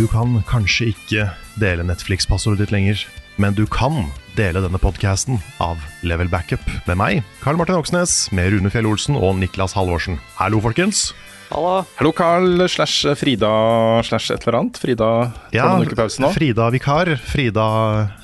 Du kan kanskje ikke dele Netflix-passordet ditt lenger, men du kan dele denne podcasten av Level Backup med meg, Karl Martin Oksnes, med Rune Fjell Olsen og Niklas Halvorsen. Hallo, folkens. Hallo, Hallo, Carl slash Frida slash et eller annet. Frida Ja, noen uker pause nå. Frida vikar. Frida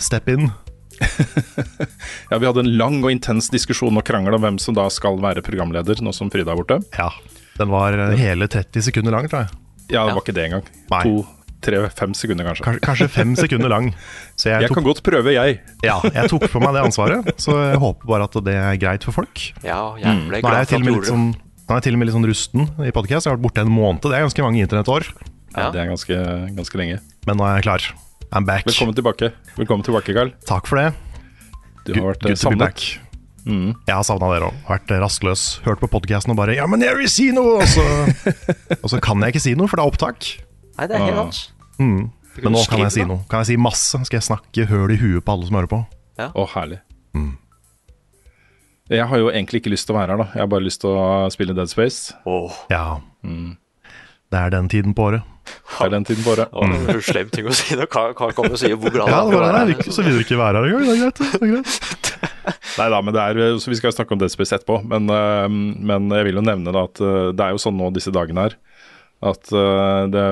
step in. Ja, Vi hadde en lang og intens diskusjon og krangel om hvem som da skal være programleder, nå som Frida er borte. Ja, den var eh, hele 30 sekunder lang, tror jeg. Ja, det var ikke det engang. Nei. To, tre, fem sekunder, kanskje. Kanskje, kanskje fem sekunder lang. Så jeg Jeg tok, kan godt prøve, jeg. ja, jeg tok på meg det ansvaret, så jeg håper bare at det er greit for folk. Ja, jeg ble Nå er glad jeg for at du litt gjorde det. sånn, nå er jeg til og med litt sånn rusten i podcast. Jeg har vært borte en måned. Det er ganske mange internettår. Ja, Ja. Det er ganske, ganske lenge. Men nå er jeg klar. I'm back. Velkommen tilbake, Velkommen tilbake, Carl. Takk for det. Du har vært Good eh, savnet. back. Jeg har savna dere òg. Vært eh, rastløs. Hørt på podkasten og bare 'ja, men jeg vil si noe!' Og så, og så kan jeg ikke si noe, for det er opptak. Nei, det er helt Ah. Mm. Men nå kan jeg si noe. Kan jeg si masse? Skal jeg snakke høl i huet på alle som hører på? Å, herlig. Jeg har jo egentlig ikke lyst til å være her, da. Jeg har bare lyst til å spille Dead Space. Åh, Ja. Det er den tiden på året. Det er den tiden på året. å, det er slem ting å si. Da kan, kan komme og si hvor glad Ja, det var, er. nei, så vil du ikke være her engang. Det er greit. Det er greit. Nei da, men det er, så vi skal snakke om Dead Space etterpå. Men, øh, men jeg vil jo nevne da at øh, det er jo sånn nå disse dagene her at uh, det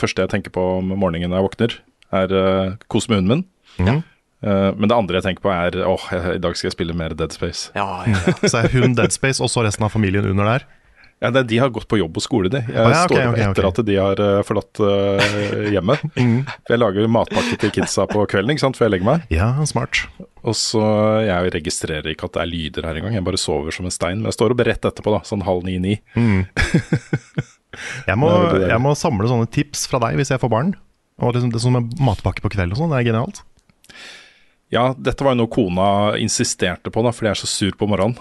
første jeg tenker på om morgenen når jeg våkner, er uh, kos med hunden min. Ja. Uh, men det andre jeg tenker på er åh, oh, i dag skal jeg spille mer Dead Space. Ja, ja, ja. Så er hun Dead Space, og så resten av familien under der. Ja, det, De har gått på jobb og skole, de. Jeg ah, ja, okay, står opp ok, etter ok. at de har uh, forlatt uh, hjemmet. For Jeg lager matpakke til kidsa på kvelden ikke sant, før jeg legger meg. Ja, smart. Og så Jeg registrerer ikke at det er lyder her engang. Jeg bare sover som en stein. Men jeg står opp rett etterpå, da, sånn halv ni-ni. Jeg må, er jeg må samle sånne tips fra deg hvis jeg får barn. Og liksom, det er sånn matpakke på kveld og sånn, det er genialt. Ja, dette var jo noe kona insisterte på, da, fordi jeg er så sur på morgenen.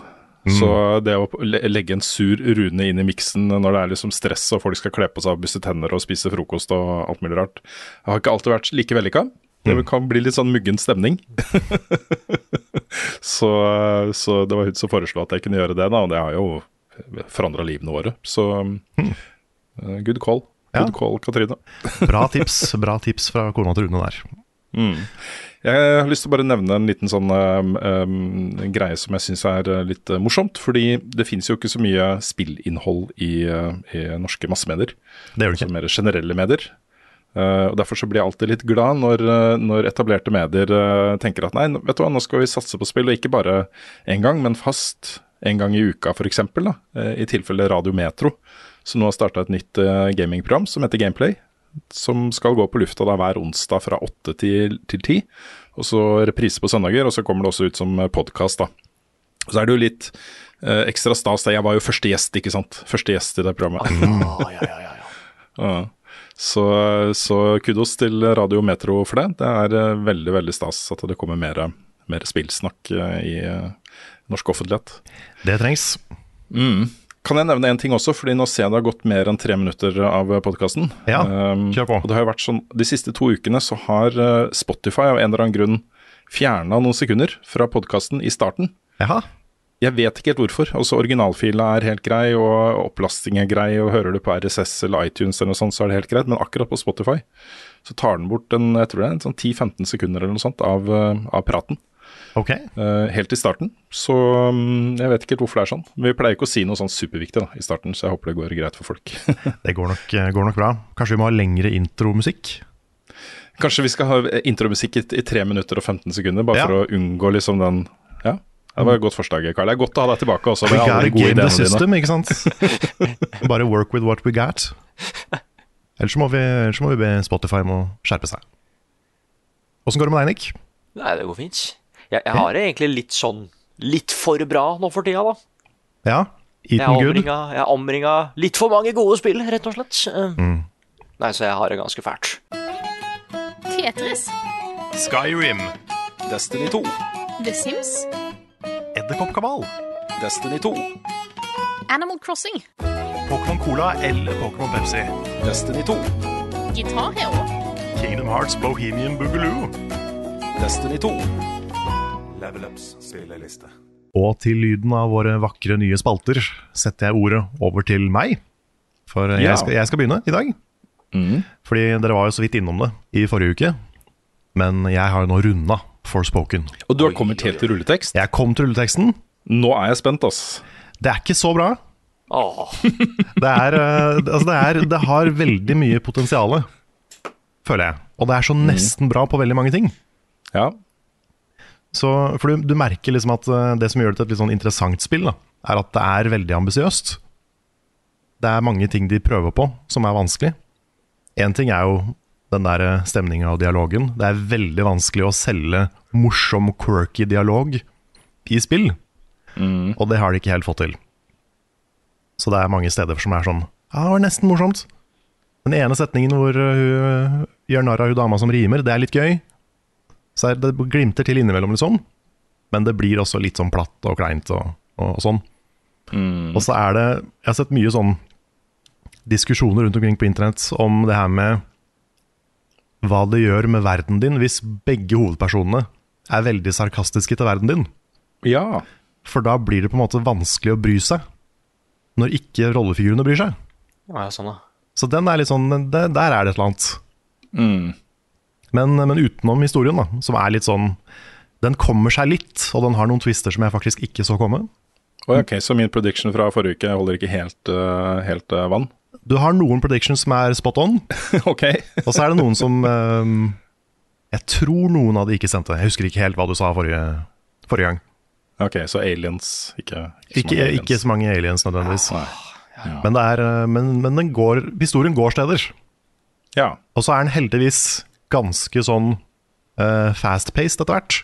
Så det å legge en sur Rune inn i miksen når det er liksom stress og folk skal kle på seg og busse tenner og spise frokost og alt mulig rart, jeg har ikke alltid vært like vellykka. Det kan bli litt sånn muggen stemning. så, så det var hun som foreslo at jeg kunne gjøre det, da, og det har jo forandra livene våre. Så eh, good call. Ja. Good call, Katrine. Bra tips bra tips fra kona til Rune der. Jeg har lyst til å bare nevne en liten sånn um, um, greie som jeg syns er uh, litt uh, morsomt. Fordi det finnes jo ikke så mye spillinnhold i, uh, i norske massemedier. Det gjør Altså ikke. mer generelle medier. Uh, og Derfor så blir jeg alltid litt glad når, når etablerte medier tenker at nei, vet du hva, nå skal vi satse på spill, og ikke bare én gang, men fast en gang i uka f.eks. I tilfelle Radio Metro, som nå har starta et nytt uh, gamingprogram som heter Gameplay. Som skal gå på lufta da hver onsdag fra åtte til ti. Og så reprise på søndager, og så kommer det også ut som podkast, da. Så er det jo litt uh, ekstra stas. Jeg var jo første gjest, ikke sant. Første gjest i det programmet. Ah, ja, ja, ja, ja. Ja. Så, så kudos til Radio Metro for det. Det er eh, veldig veldig stas at det kommer mer, mer spillsnakk eh, i eh, norsk offentlighet. Det trengs. Kan jeg nevne en ting også, fordi nå ser jeg det har gått mer enn tre minutter av podkasten. Ja, kjør på. og det har jo vært sånn, De siste to ukene så har eh, Spotify av en eller annen grunn fjerna noen sekunder fra podkasten i starten. Jaha. Jeg vet ikke helt hvorfor. Altså Originalfila er helt grei, og opplasting er grei, og hører du på RSS eller iTunes eller noe sånt, så er det helt greit. Men akkurat på Spotify så tar den bort en, jeg tror det er en sånn 10-15 sekunder eller noe sånt av, eh, av praten. Ok. eh, helt i starten. Så mm, jeg vet ikke helt hvorfor det er sånn. Vi pleier ikke å si noe sånn superviktig da, i starten, så jeg håper det går greit for folk. Det går nok, eh, går nok bra. Kanskje vi må ha lengre intromusikk? Kanskje vi skal ha intromusikk i, i 3 minutter og 15 sekunder, bare Ja. for å unngå liksom den Ja, det var et godt forslag, Karl. Det er godt å ha deg tilbake også. We got gode game the system, ikke sant? Bare work with what we got. Ellers må vi, ellers må vi be Spotify om å skjerpe seg. Åssen går det med deg, Nick? Nei, det går fint. Jeg, jeg har det egentlig litt sånn litt for bra nå for tida, da. Ja? Eaten good? jeg er omringa litt for mange gode spill, rett og slett. Mm. Nei, så jeg har det ganske fælt. Tetris. Skyrim. Destiny 2. The Sims. Edderkoppkabal. Destiny 2. Animal Crossing. Pokémon Cola eller Pokémon Pepsi. Destiny 2. Guitar Hero. Kingdom Hearts Bohemian Boogaloo. Destiny 2. Level Ups spilleliste. Og til lyden av våre vakre nye spalter setter jeg ordet over til meg. For Ja. jeg, skal, jeg skal begynne i dag. Fordi dere var jo så vidt innom det i forrige uke. Men jeg har jo nå runda Forspoken. Og du har kommet helt til rulletekst? Jeg kom til rulleteksten. Nå er jeg spent, ass. Det er ikke så bra. Åh, Det, er, eh, altså det, er, det har veldig mye potensial, føler jeg. Og det er så nesten bra på veldig mange ting. Ja. Så, for du, du merker liksom at eh, det som gjør det til et litt sånn interessant spill, da, er at det er veldig ambisiøst. Det er mange ting de prøver på som er vanskelig. Én ting er jo den der stemninga og dialogen. Det er veldig vanskelig å selge morsom, quirky dialog i spill. Og det har de ikke helt fått til. Så det er mange steder som er sånn Ja, det var nesten morsomt. Den ene setningen hvor uh, hun gjør narr av hun dama som rimer, det er litt gøy. Så er det glimter til innimellom, liksom. Men det blir også litt sånn platt og kleint og, og, og sånn. Og så er det Jeg har sett mye sånn diskusjoner rundt omkring på internett om det her med hva det gjør med verden din hvis begge hovedpersonene er veldig sarkastiske til verden din. Ja. For da blir det på en måte vanskelig å bry seg, når ikke rollefigurene bryr seg. ja, sånn da. Så den er litt sånn, det, der er det et eller annet. Mm. Men, men utenom historien, da, som er litt sånn Den kommer seg litt, og den har noen twister som jeg faktisk ikke så komme. Ok, Så min prediction fra forrige uke holder ikke helt, eh, helt eh, vann? Du har noen predictions som er spot on, ok. og så er det noen som ehm, Jeg tror noen av de ikke sendte. Jeg husker ikke helt hva du sa forrige, forrige gang. Ok, Så aliens, ikke så Ikke, mange aliens. ikke så mange aliens nødvendigvis. Nei. Men, det er, eh, men, men den går, historien går steder. Ja. Og så er den heldigvis ganske sånn uh, fast-paced etter hvert.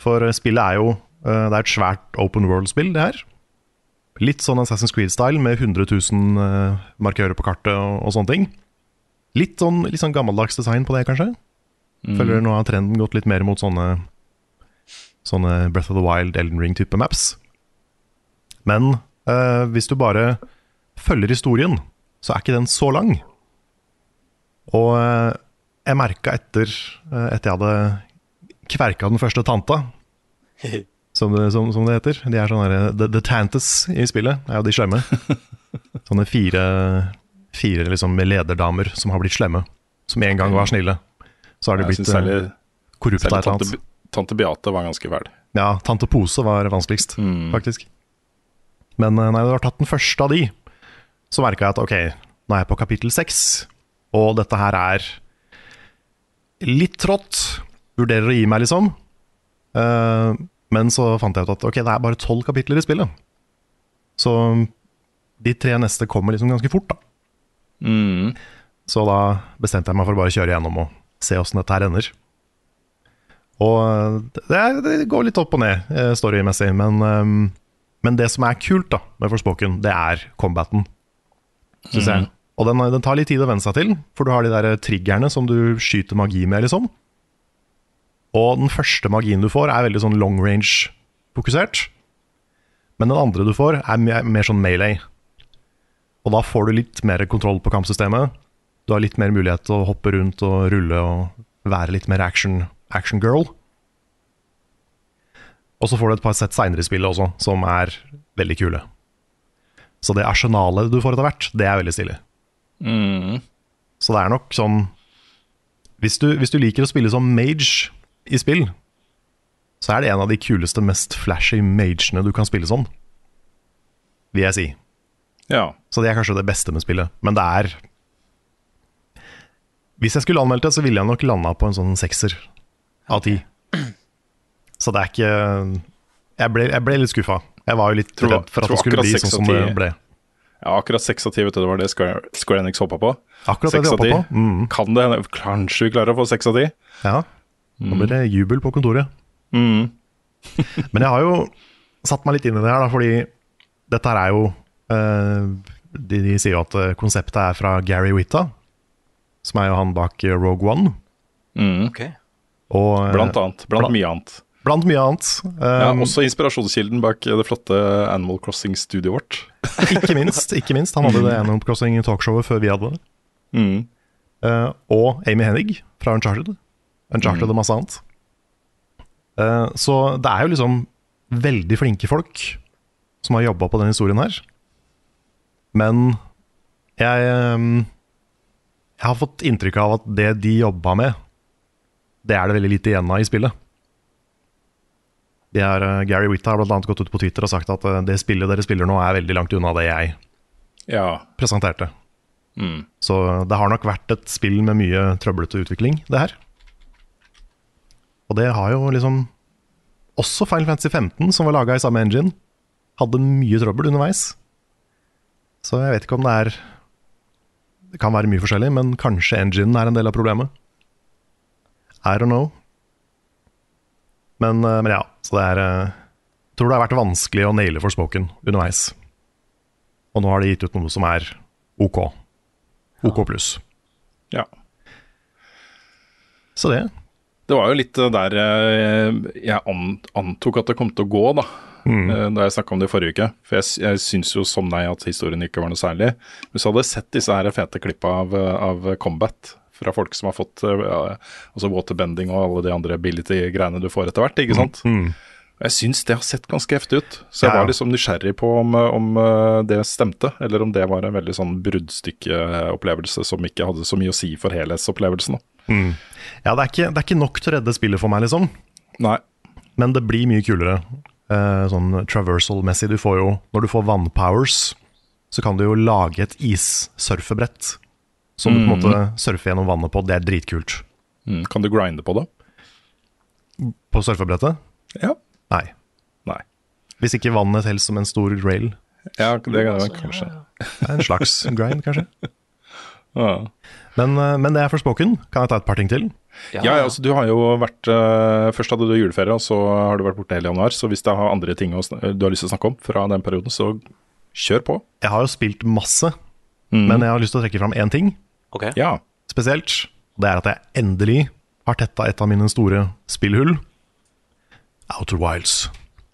For eh, spillet er jo uh, Det er et svært open world-spill, det her. Litt sånn Assassin's Creed-style med 100 000 uh, markører på kartet og, og sånne ting. Litt sånn, litt sånn gammeldags design på det, kanskje. Føler nå har trenden gått litt mer mot sånne Sånne Breath of the Wild, Elden Ring-type maps. Men uh, hvis du bare følger historien, så er ikke den så lang. Og jeg merka etter at Etter jeg hadde kverka den første tanta, som det, som, som det heter De er sånne der, the, the Tantas i spillet, er jo de slemme. Sånne fire, fire liksom lederdamer som har blitt slemme. Som en gang var snille. Så har de blitt særlig, eh, korrupte særlig et eller annet. tante Beate var ganske fæl. Ja, Tante Pose var vanskeligst, Mm. faktisk. Men eh, når jeg har tatt den første av de, så merka jeg at ok, nå er jeg på kapittel seks, og dette her er litt trått. Vurderer å gi meg, liksom. Uh, men så fant jeg ut at ok, det er bare tolv kapitler i spillet. Så de tre neste kommer liksom ganske fort, da. Mm. Så da bestemte jeg meg for å bare kjøre gjennom og se åssen dette her ender. Og det, er, det går litt opp og ned eh, storymessig, men, um, men det som er kult da med Forspoken, det er combaten. Synes jeg. Og den, den tar litt tid å venne seg til, for du har de der triggerne som du skyter magi med, liksom. Og den første magien du får, er veldig sånn long range-fokusert. Men den andre du får, er mer, mer sånn melee. Og da får du litt mer kontroll på kampsystemet. Du har litt mer mulighet til å hoppe rundt og rulle og være litt mer action, action girl. Og så får du et par sett seinere i spillet også, som er veldig kule. Så det arsenalet du får etter hvert, det er veldig stilig. Mm. Så det er nok sånn hvis du, hvis du liker å spille som mage i spill, så er det en av de kuleste, mest flashy magene du kan spille som. Vil jeg si. Ja. Så det er kanskje det beste med spillet. Men det er Hvis jeg skulle anmeldt det, så ville jeg nok landa på en sånn sekser av ti. Så det er ikke Jeg ble, jeg ble litt skuffa. Jeg var jo litt redd for at det skulle bli sånn som det ble. Ja, akkurat 6 av 10, vet du, det var det Square, Square Enix hoppa på. Akkurat det de hoppa på. Mm. Kan det hende Kanskje vi klarer å få 6 av 10? Ja. Nå blir det jubel på kontoret. Mm. Men jeg har jo satt meg litt inn i det her, da, fordi dette her er jo uh, de, de sier jo at eh, konseptet er fra Gary Witta, som er jo han bak eh, Rogue One. Mm. Okay. Og, Blant annet. Blant blant- mye annet. Blant mye annet. Ja, Um, også inspirasjonskilden bak det flotte Animal Crossing-studioet vårt. ikke minst. ikke minst Han hadde det Animal Crossing talkshowet før vi hadde det. Mm. Uh, og Amy Hennig fra Uncharted. Uncharted og masse annet. Uh, så det er jo liksom veldig flinke folk som har jobba på denne historien her. Men jeg, um, jeg har fått inntrykk av at det de jobba med, det er det veldig lite igjen av i spillet. De er, eh, Gary Witt har annet gått ut på Twitter og sagt at eh, det spillet dere spiller nå, er veldig langt unna det jeg Ja. presenterte. Mm. Så det har nok vært et spill med mye trøblete utvikling, det her. Og det har jo liksom Også Final Fantasy 15, som var laga i samme engine, hadde mye trøbbel underveis. Så jeg vet ikke om det er Det kan være mye forskjellig, men kanskje enginen er en del av problemet. I don't know. Men, eh, men ja, så det er eh, Jeg tror det har vært vanskelig å naile Forspoken underveis. Og nå har de gitt ut noe som er OK. OK pluss. ja. Så det. Det var jo litt eh, der eh, jeg antok at det kom til å gå, da. Mm. Da jeg snakka om det i forrige uke. For jeg, jeg syns jo som deg at historien ikke var noe særlig. Hvis jeg hadde sett disse her fete klippa av, eh, av Combat fra folk som har fått eh, ja, altså waterbending og alle de andre ability-greiene du får etter hvert, ikke sant. Mm. Jeg syns det har sett ganske heftig ut. Så jeg Ja, ja. var liksom nysgjerrig på om, om eh, det stemte, eller om det var en veldig sånn bruddstykkeopplevelse som ikke hadde så mye å si for helhetsopplevelsen. Mm. Ja, det er, ikke, det er ikke nok til å redde spillet for meg, liksom. Nei. Men det blir mye kulere. Eh, sånn traversal-messig. Du får jo, når du får vannpowers, så kan du jo lage et issurfebrett. Som du på en måte surfer gjennom vannet på. Det er dritkult. Mm. Kan du grinde på det? På surfebrettet? Ja. Nei. Nei. Hvis ikke vannet teller som en stor rail. Ja, det kan det kanskje. Det er en slags grind, kanskje. Ja. Men, eh, men det er for spoken. Kan jeg ta et par ting til? Ja, ja, altså du har jo vært uh, Først hadde du juleferie, og så har du vært borte hele januar. Så hvis det har andre ting å, du har lyst til å snakke om fra den perioden, så kjør på. Jeg har jo spilt masse, Mm. men jeg har lyst til å trekke fram én ting. Ok. Ja. spesielt. Det er at jeg endelig har tetta et av mine store spillhull. Outer Wilds.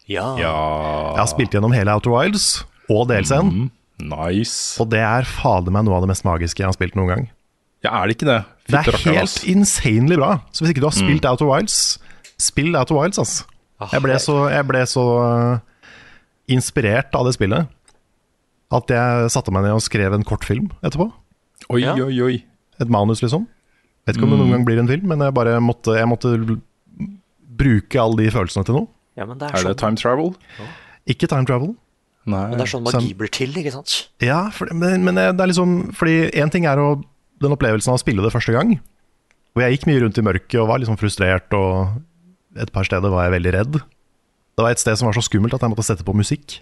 Ja. Jeg har spilt gjennom hele Outer Wilds og DLC-en, Nice. og det er fader meg noe av det mest magiske jeg har spilt noen gang. Ja, er det ikke det? Det er rakker, helt altså. insanely bra. Så hvis ikke du har spilt Outer Wilds, spill Outer Wilds, ass. Jeg ble så, jeg ble så uh, inspirert av det spillet at jeg satte meg ned og skrev en kortfilm etterpå. Oi, Ja. oi, oi. Et manus, liksom. Vet ikke om det noen gang blir en film, men jeg bare måtte, jeg måtte bruke alle de følelsene til noe. ja, men det er, Er det sånn, time travel? Ikke time travel. Nei. men det er sånn magi blir til, ikke sant? Ja, for, men, men det er liksom Fordi én ting er å, den opplevelsen av å spille det første gang. Og jeg gikk mye rundt i mørket og var liksom frustrert, og et par steder var jeg veldig redd. Det var et sted som var så skummelt at jeg måtte sette på musikk.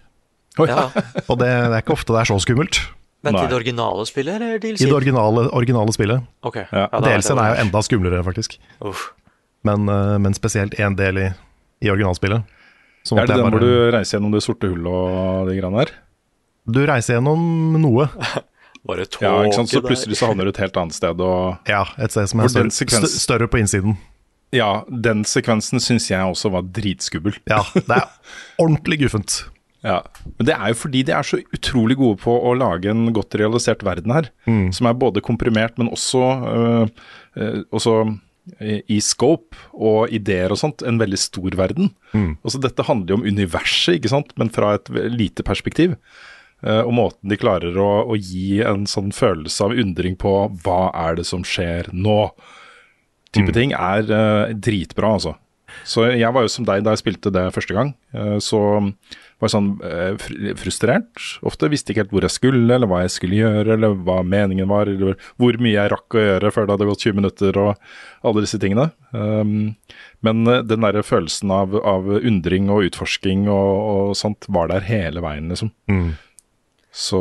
Oi, Ja. Og det, det er ikke ofte det er så skummelt. Men Nei. i det originale spillet, eller I det originale, originale spillet. Ok. Ja. Ja, DLC-en er jo enda skumlere, faktisk. Uff. Men, eh, men spesielt én del i, i originalspillet. Så Er det den den hvor du reiser gjennom det sorte hullet og de greiene der? du reiser gjennom noe. Bare tåke Ja, ikke sant? Så der. plutselig så havner du et helt annet sted, og Ja, et sted som er større, sekvens- større på innsiden. Ja, den sekvensen syns jeg også var dritskummel. Ja, det er ordentlig guffent. Ja, Men det er jo fordi de er så utrolig gode på å lage en godt realisert verden her. Som er både komprimert, men også, øh, øh, også i i scope og ideer og sånt, en veldig stor verden. Altså Dette handler jo om universet, ikke sant, men fra et lite perspektiv. Uh, og måten de klarer å, å gi en sånn følelse av undring på hva er det som skjer nå, type ting, er uh, dritbra, altså. Så jeg var jo som deg da jeg spilte det første gang. Uh, Så var sånn eh, frustrert. Ofte visste ikke helt hvor jeg skulle, eller hva jeg skulle gjøre, eller hva meningen var, eller hvor mye jeg rakk å gjøre før det hadde gått 20 minutter, og alle disse tingene. Um, Men eh, den der følelsen av, av undring og utforsking og, og sånt var der hele veien, liksom. Mm. Så,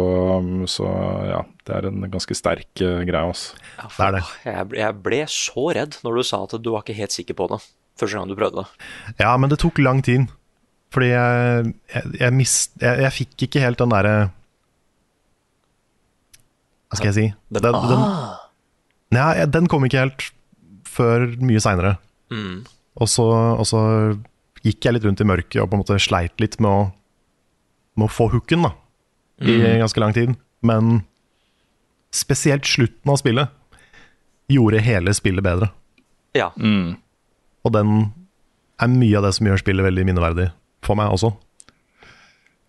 så ja, det er en ganske sterk uh, greie, altså. Ja, Det er det. Jeg, ble- jeg ble så redd når du sa at du var ikke helt sikker på det første gang du prøvde det. Ja, men det tok lang tid. Fordi jeg, jeg, jeg, mist, jeg, jeg fikk ikke helt den derre Hva skal jeg si? Den, den, ja, den kom ikke helt før mye seinere. Mm. Og, så, og så gikk jeg litt rundt i mørket og på en måte sleit litt med å, med å få hooken da, i ganske lang tid. Men spesielt slutten av spillet gjorde hele spillet bedre. Ja. Og den er mye av det som gjør spillet veldig minneverdig for meg også.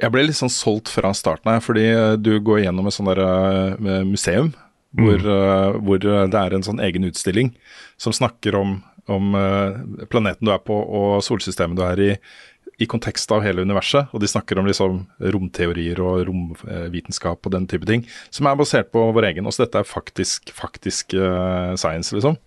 Jeg ble litt sånn solgt fra starten her, fordi eh, du går gjennom et sånt der, eh, museum hvor, eh, hvor det er en sånn egen utstilling som snakker om, om planeten du er på og solsystemet du er i, i kontekst av hele universet. Og de snakker om liksom romteorier og romvitenskap og den type ting, som er basert på vår egen. Også dette er faktisk, faktisk science, liksom.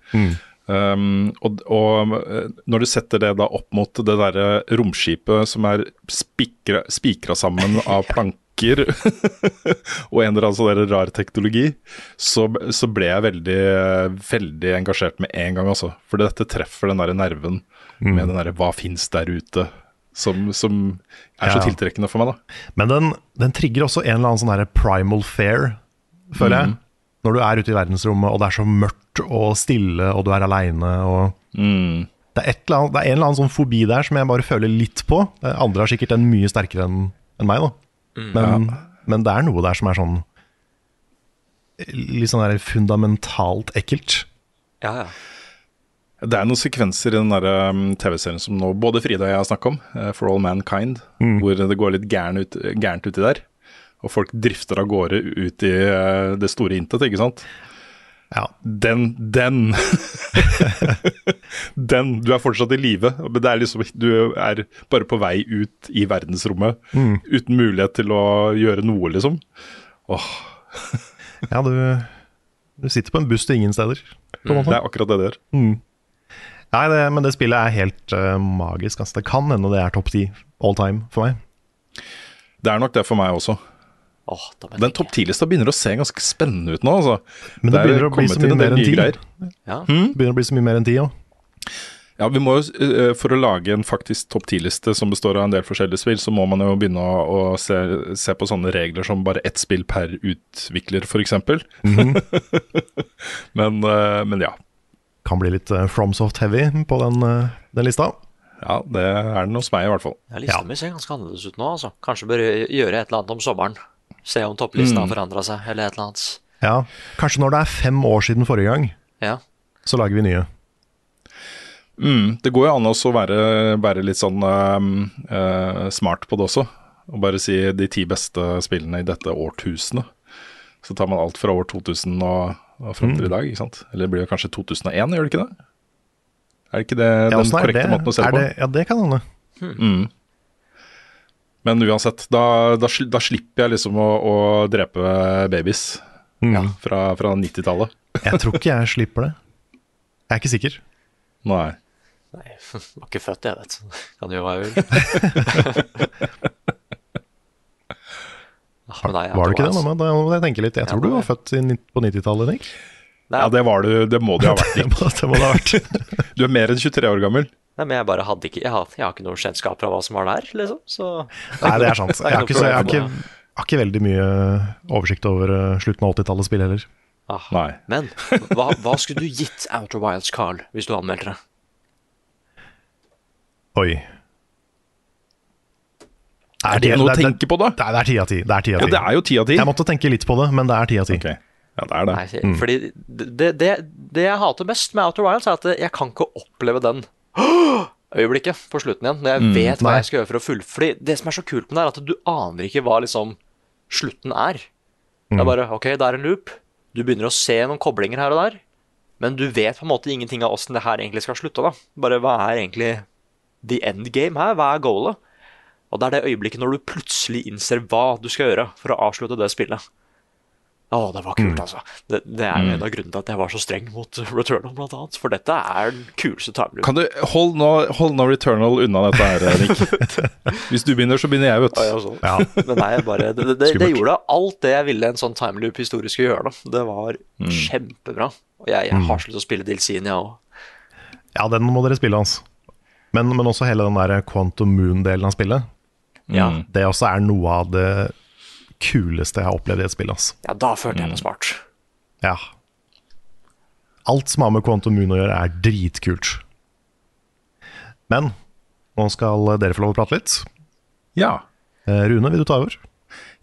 Um, og, og eh, når du setter det da opp mot det derre romskipet som er spikra, sammen av planker og en eller annen sånn rar teknologi, så, så ble jeg veldig, veldig engasjert med en gang, altså. For dette treffer den derre nerven med den derre 'hva fins der ute', som, som er så Ja. tiltrekkende for meg, da. Men den, den trigger også en eller annen sånn primal fair, føler jeg. Når du er ute i verdensrommet, og det er så mørkt og stille, og du er aleine og det, er annet, det er en eller annen sånn fobi der som jeg bare føler litt på. Eh, Andre har sikkert den mye sterkere enn en meg, da. Men, men det er noe der som er sånn Litt sånn der fundamentalt ekkelt. Ja, ja. Det er noen sekvenser i den der, um, TV-serien som nå både Frida og jeg har snakket om, eh, For All Mankind, hvor det går litt gæren ut, gærent uti der. Og folk drifter av gårde ut i eh, det store intet, ikke sant. Ja. Den, den Den, du er fortsatt i live, men det er liksom, du er bare på vei ut i verdensrommet uten mulighet til å gjøre noe, liksom. Åh, Ja, du, du sitter på en buss til ingen steder, på en det er akkurat det det gjør. Nei, det, men det spillet er helt uh, magisk. Altså. Det kan hende det er topp ti all time for meg. Det er nok det for meg også. Åh, Den topp 10-lista begynner å se ganske spennende ut nå, altså. Men det er begynner å bli så mye mer enn ti. Ja. Det begynner å bli så mye mer enn ti òg. Ja, vi må jo, eh, For å lage en faktisk topp 10-liste som består av en del forskjellige spill, så må man jo begynne å, å se, se på sånne regler som bare ett spill per utvikler, f.eks. Mm -hmm. men ja. Kan bli litt uh, FromSoft heavy på den, eh, den lista. Ja, det er den hos meg i hvert fall. Ja, lista mi ser ganske annerledes ut nå, altså. Kanskje bør gjøre et eller annet om sommeren. Se om topplisten har forandra seg, eller et eller annet. Ja, Kanskje når det er fem år siden forrige gang, Ja. så lager vi nye. Mm, det går jo an å være, være litt sånn uh, smart på det også. Og bare si de ti beste spillene i dette årtusenet. Så tar man alt fra år 2000 og, og fram til i dag, ikke sant. Eller blir det kanskje 2001, gjør det ikke det? Er det ikke det Ja, den er korrekte det? måten å se det på? ja, det kan hende. Men uansett, da, da, da slipper jeg liksom å, å drepe babies Mm. fra, fra 90-tallet. Jeg tror ikke jeg slipper det. Jeg er ikke sikker. Nei. Nei, var ikke født, jeg, vet du. Kan jo hva jeg vil. Ah, men nei, jeg Var du ikke det? mamma? Da må jeg tenke litt. Jeg tror du var født på 90-tallet, Nick. Nei, Ja, det var du. Det må det ha vært. Det må det må det ha vært. Du er mer enn 23 år gammel. Nei, men jeg bare hadde ikke Jeg har, jeg har ikke noe kjennskap fra hva som var der, liksom. Så Nei, det er sant. Jeg har ikke jeg har ikke, har ikke veldig mye oversikt over eh, slutten av 80-tallets spill heller. ah. Nei. Men hva, hva skulle du gitt Outer Wilds, Carl, hvis du anmeldte det? Oi. Er det noe å tenke på, da? Det er, det ti av ti. Det er ti av Ja, ti. det er jo ti av ti. Jeg måtte tenke litt på det, men det er ti av ti. Ok, ja det er det. Nei, fordi det, det, det jeg hater mest med Outer Wilds, er at jeg kan ikke oppleve den øyeblikket på slutten igjen, når jeg vet hva nei. jeg skal gjøre for å full... Det som er så kult med det, er at du aner ikke hva liksom slutten er. Det er bare OK, det er en loop. Du begynner å se noen koblinger her og der, men du vet på en måte ingenting av åssen det her egentlig skal slutte. da. Bare hva er egentlig the end game her? Hva er goalet? Og det er det øyeblikket når du plutselig innser hva du skal gjøre for å avslutte det spillet. Å, det var kult, altså. Det, det er jo en av grunnene til at jeg var så streng mot Returnal, blant annet. For dette er den kuleste timeloopen. Kan du Hold nå, hold nå Returnal unna dette her, Nick. Hvis du begynner, så begynner jeg, vet Ja, ja, du. sånn. Ja. Men nei, bare, det, det, det gjorde alt det jeg ville en sånn timeloop-historie skulle gjøre. Da. Det var kjempebra. Og jeg, jeg har så lyst til å spille DLC-en, jeg òg. ja, den må dere spille, hans. Men, men også hele den der Quantum Moon-delen av spillet. Ja. Det også er noe av det kuleste jeg har opplevd i et spill. Altså. ja, da følte jeg meg smart. Ja. Alt som har med Quantum Moon å gjøre, er dritkult. Men nå skal dere få lov å prate litt. Ja. Eh, Rune, vil du ta over?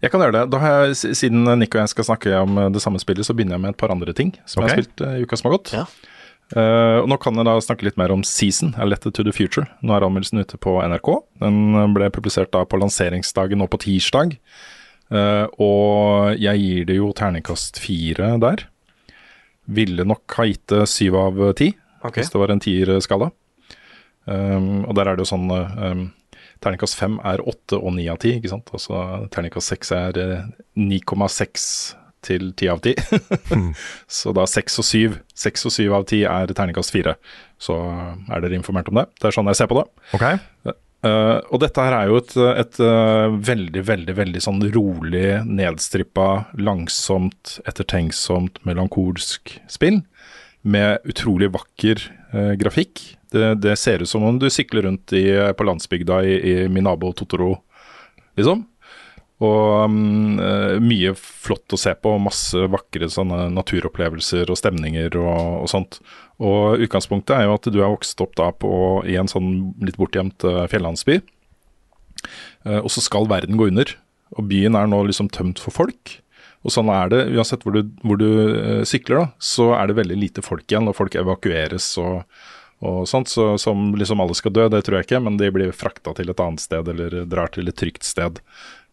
Jeg kan gjøre det. Da har jeg, siden Nick og jeg skal snakke om eh, det samme spillet, så begynner jeg med et par andre ting som jeg har spilt eh, i uka som har gått. Ja. Uh, og Nå kan jeg da snakke litt mer om Season, A Letter to the Future. Nå er anmeldelsen ute på NRK. Den ble publisert da på lanseringsdagen nå på tirsdag. Eh, og jeg gir det jo terningkast fire der. Ville nok ha gitt det syv av ti, Ok. hvis det var en tierskala. Um, og der er det jo sånn um, Terningkast fem er åtte og ni av ti, ikke sant. Altså terningkast seks er eh, 9,6 til ti av ti. Så da seks og syv. Seks og syv av ti er terningkast fire. Så er dere informert om det. Det er sånn jeg ser på det. Ok? Eh, og dette her er jo et, et uh, veldig, veldig veldig sånn rolig, nedstrippa, langsomt, ettertenksomt, melankolsk spill. Med utrolig vakker uh, grafikk. Det, det ser ut som om du sykler rundt i, på landsbygda i, i min nabo Totoro, liksom. Og eh, mye flott å se på, masse vakre sånne naturopplevelser og stemninger og, og sånt. Og utgangspunktet er jo at du er vokst opp da på, i en sånn litt bortgjemt eh, fjellandsby. Eh, og så skal verden gå under, og byen er nå liksom tømt for folk. Og sånn er det, uansett hvor du, hvor du eh, sykler, da, så er det veldig lite folk igjen, og folk evakueres og, og sånt. Så som liksom alle skal dø, det tror jeg ikke, men de blir frakta til et annet sted eller drar til et trygt sted.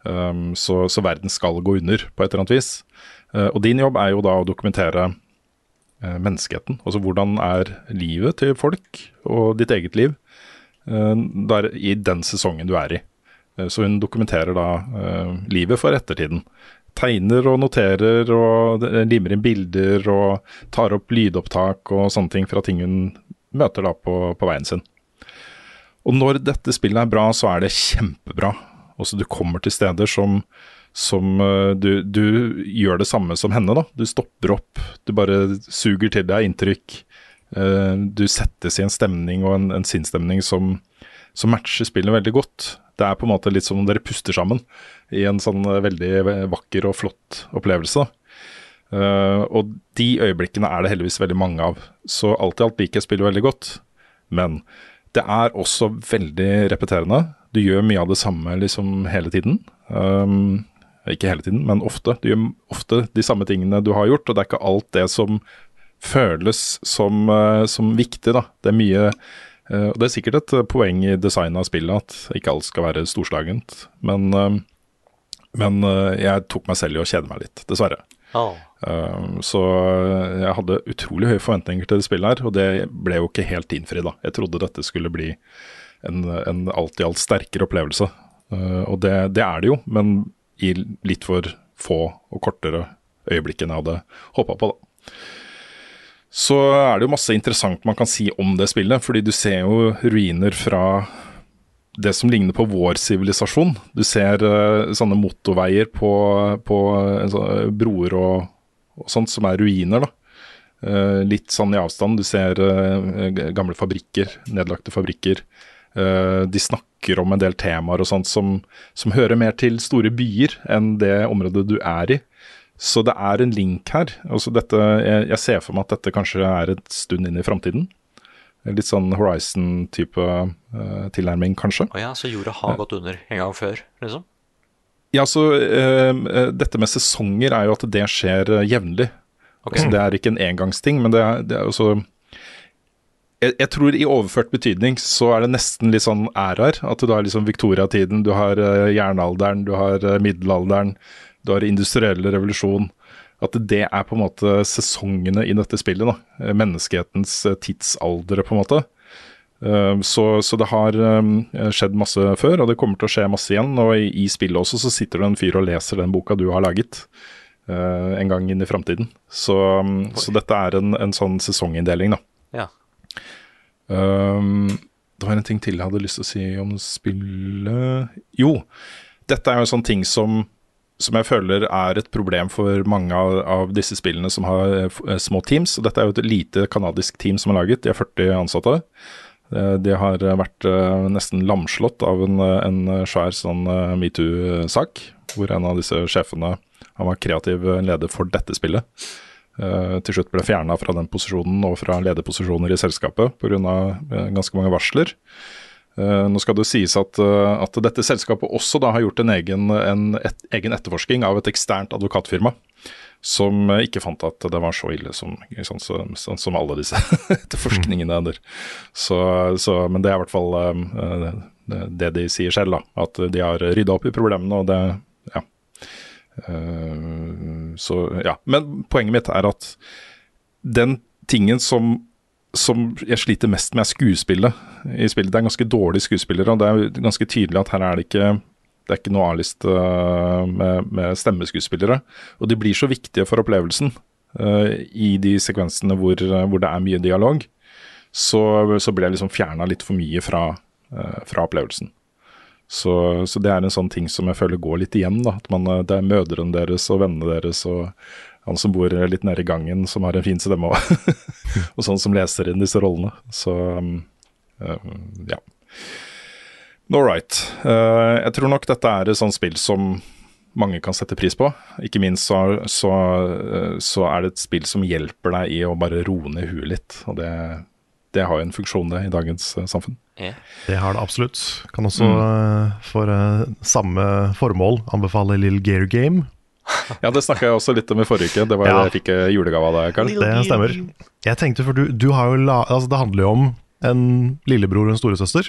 Um, så, så verden skal gå under på et eller annet vis. Uh, og din jobb er jo da å dokumentere menneskeheten. Altså hvordan er livet til folk og ditt eget liv eh, der, i den sesongen du er i. Eh, Så hun dokumenterer da eh, livet for ettertiden. Tegner og noterer og eh, limer inn bilder og tar opp lydopptak og sånne ting fra ting hun møter da på, på veien sin. Og når dette spillet er bra, så er det kjempebra. Også du kommer til steder som, som eh, du, du gjør det samme som henne. da. Du stopper opp, du bare suger til deg inntrykk. Eh, du settes i en stemning og en, en sinnsstemning som, som matcher spillet veldig godt. Det er på en måte litt som om dere puster sammen i en sånn eh, veldig vakker og flott opplevelse. Og de øyeblikkene er det heldigvis veldig mange av. Så alt i alt liker jeg spillet veldig godt. Men det er også veldig repeterende. Du gjør mye av det samme liksom hele tiden. Um, ikke hele tiden, men ofte. Du gjør ofte de samme tingene du har gjort, og det er ikke alt det som føles som, eh, som viktig. da. Det er mye eh, og Det er sikkert et poeng i designet av spillet at ikke alt skal være storslagent. Men, eh, men eh, jeg tok meg selv i å kjede meg litt, dessverre. Oh. Så jeg hadde utrolig høye forventninger til det spillet her, og det ble jo ikke helt innfridd. da. Jeg trodde dette skulle bli en, en alt i alt sterkere opplevelse. Og det, det er det jo, men i litt for få og kortere øyeblikk enn jeg hadde håpa på, da. Så er det jo masse interessant man kan si om det spillet, fordi du ser jo ruiner fra det som ligner på vår sivilisasjon. Du ser uh, sånne motorveier på, på uh, broer og, og sånt som er ruiner, da. Uh, litt sånn i avstand. Du ser gamle fabrikker, nedlagte fabrikker. Eh, de snakker om en del temaer og sånt som, som hører mer til store byer enn det området du er i. Så det er en link her. Altså dette, jeg, jeg ser for meg at dette kanskje er et stund inn i framtiden. Litt sånn Horizon-type uh, tilnærming, kanskje. Å ja, så jorda har gått under en gang før, liksom? Ja, så eh, eh, Dette med sesonger er jo at det skjer eh, jevnlig. Okay. Altså, det er ikke en engangsting, men det er, det er også jeg, jeg tror i overført betydning så er det nesten litt sånn æraer. At du har liksom Victoria-tiden, du har uh, jernalderen, du har uh, middelalderen, du har industrielle revolusjon. At det er på en måte sesongene i dette spillet. da. Eh, Menneskehetens eh, tidsaldre, på en måte. Så, så det har skjedd masse før, og det kommer til å skje masse igjen. Og i, i spillet også så sitter det en fyr og leser den boka du har laget. en gang inn i framtiden. Så, mm, så dette er en, en sånn sesonginndeling, da. Ja. Um, det var en ting til jeg hadde lyst til å si om spillet Jo, dette er jo en sånn ting som, som jeg føler er et problem for mange av, av disse spillene som har eh, eh, små teams. Og dette er jo et lite kanadisk team som er laget, de har 40 ansatte. Eh, De har vært nesten lamslått av en, en svær sånn metoo-sak, hvor en av disse sjefene han var kreativ leder for dette spillet. Eh, til slutt ble fjerna fra den posisjonen og fra lederposisjoner i selskapet pga. Uh, ganske mange varsler. Eh, nå skal det sies at, eh, at dette selskapet også har gjort en egen, en et, egen etterforsking av et eksternt advokatfirma. Som eh, ikke fant at det var så ille som, som, som, sånn, som alle disse etterforskningene der. Så, så, men det er i hvert fall eh, det, de sier selv, da. At de har rydda opp i problemene, og det. Eh, så ja. Men poenget mitt er at den tingen som som jeg sliter mest med, er skuespillet i spillet. Det er ganske dårlige skuespillere, og det er ganske tydelig at her er det ikke det er ikke noe A-liste øh, med, med stemmeskuespillere. Og de blir så viktige for opplevelsen uh, i de sekvensene hvor, hvor det er mye dialog. Så, så blir jeg liksom fjerna litt for mye fra, uh, fra opplevelsen. Så, så det er en sånn ting som jeg føler går litt igjen. da, at man, øh, Det er mødrene deres og vennene deres og han som bor litt nede i gangen, som har en fin stemme, òg. og sånn som leser inn disse rollene. Så um, uh, ja. All right. Uh, jeg tror nok dette er et sånt spill som mange kan sette pris på. Ikke minst så, så, så er det et spill som hjelper deg i å bare roe ned huet litt. Og det, det har jo en funksjon, det, i dagens uh, samfunn. Det har det absolutt. Kan også eh, for eh, samme formål anbefale Lill Gear Game. Ja, det snakka jeg også litt om i forrige uke. Det var Ja. det jeg fikk julegave av deg, Karl. Det stemmer. Jeg tenkte, for du, du har jo la, altså Det handler jo om en lillebror og en storesøster.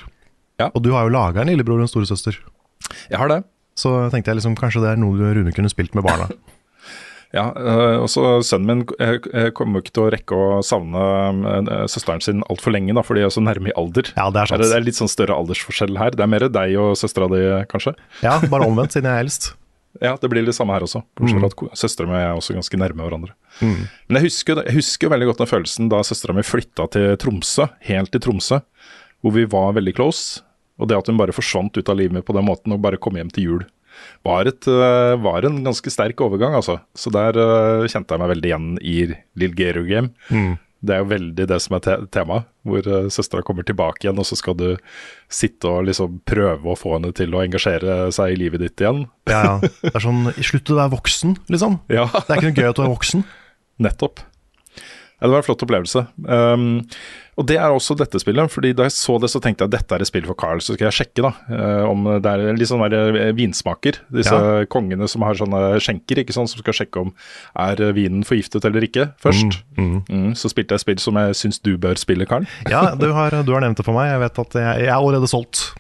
Ja. Og du har jo laga en lillebror og en storesøster. Jeg har det. Så tenkte jeg liksom kanskje det er noe Rune kunne spilt med barna. Ja, øh, og så sønnen min øh, øh, kommer ikke til å rekke å savne søsteren sin altfor lenge, da, for de er så nærme i alder. Ja, det er sant. Det er litt sånn større aldersforskjell her. Det er mer deg og søstera di, kanskje? Ja, bare omvendt, siden jeg er eldst. Ja, det blir det samme her også. Bortsett fra at søstera mi er også ganske nærme hverandre. Men jeg husker, jeg husker veldig godt den følelsen da søstera mi flytta til Tromsø, helt til Tromsø, hvor vi var veldig close. Og det at hun bare forsvant ut av livet mitt på den måten og bare kom hjem til jul, var, et, øh, var en ganske sterk overgang, altså. Så der uh, kjente jeg meg veldig igjen i Lill Gero Game. Det er jo veldig det som er te temaet, hvor uh, søstera kommer tilbake igjen, og så skal du sitte og liksom prøve å få henne til å engasjere seg i livet ditt igjen. Ja, ja. Det er sånn Slutt å være voksen, liksom. Ja, Det er ikke noe gøy at du er voksen. nettopp. Ja, det var en flott opplevelse. Um, og det er også dette spillet, fordi da jeg så det, så tenkte jeg at dette er et spill for Carl. Så skal jeg sjekke da, eh, om det er litt sånn eh, vinsmaker. Disse Ja. kongene som har sånne skjenker, ikke sant, som skal sjekke om er eh, vinen forgiftet eller ikke først. Mm, så spilte jeg spill som jeg syns du bør spille, Carl. Ja, du har, du har nevnt det for meg. Jeg vet at jeg, jeg er allerede solgt.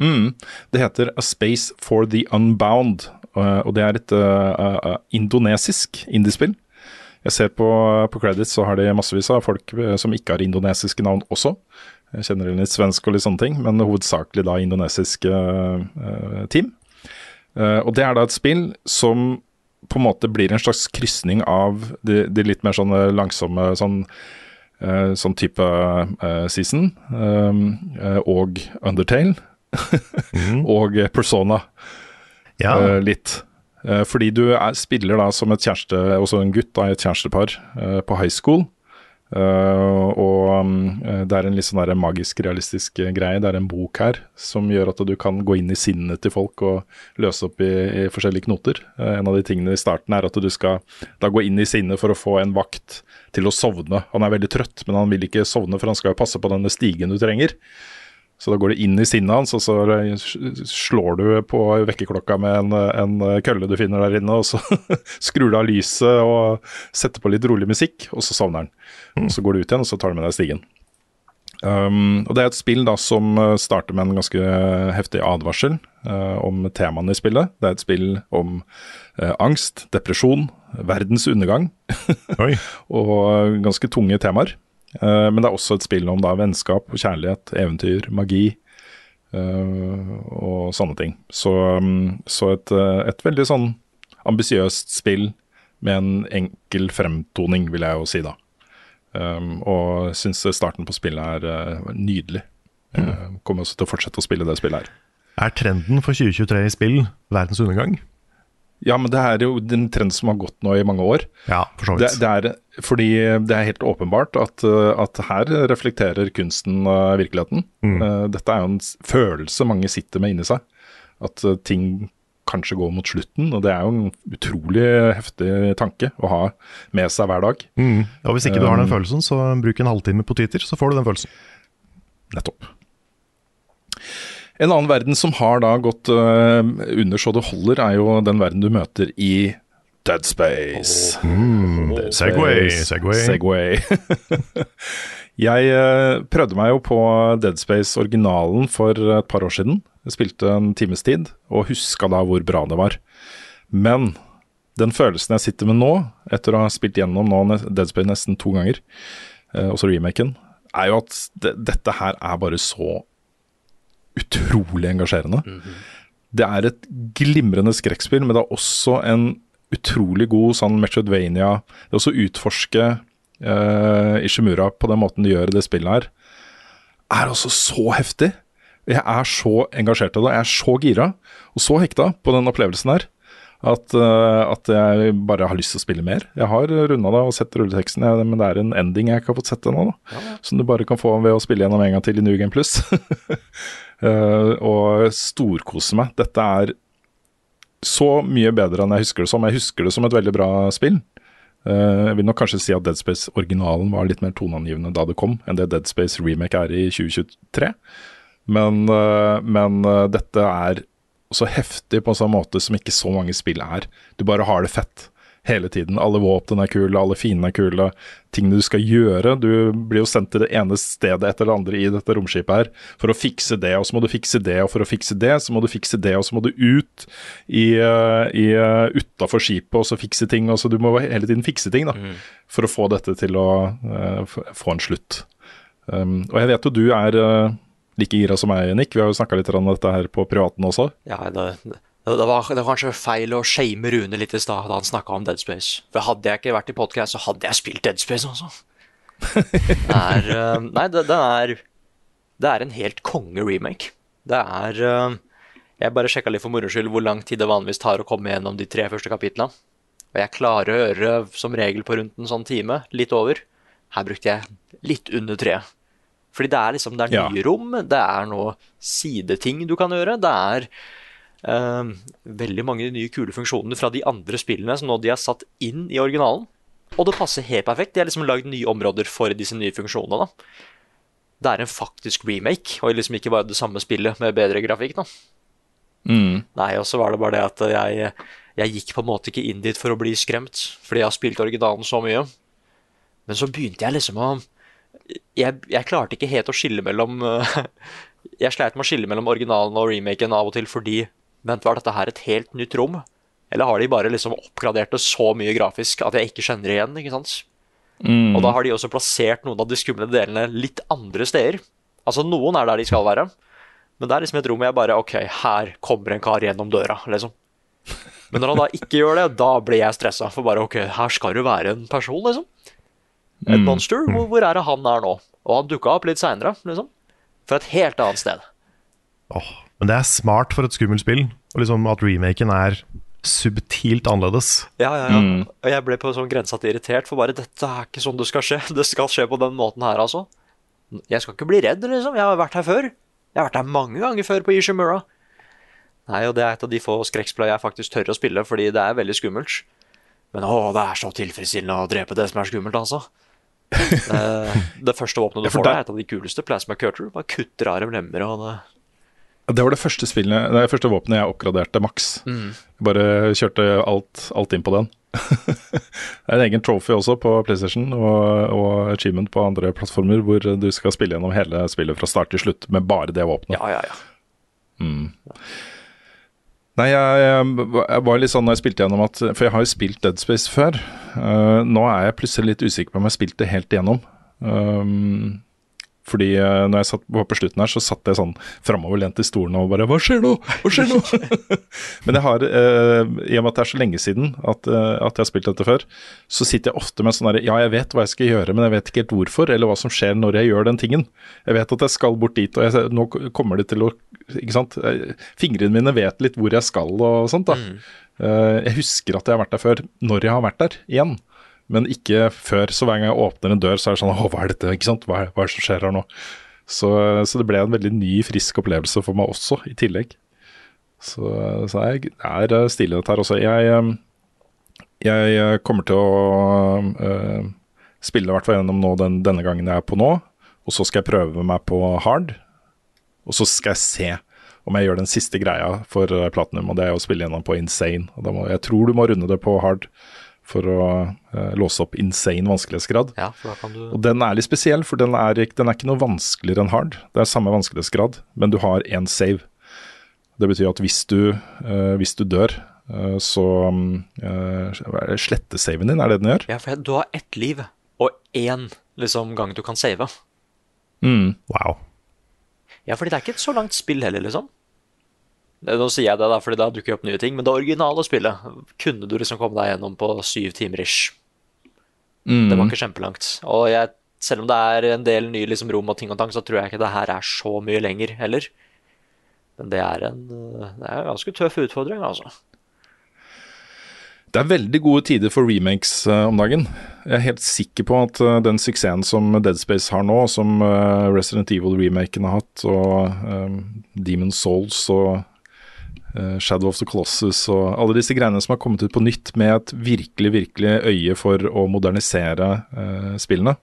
Mm. Det heter A Space for the Unbound, og det er et uh, uh, indonesisk indiespill. Jeg ser på, på credits, så har de massevis av folk uh, som ikke har indonesiske navn også. Jeg kjenner litt svensk og litt sånne ting, men hovedsakelig da indonesiske uh, team. Uh, og det er da et spill som på en måte blir en slags krysning av de, de litt mer sånne langsomme sånn uh, sånn type eh, season eh, og Undertale og eh, Persona Ja, eh, litt. Eh, fordi du er, spiller da som et kjæreste, også en gutt da, i et kjærestepar eh, på high school. Eh, og det er en litt sånn magisk realistisk greie. Det er en bok her som gjør at du kan gå inn i sinnet til folk og løse opp i, i forskjellige knoter. En av de tingene i starten er at du skal da gå inn i sinnet for å få en vakt til å sovne. Han er veldig trøtt, men han vil ikke sovne, for han skal jo passe på denne stigen du trenger. Så da går du inn i sinnet hans, og så slår du på vekkerklokka med en, en kølle du finner der inne, og så skrur du av lyset og setter på litt rolig musikk, og så sovner han. Og så går du ut igjen, og så tar du med deg stigen. Um, og Det er et spill da som starter med en ganske heftig advarsel uh, om temaene i spillet. Det er et spill om uh, angst, depresjon, verdens undergang og ganske tunge temaer. Eh, men det er også et spill om da vennskap, kjærlighet, eventyr, magi eh, og sånne ting. Så, mm, så et, eh, et veldig sånn ambisiøst spill med en enkel fremtoning, vil jeg jo si da. Og syns starten på spillet er nydelig. Uh, kommer også til å fortsette å spille det spillet her. Er trenden for 2023 i spill verdens undergang? Ja, men det er jo den trend som har gått nå i mange år. Ja, for så vidt. det er, fordi det er helt åpenbart at, uh, at her reflekterer kunsten uh, virkeligheten. Mm. dette er jo en følelse mange sitter med inni seg. At ting kanskje går mot slutten, og det er jo en utrolig heftig tanke å ha med seg hver dag. Mm. Og hvis ikke du har den følelsen, så bruk en halvtime på Twitter, så får du den følelsen. Nettopp. En annen verden som har da gått uh, under så det holder, er jo den verden du møter i Dead Space. Dead Segway, Space. Segway. Segway. jeg uh, prøvde meg jo på Dead Space originalen for et par år siden. Jeg spilte en times tid, og huska da hvor bra det var. Men den følelsen jeg sitter med nå, etter å ha spilt gjennom nå Dead Space nesten to ganger, uh, også remaken, er jo at det, dette her er bare så utrolig engasjerende. Det er et glimrende skrekkspill, men det er også en utrolig god sånn Metrodvania Det å utforske uh, Ishimura på den måten de gjør i det spillet her, er altså så heftig. Jeg er så engasjert i det, jeg er så gira og så hekta på den opplevelsen her. At, eh, at jeg bare har lyst til å spille mer. Jeg har runda det og sett rulleteksten, men det er en ending jeg ikke har fått sett ennå. da. Som du bare kan få ved å spille gjennom en gang til i New Game Plus. Eh, og storkose meg. Dette er så mye bedre enn jeg husker det som. Jeg husker det som et veldig bra spill. Eh, jeg vil nok kanskje si at Dead Space-originalen var litt mer toneangivende da det kom, enn det Dead Space Remake er i 2023. Men, men dette er så heftig på en sånn måte som ikke så mange spill er. Du bare har det fett hele tiden. Alle våpnene er kule, alle fiendene er kule. Tingene du skal gjøre. Du blir jo sendt til det ene stedet etter det andre i dette romskipet her for å fikse det, og så må du fikse det, og for å fikse det, så må du fikse det, og så må du ut i, eh, i uh, utafor skipet og så fikse ting. Og så du må hele tiden fikse ting da, for å få dette til å uh, få en slutt. Um, og jeg vet jo du er eh, like gira som meg, Nick. Vi har jo snakka litt om dette her på privaten også. Ja, det, det, var, det var kanskje feil å shame Rune litt i stad da han snakka om Dead Space. For hadde jeg ikke vært i podcast, så hadde jeg spilt Dead Space, altså. Er eh, Nei, det, det, er Det er en helt konge-remake. Det er eh, Jeg bare sjekka litt for moro skyld hvor lang tid det vanligvis tar å komme gjennom de tre første kapitlene. Og jeg klarer å gjøre som regel på rundt en sånn time, litt over. Her brukte jeg litt under tre. Fordi det er liksom Det er Ja. nye rom, det er noe sideting du kan gjøre. Det er uh, veldig mange nye kule funksjoner fra de andre spillene som nå de har satt inn i originalen. Og det passer helt perfekt. De har liksom lagd nye områder for disse nye funksjonene. da. Det er en faktisk remake, og liksom ikke bare det samme spillet med bedre grafikk. da. Nei, og så var det bare det at jeg, jeg gikk på en måte ikke inn dit for å bli skremt, fordi jeg har spilt originalen så mye. Men så begynte jeg liksom å Jeg, jeg klarte ikke helt å skille mellom eh, Jeg sleit med å skille mellom originalen og remaken av og til fordi Vent, var dette her et helt nytt rom? Eller har de bare liksom oppgradert det så mye grafisk at jeg ikke kjenner det igjen? ikke sant? Og da har de også plassert noen av de skumle delene litt andre steder. Altså, noen er der de skal være, men det er liksom et rom hvor jeg bare OK, her kommer en kar gjennom døra, liksom. Men når han da ikke gjør det, da blir jeg stressa. For bare OK, her skal det være en person, liksom. Et monster. Hvor, hvor er det han er nå? Og han dukka opp litt seinere, liksom. Fra et helt annet sted. Oh, men det er smart for et skummelt spill, og liksom at remaken er subtilt annerledes. Ja, ja, ja. Og jeg ble på sånn grensa til irritert, for bare dette er ikke sånn det skal skje. Det skal skje på den måten her, altså. Jeg skal ikke bli redd, liksom. Jeg har vært her før. Jeg har vært her mange ganger før på Ishimura. Nei, og det er et av de få skrekkspill jeg faktisk tør å spille, fordi det er veldig skummelt. Men å, det er så tilfredsstillende å drepe det som er skummelt, altså. Eh, det første våpenet du får, der- er et av de kuleste. Plasma Cutter. Bare kutter av dem lemmer og det Det var det første, spillet, det første våpenet jeg oppgraderte maks. Bare kjørte alt, alt inn på den. det er en egen trophy også på PlayStation og, og achievement på andre plattformer hvor du skal spille gjennom hele spillet fra start til slutt med bare det våpenet. Ja, ja, ja. Nei, jeg, jeg, var litt sånn når jeg spilte gjennom at For jeg har jo spilt Dead Space før. Uh, nå er jeg plutselig litt usikker på om jeg spilte helt igjennom. Um, fordi uh, når jeg satt var på slutten her, så satt jeg sånn framoverlent i stolen og bare Hva skjer nå? Hva skjer nå? men jeg har, uh, i og med at det er så lenge siden at, uh, at jeg har spilt dette før, så sitter jeg ofte med sånn herre Ja, jeg vet hva jeg skal gjøre, men jeg vet ikke helt hvorfor, eller hva som skjer når jeg gjør den tingen. Jeg vet at jeg skal bort dit, og jeg, nå kommer det til å Ikke sant. Fingrene mine vet litt hvor jeg skal og sånt, da. Eh, jeg husker at jeg har vært der før, når jeg har vært der igjen. Men ikke før. Så hver gang jeg åpner en dør, så er det sånn Å, hva er dette? Ikke sant? Hva er, hva er det som skjer her nå? Så, så det ble en veldig ny, frisk opplevelse for meg også, i tillegg. Så, så jeg er eh, stilig dette her også. Jeg, eh, jeg kommer til å øh, spille i hvert fall gjennom nå den, denne gangen jeg er på nå. Og så skal jeg prøve meg på hard. Og så skal jeg se om jeg gjør den siste greia for eh, platinum, og det er å spille gjennom på insane. Og må, jeg tror du må runde det på hard for å eh, låse opp insane vanskelighetsgrad. Ja, du Og den er litt spesiell, for den er, ikke- den er ikke noe vanskeligere enn hard. Det er samme vanskelighetsgrad, men du har én save. Det betyr at hvis du, eh, hvis du dør, eh, så uh, sletter saven din, er det den gjør? Ja, for du har ett liv og én liksom, gang du kan save. Mm. Wow. Ja, fordi det er ikke et så langt spill heller, liksom. Det- Nå sier jeg det, da, fordi da dukker opp nye ting, men det originale spillet kunne du liksom komme deg gjennom på syv timer ish. Det var ikke kjempelangt. Og jeg, selv om det er en del nye liksom, rom og ting og tang, så tror jeg ikke det her er så mye lenger heller. Men det er en, øh, det er en ganske tøff utfordring, altså. Det er veldig gode tider for remakes eh, om dagen. Jeg er helt sikker på at eh, den suksessen som Dead Space har nå, som eh, Resident Evil-remaken har hatt, og uh, Demon Souls og eh, Shadow of the Colossus og alle disse greiene som har kommet ut på nytt med et virkelig, virkelig øye for å modernisere eh, spillene.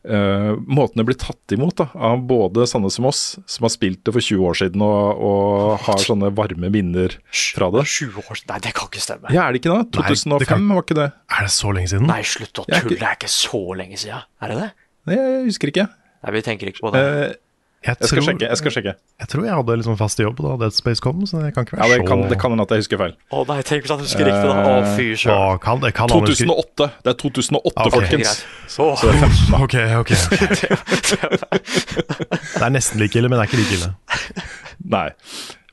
Uh, måten det blir tatt imot da, av både Sanne som oss, som har spilt det for 20 år siden og, og har sånne varme minner fra det. 20 år Nei, det kan ikke stemme. Ja, er det ikke det? Nei, 2005 det kan- var ikke det? Er det så lenge siden? Nei, slutt å tulle. ikke- Det er ikke så lenge siden. Er det det? Nei, jeg husker ikke. Nei, vi tenker ikke på det. Eh, Jeg, jeg skal tror, sjekke. jeg skal sjekke jeg tror jeg hadde liksom fast jobb da Dead Space kom, så det kan ikke Ja, være det kan, så det kan hende at jeg husker feil. Å nei, tenk hvis han husker riktig, da. Å, fy han huske- 2008. Det er 2008, okay. folkens. Så, Så det er 15. Ok, ok. det er nesten like ille, men det er ikke like ille. Nei.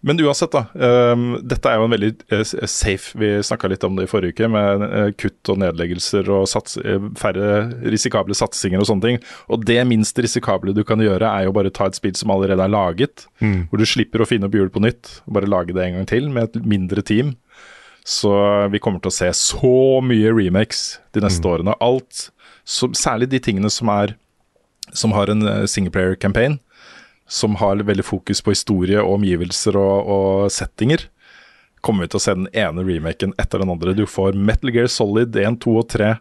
Men uansett, da. Um, dette er jo en veldig uh, safe Vi snakka litt om det i forrige uke, med uh, kutt og nedleggelser og sats, uh, færre risikable satsinger og sånne ting. Og det minst risikable du kan gjøre, er jo bare ta et spill som allerede er laget, hvor du slipper å finne opp hjul på nytt, og bare lage det en gang til med et mindre team. Så vi kommer til å se så mye remakes de neste årene. Alt, som, særlig de tingene som er som har en eh, singleplayer campaign, som har veldig fokus på historie og omgivelser og, og settinger, kommer vi til å se den ene remaken etter den andre. Du får Metal Gear Solid 1, 2 og 3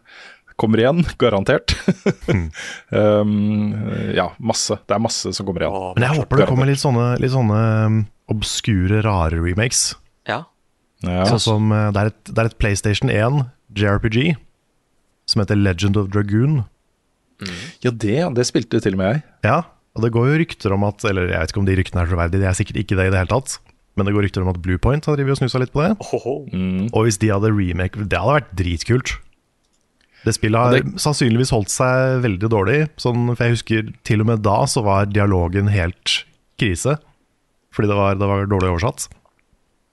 kommer igjen, garantert. um, ja, masse. Det er masse som kommer igjen. Men jeg håper det kommer litt sånne, litt sånne um, obskure, rare remakes. Ja. Ja. Sånn som uh, det, er et, det er et PlayStation 1 JRPG som heter Legend of Dragoon. ja, det, det spilte til og med jeg. Ja, og det går jo rykter om at Eller jeg vet ikke om de ryktene er troverdige, det er sikkert ikke det i det hele tatt. Men det går rykter om at Bluepoint har drevet og snusa litt på det. Ohoho. Og hvis de hadde remake Det hadde vært dritkult. Det spillet har det- sannsynligvis holdt seg veldig dårlig. Sånn, for jeg husker til og med da så var dialogen helt krise. Fordi det var, det var dårlig oversatt.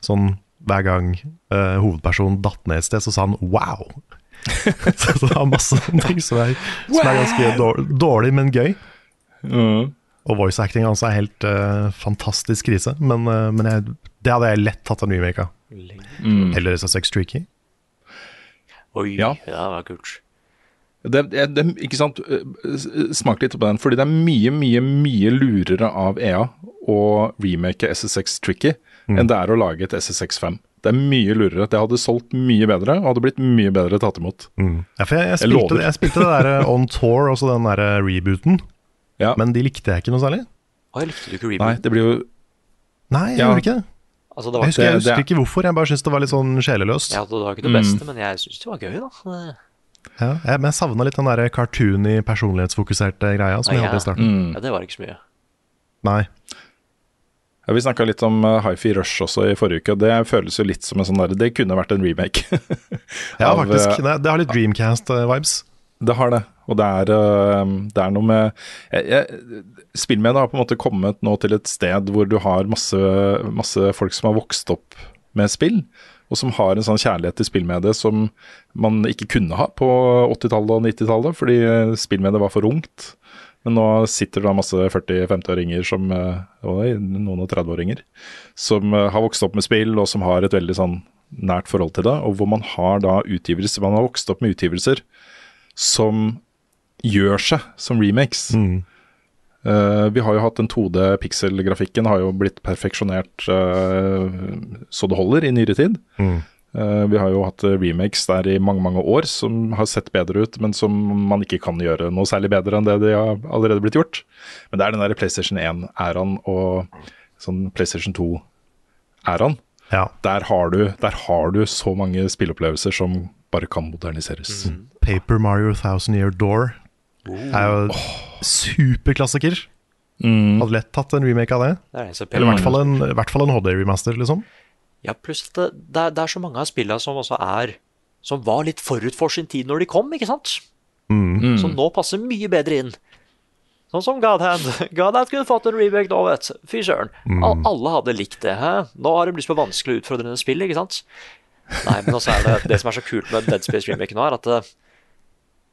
Sånn hver gang uh, hovedpersonen datt ned et sted, så sa han 'wow'. så, så det var masse ting som er, som er ganske dårlig, dårlig, men gøy. Og voice acting hans er helt uh, fantastisk krise. Men, uh, men jeg, det hadde jeg lett tatt en remake av. Eller SSX Tricky. Oi, Ja. det var kult. Det, det, det, ikke sant, Smak litt på den, fordi det er mye, mye mye lurere av EA å remake SSX Tricky enn det er å lage et SSX 5. Det er mye lurere. Det hadde solgt mye bedre og hadde blitt mye bedre tatt imot. Ja, for jeg, jeg, spilte, jeg, jeg spilte det der eh, On Tour, også den der eh, rebooten. Ja. Men de likte jeg ikke noe særlig. Å, jeg likte du ikke Nei, det blir jo Nei, jeg Ja. gjorde ikke det. Altså, det Jeg var, husker, jeg Det- husker det- ikke hvorfor, jeg bare syntes det var litt sånn sjeleløst. ja, det var ikke det beste, men jeg syns det var gøy, da. Det- Ja, jeg, men jeg savna litt den der cartoony, personlighetsfokuserte greia som vi jeg ja. hadde i starten. mm. Ja, det var ikke så mye. Nei. ja, Vi snakka litt om uh, Hifi Rush også i forrige uke. og Det føles jo litt som en sånn der Det kunne vært en remake. Ja, Av, faktisk. eh, Det, det har litt Dreamcast-vibes. Det har det. Og det er, eh, det er noe med jeg, Spillmediet har på en måte kommet nå til et sted hvor du har masse, masse folk som har vokst opp med spill, og som har en sånn kjærlighet til spillmediet som man ikke kunne ha på 80-tallet og 90-tallet, fordi spillmediet var for ungt. Men nå sitter det da masse 40-50-åringer som eh, og noen og 30-åringer som eh, har vokst opp med spill, og som har et veldig sånn nært forhold til det, og hvor man har da utgivelser Man har vokst opp med utgivelser som gjør seg som remakes. Uh, vi har jo hatt den 2D-pixel-grafikken har jo blitt perfeksjonert uh, så det holder i nyere tid. Mm. Uh, vi har jo hatt remakes der i mange mange år som har sett bedre ut, men som man ikke kan gjøre noe særlig bedre enn det de har allerede blitt gjort. Men det er den der PlayStation 1-æraen og sånn PlayStation 2-æraen. Ja. Der, har du, der har du så mange spilleopplevelser som bare kan moderniseres. Paper Mario Thousand Year Door er jo superklassiker. Mm. Hadde lett tatt en remake av det. Det er Eller i hvert fall en, i hvert fall en HD-remaster, liksom. Ja, pluss at det, det, det er så mange av spillene som også er Som var litt forut for sin tid når de kom, ikke sant? Mm. Som nå passer mye bedre inn. Sånn som Godhand. Godhand kunne fått en remake nå, vet du. Fy søren. Al- Alle hadde likt det. Hæ? Nå har det blitt så vanskelig og utfordrende spill, ikke sant? Nei, men også er det det som er så kult med Dead Space remake nå, er at eh,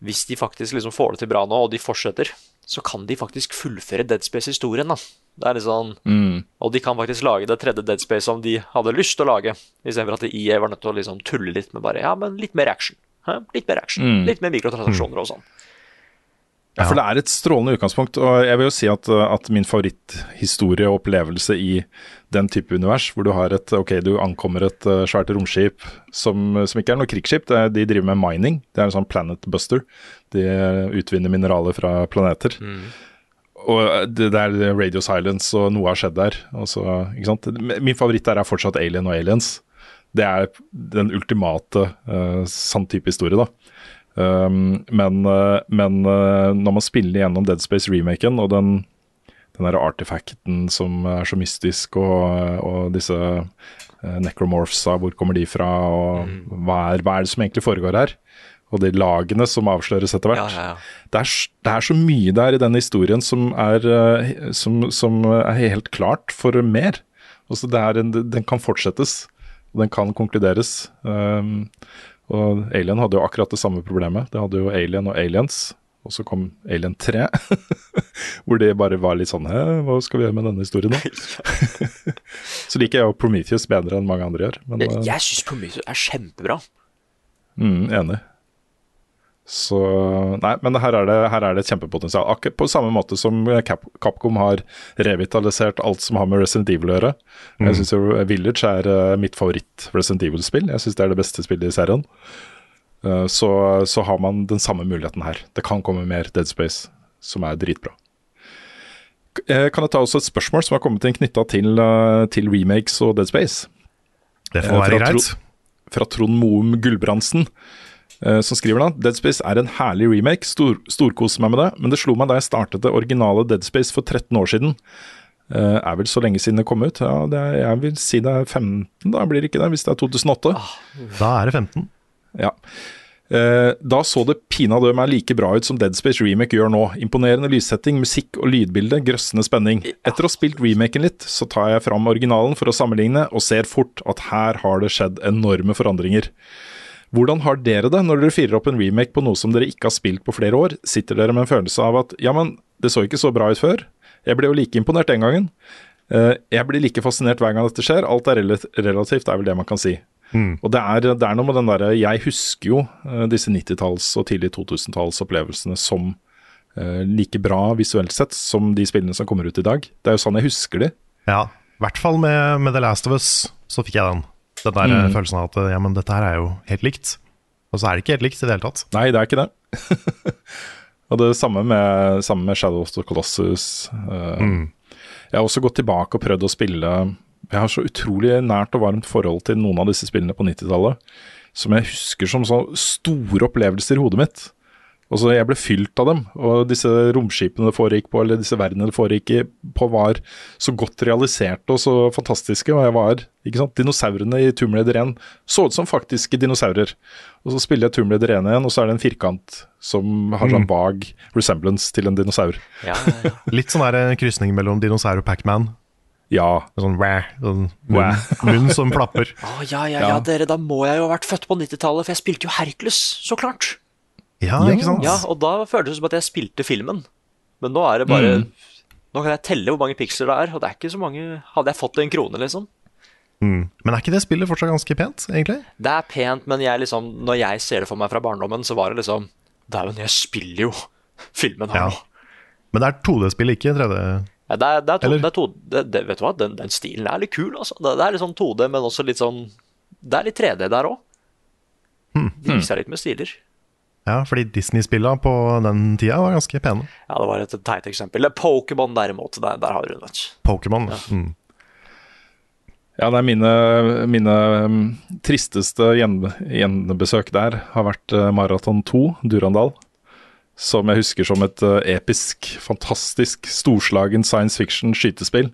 hvis de faktisk liksom får det til bra nå, og de fortsetter, så kan de faktisk fullføre Dead Space-historien, da. Det er litt sånn Og de kan faktisk lage det tredje Dead Space som de hadde lyst til å lage, istedenfor at EA var nødt til å liksom tulle litt med bare Ja, men litt mer action. Hæ? Litt mer action. Mm. Litt mer mikrotransaksjoner og sånn. Ja, for det er et strålende utgangspunkt, og jeg vil jo si at, uh, at min favoritthistorie og opplevelse i den type univers, hvor du har et Ok, du ankommer et uh, svært romskip som, som ikke er noe krigsskip, det er, de driver med mining. Det er en sånn planet buster. De uh, utvinner mineraler fra planeter. Og uh, det, det er radio silence, og noe har skjedd der. Og så? Min favoritt der er fortsatt Alien og Aliens. Det er den ultimate uh, sann type historie, da. Um, men uh, men uh, når man spiller gjennom Dead Space-remaken, og den, den der artefacten som er så mystisk, og, og disse uh, necromorphsa, hvor kommer de fra, og hva, er, hva er det som egentlig foregår her? Og de lagene som avsløres etter hvert. Ja, ja, ja. Det, er, det er så mye der i den historien som er, som, som er helt klart for mer. Altså er en, den kan fortsettes, og den kan konkluderes. Um, og Alien hadde jo akkurat det samme problemet. Det hadde jo Alien og Aliens, og så kom Alien 3. hvor det bare var litt sånn Hæ, hva skal vi gjøre med denne historien nå? så liker jeg jo Prometheus bedre enn mange andre gjør. Men, Jeg, uh, jeg syns Prometheus er kjempebra. Mm, enig. Så Nei, men her er det, her er det et kjempepotensial. Akkurat på samme måte som Cap Capcom har revitalisert alt som har med Resident Evil å gjøre. Jeg syns Village er eh, mitt favoritt-Resident Evil-spill. Jeg syns det er det beste spillet i serien. Eh, så, så har man den samme muligheten her. Det kan komme mer Dead Space, som er dritbra. Eh, Kan jeg ta også et spørsmål som har kommet inn knytta til, eh, til remakes og Dead Space? Det Eh, får være greit. Fra Trond Moum Gulbrandsen, eh, som skriver da Dead Space er en herlig remake, stor, storkoser meg med det, men det slo meg da jeg startet det originale Dead Space for 13 år siden. Uh, er vel så lenge siden det kom ut? Ja, det er, jeg vil si det er 15, da blir det ikke det, hvis det er 2008. Da er det 15. Ja. Uh, da så det pinadø meg like bra ut som Dead Space Remake gjør nå. Imponerende lyssetting, musikk og lydbilde, grøssende spenning. Etter å ha spilt remaken litt, så tar jeg fram originalen for å sammenligne, og ser fort at her har det skjedd enorme forandringer. Hvordan har dere det når dere firer opp en remake på noe som dere ikke har spilt på flere år? Sitter dere med en følelse av at ja, men det så ikke så bra ut før? Jeg ble jo like imponert den gangen. Eh, jeg blir like fascinert hver gang dette skjer. Alt er rel- relativt, er vel det man kan si. Og det er, det er noe med den derre Jeg husker jo eh, disse 90-talls- og tidlig 2000-tallsopplevelsene som eh, like bra visuelt sett som de spillene som kommer ut i dag. Det er jo sånn jeg husker de. Ja, i hvert fall med, med The Last of Us så fikk jeg den. Den der Mm. følelsen av at ja, men dette her er jo helt likt. Og så er det ikke helt likt i det hele tatt. Nei, det er ikke det. og det samme med, samme med Shadow of the Colossus. mm. Jeg har også gått tilbake og prøvd å spille Jeg har så utrolig nært og varmt forhold til noen av disse spillene på 90-tallet, som jeg husker som så store opplevelser i hodet mitt. Og så Jeg ble fylt av dem, og disse romskipene det foregikk på, eller disse verdenene det foregikk i- på, var så godt realiserte og så fantastiske. Og jeg var, ikke sant, Dinosaurene i Tomb Raider 1 så ut som faktiske dinosaurer. Og så spiller jeg Tomb Raider 1 igjen, og så er det en firkant som har sånn vag resemblance til en dinosaur. Ja, ja, ja. Litt sånn der en krysning mellom dinosaur og Pac-Man. Ja, Sånn, wah, sånn munn, munn som flapper. Å, ja, ja, ja, Ja. dere, da må jeg jo ha vært født på 90-tallet, for jeg spilte jo Hercules, så klart. Ja, Ja. ikke sant? Ja, og da føltes det som at jeg spilte filmen. Men nå er det bare Nå kan jeg telle hvor mange piksler det er, og det er ikke så mange Hadde jeg fått en krone, liksom? Mm. Men er ikke det spillet fortsatt ganske pent, egentlig? Det er pent, men jeg liksom Når jeg ser det for meg fra barndommen, så var det liksom Dæven, jeg spiller jo filmen her Ja. nå. Men det er 2D-spill, ikke 3D. Ja, det er, det er to, Eller? det er to, det, det, vet du hva, den, den stilen er litt kul, altså. Det, det er litt sånn 2D, men også litt sånn Det er litt 3D der òg. De viser seg litt med stiler. Ja, fordi Disney-spilla på den tida var ganske pene. Ja, det var et teit eksempel. Pokémon derimot, der, der har du det. Pokémon, ja. Pokémon. Mm. Ja, det er mine, mine um, tristeste gjen, gjenbesøk der har vært uh, Maraton 2, Durandal. Som jeg husker som et uh, episk, fantastisk, storslagen science fiction skytespill.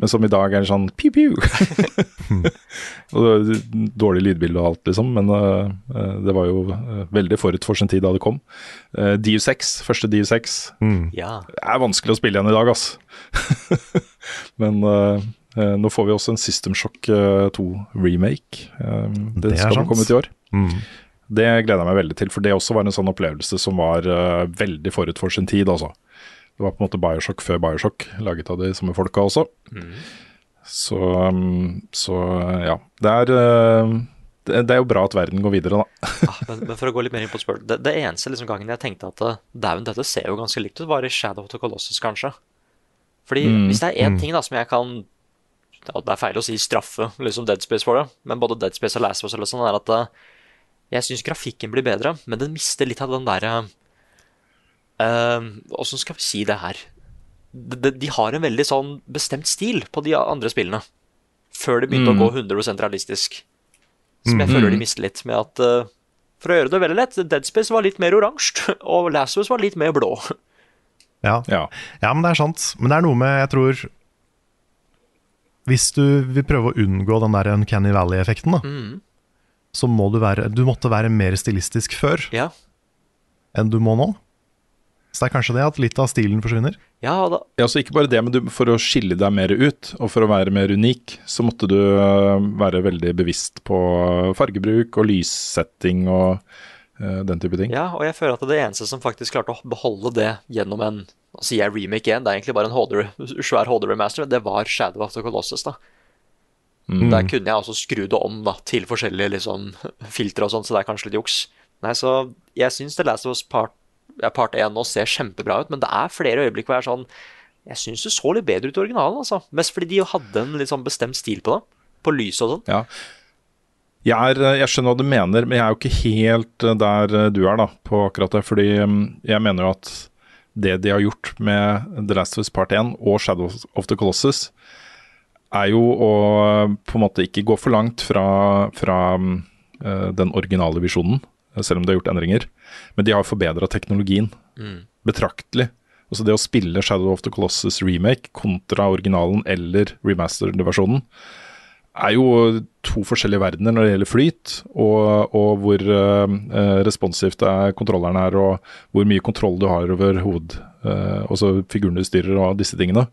Men som i dag er sånn piu-piu. Dårlig lydbilde og alt, liksom. Men uh, det var jo uh, veldig forut for sin tid da det kom. Uh, DU6, første DU6, Ja. det er vanskelig å spille igjen i dag, ass. Men uh, eh, nå får vi også en System Shock eh, 2 remake. Det, Det skal sant. komme ut i år. Mm. Det gleder jeg meg veldig til, for det også var en sånn opplevelse som var eh, veldig forut for sin tid, altså. Det var på en måte Bioshock før Bioshock, laget av de samme folka også. Så, um, så ja. Det er, eh, det, er jo bra at verden går videre, da. Ah, men, men for å gå litt mer inn på spør det, det eneste liksom gangen jeg tenkte at eh, dæven, dette ser jo ganske likt ut, var i Shadow of the Colossus, kanskje. Fordi hvis det er én ting da som jeg kan ja, Det er feil å si straffe liksom Dead Space for det, men både Dead Space og Last of Us eller sånn, er at eh, jeg syns grafikken blir bedre, men den mister litt av den derre Åssen skal vi si det her? De, de, de har en veldig sånn bestemt stil på de andre spillene. Før det begynte å gå 100 realistisk. Som jeg føler de mister litt med at uh, For å gjøre det veldig lett, Dead Space var litt mer oransje, og Last Us var litt mer blå. Ja. Ja. ja, men det er sant. Men det er noe med, jeg tror Hvis du vil prøve å unngå den der Uncanny Valley-effekten, da, så må du være Du måtte være mer stilistisk før Ja, enn du må nå. Så det er kanskje det at litt av stilen forsvinner. ja da, Ja, så ikke bare det, men du, for å skille deg mer ut, og for å være mer unik, så måtte du øh, være veldig bevisst på fargebruk og lyssetting og uh, den type ting. ja, og jeg føler at det eneste som faktisk klarte å beholde det gjennom en Nå sier jeg remake igjen, det er egentlig bare en HD, svær HD-remaster, det var Shadow of the Colossus. da. Der kunne jeg også skru det om da, til forskjellige liksom, filtre og sånn, så det er kanskje litt juks. Nei, så jeg syns The Last of Us Part, part 1 nå ser kjempebra ut, men det er flere øyeblikk hvor jeg er sånn Jeg syns det så litt bedre ut i originalen, altså. Mest fordi de hadde en litt sånn bestemt stil på det. På lyset og sånn. Ja. Jeg, er, øh, jeg skjønner hva du mener, men jeg er jo ikke helt øh, der øh, du er da, på akkurat det. Fordi jeg mener jo at det de har gjort med The Last of Us Part 1 og Shadow of the Colossus, er jo å på en måte ikke gå for langt fra, fra øh, den originale visjonen, selv om de har gjort endringer. Men de har forbedra teknologien betraktelig. Altså det å spille Shadow of the Colossus remake kontra originalen eller remastered-versjonen, er jo to forskjellige verdener når det gjelder flyt, og, og hvor uh, responsivt er, kontrolleren er, og hvor mye kontroll du har over hoved, uh, også figuren du styrer og disse tingene.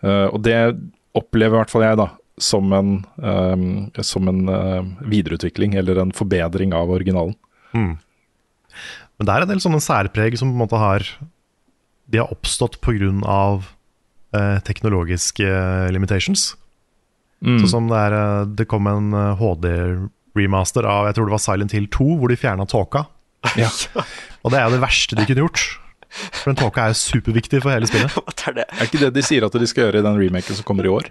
Uh, og det opplever i hvert fall jeg da, som en, eh, som en eh, videreutvikling eller en forbedring av originalen. Men det er en del sånne særpreg som på en måte har De har oppstått pga. Eh, teknologiske limitations. limitations. Sånn som det er eh, Det kom en eh, HD-remaster av jeg tror det var Silent Hill 2, hvor de fjerna tåka. Ja. Og det er jo det verste de kunne gjort. For den tåka er superviktig for hele spillet. Er det. Er ikke det de sier at de skal gjøre i den remaken som kommer i år?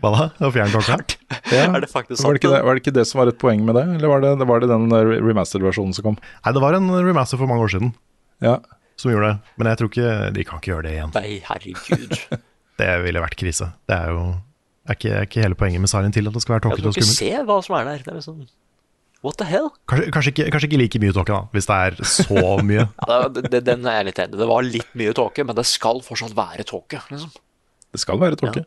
Hva da? Å fjerne? Er det faktisk Var det, ikke det, var det ikke det som var et poeng med det, eller var det, var det den eh, remastered-versjonen som kom? Nei, det var en remaster for mange år siden Ja. som gjorde det. Men jeg tror ikke de kan ikke gjøre det igjen. Nei, herregud. Det ville vært krise. Det er jo er ikke, er ikke hele poenget med Silent Hill at det skal være Jeg tåkete kan og ikke skummelt. se hva som er der. Det er liksom What the hell? Kanskje, kanskje, ikke, kanskje ikke like mye tåke, da, hvis det er så mye. Ja, det, det, den er jeg litt enig i. Det var litt mye tåke, men det skal fortsatt være tåke. Liksom. Det skal være tåke.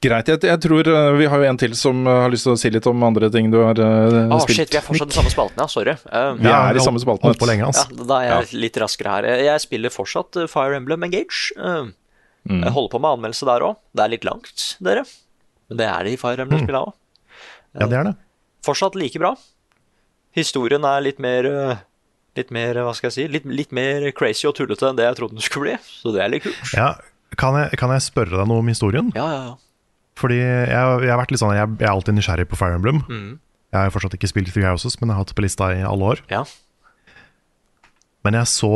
Greit. Jeg, jeg tror eh, vi har jo en til som eh, har lyst til å si litt om andre ting du har uh, Å, spilt. shit, vi er fortsatt i samme spalten, ja. Sorry. Uh, Vi er i samme spalten. Holdt på lenge, ja, altså. da er jeg litt raskere her. Jeg spiller fortsatt Fire Emblem Engage. Uh, Mm. Jeg holder på med anmeldelse der òg. Det er litt langt, dere. Men det er det i Fire Emblem-spillene òg. Ja, det er det. Fortsatt like bra. Historien er litt mer uh, Litt mer, hva skal jeg si, litt, litt mer crazy og tullete enn det jeg trodde den skulle bli. Så det er litt kult. Ja, kan, jeg, kan jeg spørre deg noe om historien? Ja, ja, ja. Fordi jeg, jeg har vært litt sånn Jeg, jeg er alltid nysgjerrig på Fire Emblem. Mm. Jeg har fortsatt ikke spilt Three Houses, men jeg har hatt det på lista i alle år. ja. Men jeg så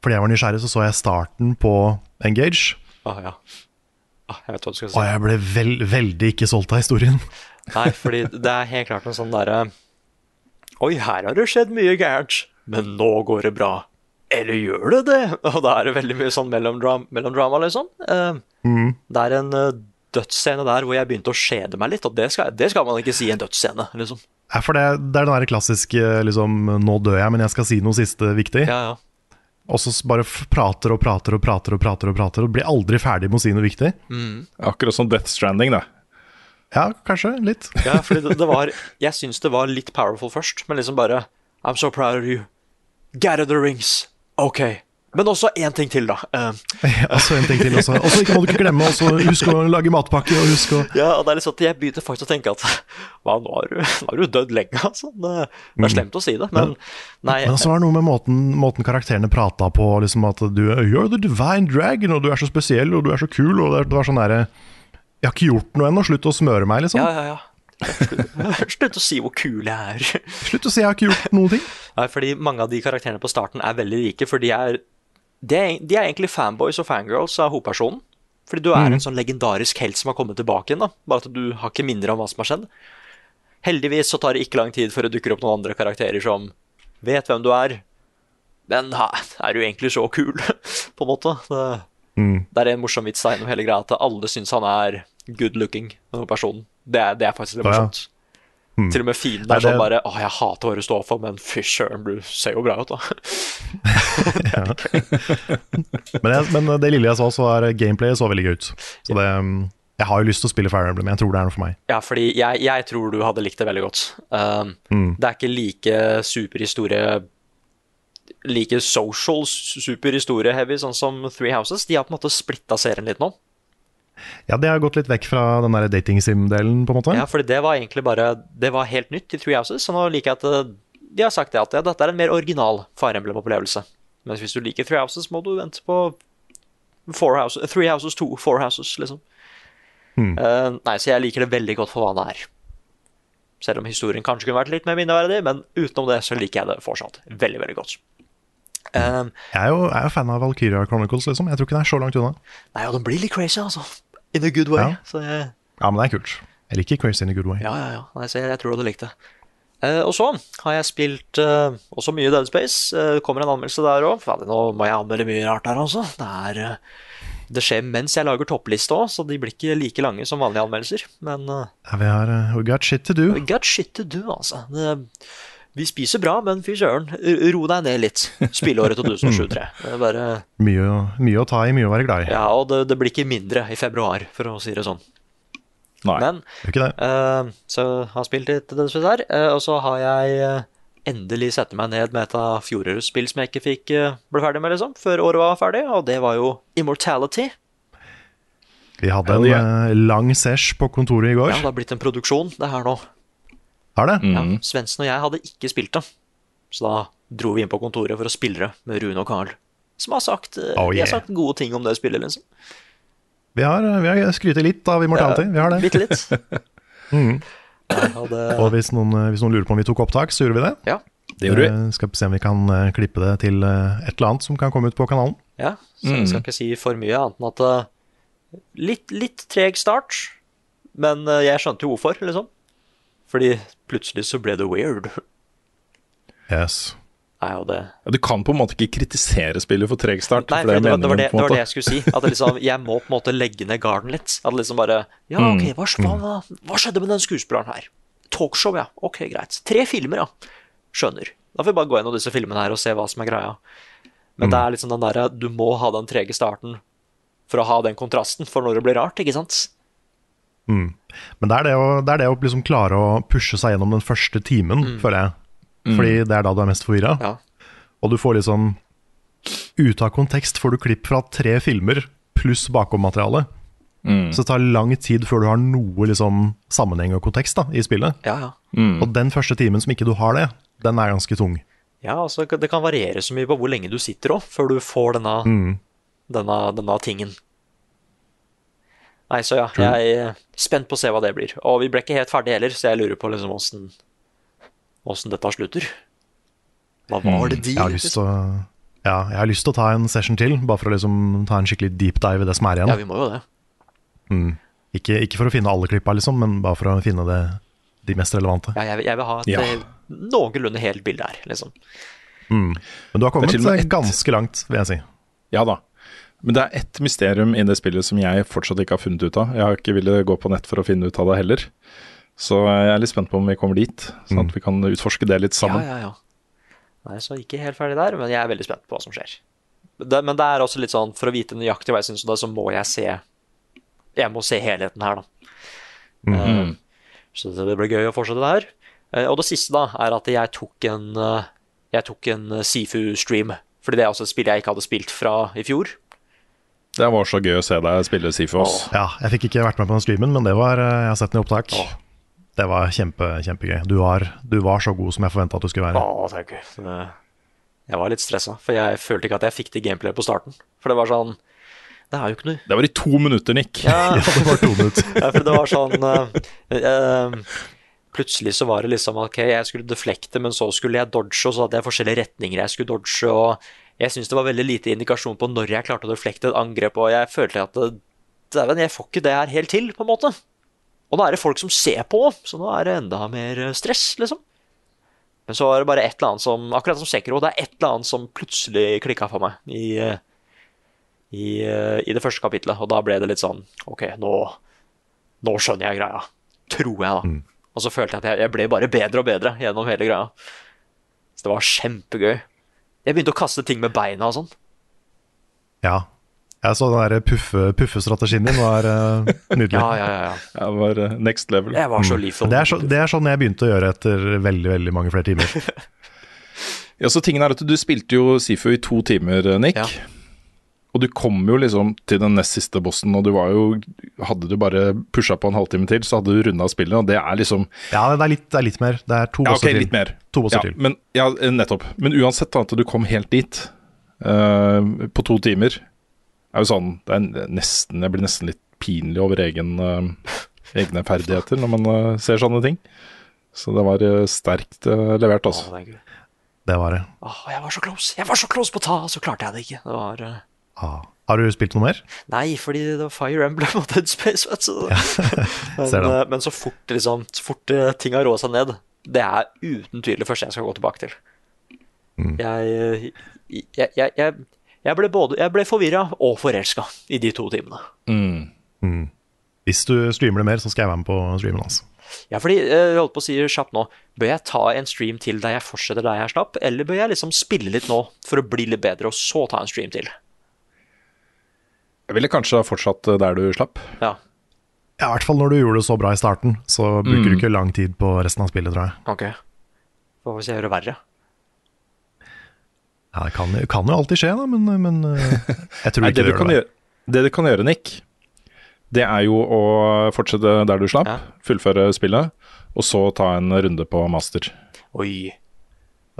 Fordi jeg var nysgjerrig, så så jeg starten på Engage. Å, ja. Ah, jeg vet hva du skal Og jeg ble vel, veldig ikke solgt av historien. Nei, fordi det er helt klart en sånn derre Oi, her har det skjedd mye gærent, men nå går det bra. Eller gjør det det? Og da er det veldig mye sånn mellomdram mellomdrama, liksom. Eh, Det er en eh, dødsscene der hvor jeg begynte å skjede meg litt, og det skal, det skal man ikke si i en dødsscene, liksom. Ja, for det, det er den der klassiske liksom, 'nå dør jeg, men jeg skal si noe siste viktig'. Ja, ja. Og så bare prater og prater og prater og prater og prater og blir aldri ferdig med å si noe viktig. Akkurat som Death Stranding, da. Ja, kanskje litt. ja fordi det, det var Jeg syns det var litt powerful først, men liksom bare I'm so proud of you. Gather the rings. Ok. Men også én ting til, da. Eh, Altså en ting til også. Og så ikke må du ikke glemme også, husk å lage matpakke, og husk å Ja, og det er litt sånn at jeg begynte faktisk å tenke at Hva, nå har du, nå har du dødd lenge, altså. Det, det er slemt å si det, men nei. Men så var det noe med måten, måten karakterene prata på, liksom at du You're the divine dragon, og du er så spesiell, og du er så kul, og det, var sånn derre Jeg har ikke gjort noe ennå, slutt å smøre meg, liksom. Ja, ja, ja. Slutt å si hvor kul jeg er. Slutt å si jeg har ikke gjort noen ting. Nei, fordi mange av de karakterene på starten er veldig like, for de er, de er, egentlig fanboys og fangirls av hovedpersonen. Fordi du er en sånn legendarisk helt som har kommet tilbake igjen, da. Bare at du har ikke minner om hva som har skjedd. Heldigvis så tar det ikke lang tid før det dukker opp noen andre karakterer som vet hvem du er. Men ha, er du egentlig så kul, på en måte? Det, det er en morsom vits gjennom hele greia at alle syns han er good looking, denne personen. Det det er faktisk litt Ja, ja. Morsomt. Til og med fienden er sånn bare Å, jeg hater hva du står for, men fy søren, du ser jo bra ut, da. Men, jeg, men det lille jeg sa, så er gameplayet så veldig gøy ut. Så det Jeg har jo lyst til å spille Fire Emblem, jeg tror det er noe for meg. Ja, fordi jeg, jeg tror du hadde likt det veldig godt. Um, Det er ikke like superhistorie Like social superhistorie-heavy, sånn som Three Houses. De har på en måte splitta serien litt nå. Ja, det har gått litt vekk fra den der dating-sim-delen, på en måte. Ja, fordi det var egentlig bare Det var helt nytt i Three Houses, så nå liker jeg at eh, de har sagt det at ja, dette er en mer original Fire Emblem-opplevelse. Mens hvis du liker Three Houses, må du vente på Four Houses, Three Houses 2, Four Houses, liksom. Eh, nei, så jeg liker det veldig godt for hva det er. Selv om historien kanskje kunne vært litt mer minneverdig, men utenom det så liker jeg det fortsatt veldig, veldig godt. Um, Jeg er jo, jeg er jo fan av Valkyria Chronicles, liksom. Jeg tror ikke den er så langt unna. nei, og den blir litt crazy, altså. In a good way. Ja. Så jeg, Ja, men det er kult. Jeg liker Crazy in a good way. Ja, ja, ja. Nei, jeg, jeg tror du hadde likt det. Eh, og så har jeg spilt eh, også mye Dead Space. Eh, Det kommer en anmeldelse der òg. Nå må jeg anmelde mye rart der, altså. Det, er, eh, det skjer mens jeg lager toppliste òg, så de blir ikke like lange som vanlige anmeldelser. Men uh, Ja, vi har uh, we got shit to do. got shit to do, altså. Det, vi spiser bra, men fy søren, ro deg ned litt. Spilleåret 2023. Det er bare Mye, mye å ta i, mye å være glad i. Ja, og det, det blir ikke mindre i februar, for å si det sånn. Nei. Men ikke det? Uh, så har spilt litt Space her. eh, og så har jeg eh, endelig sett meg ned med et av fjorårets spill som jeg ikke fikk uh, ble ferdig med, liksom, før året var ferdig, og det var jo Immortality. Vi hadde en eh, lang sesh på kontoret i går. Ja, det har blitt en produksjon, det her nå. Har det? Ja, Svendsen og jeg hadde ikke spilt det, så da dro vi inn på kontoret for å spille det med Rune og Carl. Som har sagt, eh, Oh, yeah. har sagt gode ting om det spillet, liksom. Vi har, eh, vi har skrytet litt av Immortality. Vi har det. Bitte litt. Nei, og det, Og hvis noen, eh, hvis noen lurer på om vi tok opptak, så gjorde vi det. ja, Det gjorde vi. Skal se om vi kan klippe det til et eller annet som kan komme ut på kanalen. Ja, så jeg skal ikke si for mye annet enn at litt, litt treg start, men jeg skjønte jo hvorfor, liksom. Fordi plutselig så ble det weird. Yes. Nei, det Ja, du kan på en måte ikke kritisere spillet for treg start. Nei, for det det, det, var det, var det jeg skulle si. At liksom, jeg må på en måte legge ned garden litt. At liksom bare Ja, ok, hva, hva, hva skjedde med den skuespilleren her? talkshow, ja. Ok, greit. Tre filmer, ja. Skjønner. Da får vi bare gå gjennom disse filmene her og se hva som er greia. Men det er liksom den derre Du må ha den trege starten for å ha den kontrasten for når det blir rart, ikke sant? Mm. Men det er det å, det er det å liksom klare å pushe seg gjennom den første timen, føler jeg. Fordi det er da du er mest forvirra. Ja. Og du får liksom Ute av kontekst får du klipp fra tre filmer pluss bakommateriale. Så det tar lang tid før du har noe liksom sammenheng og kontekst da, i spillet. Ja, ja. Og den første timen som ikke du har det, den er ganske tung. Ja, altså Det kan variere så mye på hvor lenge du sitter òg, før du får denne, denne, denne tingen. Nei, så ja, jeg er spent på å se hva det blir. Og vi ble ikke helt ferdig heller, så jeg lurer på liksom åssen åssen dette slutter. Hva var det de Jeg har lyst til å ja, jeg har lyst til å ta en session til, bare for å liksom ta en skikkelig deep dive i det som er igjen. Ja, vi må jo det. Ikke, ikke for å finne alle klippa, liksom, men bare for å finne det, de mest relevante. Ja, jeg, jeg vil ha et Ja. eh, noenlunde helt bilde her, liksom. Men du har kommet eh, ganske langt, vil jeg si. Ja da. Men det er ett mysterium i det spillet som jeg fortsatt ikke har funnet ut av. Jeg har ikke villet gå på nett for å finne ut av det heller. Så jeg er litt spent på om vi kommer dit, sånn at vi kan utforske det litt sammen. Ja, ja, ja. Nei, så ikke helt ferdig der, men jeg er veldig spent på hva som skjer. Det, men det er også litt sånn, for å vite nøyaktig hva jeg syns om det, så må jeg se Jeg må se helheten her, da. Eh, så det blir gøy å fortsette det her. Eh, og det siste, da, er at jeg tok en eh, Jeg tok en Sifu-stream. Fordi det er også et spill jeg ikke hadde spilt fra i fjor. Det var så gøy å se deg spille Sifos. Ja, jeg fikk ikke vært med på den streamen, men det var, eh, jeg har sett den i opptak. Åh. Det var kjempe, kjempegøy. Du var, du var så god som jeg forventa at du skulle være. Åh, takk. Jeg var litt stressa, for jeg følte ikke at jeg fikk til gameplay på starten. For det var sånn Det er jo ikke noe Det var i to minutter, Nick. Ja, Ja, det var to minutter. Ja, for det var sånn uh, uh, Plutselig så var det liksom ok, jeg skulle deflekte, men så skulle jeg dodge, og så hadde jeg forskjellige retninger jeg skulle dodge, og jeg syns det var veldig lite indikasjon på når jeg klarte å deflekte et angrep, og jeg følte at dæven, jeg får ikke det her helt til, på en måte. Og nå er det folk som ser på, så nå er det enda mer eh, stress, liksom. Men så var det bare et eller annet som Akkurat som Sekro, det er et eller annet som plutselig klikka for meg i, eh, i, eh, i det første kapitlet, og da ble det litt sånn Ok, nå, nå skjønner jeg greia. Tror jeg, da. Og så følte jeg at jeg, jeg ble bare bedre og bedre gjennom hele greia. Så det var kjempegøy. Jeg begynte å kaste ting med beina og sånn. Ja. Jeg så den der puffe, puffestrategien din var uh, nydelig. Ja, ja, ja. ja. Det var uh, next level. Jeg var så lethal. Det er, så, det er sånn jeg begynte å gjøre etter veldig veldig mange flere timer. Ja, så tingen er at Du spilte jo Sifu i to timer, Nick. Ja. Og du kom jo liksom til den nest siste bossen, og du var jo Hadde du bare pusha på en halvtime til, så hadde du runda spillet, og det er liksom Ja, det er litt, det er litt mer. Det er to Ja, ok, bosser til. litt mer. To bosser ja, til. Men, ja, nettopp. Men uansett, da, at du kom helt dit uh, på to timer, er jo sånn Det er nesten Jeg blir nesten litt pinlig over egen, uh, egne ferdigheter når man uh, ser sånne ting. Så det var sterkt levert, altså. det. Det var det. Åh, jeg var så close! Jeg var så close på å ta, så klarte jeg det ikke. Det var Ah. Har du spilt noe mer? Nei, fordi det var Fire Emblem og Dead Space, vet du. men, eh, men så fort, liksom, så fort eh, ting har roet seg ned, det er uten tvil det første jeg skal gå tilbake til. Mm. Jeg, eh, jeg, jeg, jeg, jeg ble både Jeg ble forvirra og forelska i de to timene. Mm. Hvis du streamer det mer, så skal jeg være med på streamen. Altså. Ja, fordi jeg holdt på å si kjapt nå Bør jeg ta en stream til der jeg fortsetter der jeg slapp, eller bør jeg liksom spille litt nå for å bli litt bedre, og så ta en stream til? Jeg ville kanskje ha fortsatt eh, der du slapp. Ja, Ja, I hvert fall når du gjorde det så bra i starten, så bruker Mm. du ikke lang tid på resten av spillet, tror jeg. ok. Hva hvis jeg gjør det verre? Ja, Det kan, kan jo alltid skje, da, men, men eh, jeg tror Nei, ikke det, det, gjør det. gjøre, det du kan gjøre, Nick, det er jo å fortsette der du slapp, Ja. fullføre spillet, og så ta en runde på master. Oi.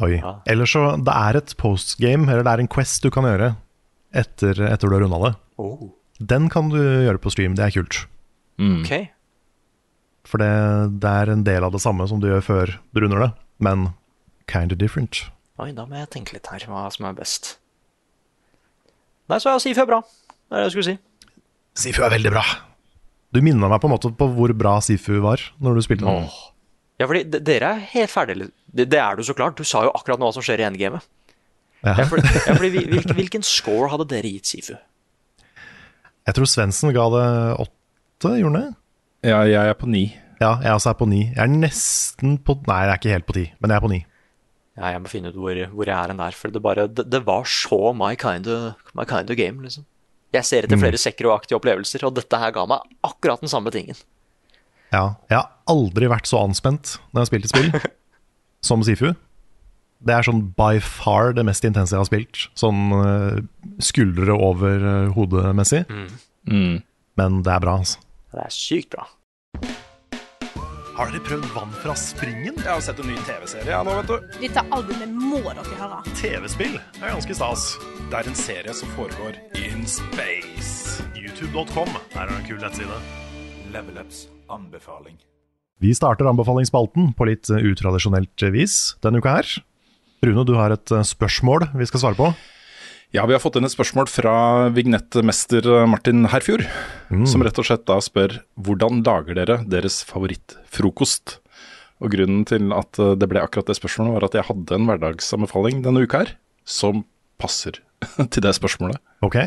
Oi. Ja. Eller så Det er et postgame, eller det er en quest du kan gjøre etter, etter du har runda det. Oh. Den kan du gjøre på stream, det er kult. Mm. Ok. For det, det er en del av det samme som du gjør før du runder det, men kind of different. Oi, da må jeg tenke litt her, hva som er best. Nei, så ja, Sifu er bra. Det er det jeg skulle si. Sifu er veldig bra. Du minna meg på en måte på hvor bra Sifu var når du spilte den. Ja, fordi dere er helt ferdige. Det, det er du så klart. Du sa jo akkurat nå hva som skjer i endgamet. Ja. Ja, fordi, ja, fordi hvilken, hvilken score hadde dere gitt Sifu? Jeg tror Svendsen ga det åtte, gjorde han det? Ja, jeg er på ni. Ja, jeg også er på ni. Jeg er nesten på Nei, jeg er ikke helt på ti, men jeg er på ni. Ja, jeg må finne ut hvor, hvor jeg er hen der. For det, bare, det, det var så my kind, of, my kind of game, liksom. Jeg ser etter flere mm. og aktige opplevelser, og dette her ga meg akkurat den samme tingen. Ja, jeg har aldri vært så anspent når jeg har spilt et spill som Sifu. Det er sånn by far det mest intense jeg har spilt. Sånn uh, skuldre over uh, hodet-messig. Mm. Men det er bra, altså. Det er sykt bra. Har dere prøvd vann fra springen? Jeg har sett en ny TV-serie ja, nå, vet du. Dette albumet må dere høre. TV-spill er ganske stas. Det er en serie som foregår in space. YouTube.com er en kul nettside. Level Ups anbefaling. Vi starter anbefalingsspalten på litt eh, utradisjonelt vis denne uka her. Rune, du har et eh, spørsmål vi skal svare på. Ja, vi har fått inn et spørsmål fra vignettmester Martin Herfjord, som rett og slett da spør hvordan lager dere deres favorittfrokost? Og grunnen til at eh, det ble akkurat det spørsmålet, var at jeg hadde en hverdagsanbefaling denne uka her, som passer til det spørsmålet. Ok?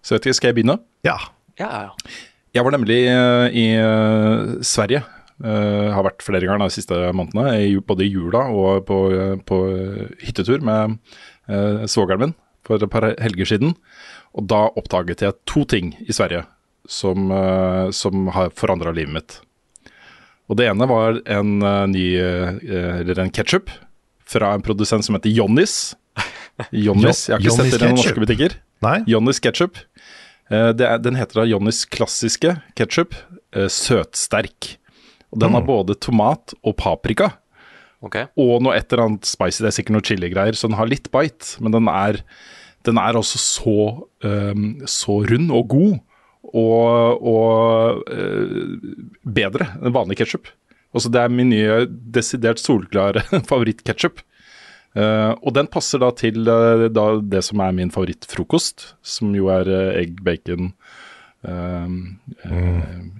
Så vet ikke, skal jeg begynne? Ja. Ja. Jeg var nemlig eh, i eh, Sverige. Eh, har vært flere ganger de siste månedene, i, både i jula og på, på hyttetur med uh, svogeren min for et par helger siden. Og da oppdaget jeg to ting i Sverige som, uh, som har forandra livet mitt. Og det ene var en uh, ny Eller en ketsjup fra en produsent som heter Jonnis. Jonnis, Jeg har ikke sett det i noen norske butikker. Nei? Jonnis ketchup. Er, den heter da Jonnis klassiske ketchup, eh, søtsterk. Og den har både tomat og paprika, Okay. og noe et eller annet spicy. Det er sikkert noe chili-greier, så den har litt bite. Men den er, den er også så, um, så rund og god, og, og uh, bedre enn vanlig ketsjup. Altså, det er min nye desidert solklare favorittketsjup. Uh, og den passer da til uh, da det som er min favorittfrokost, som jo er egg, bacon eh,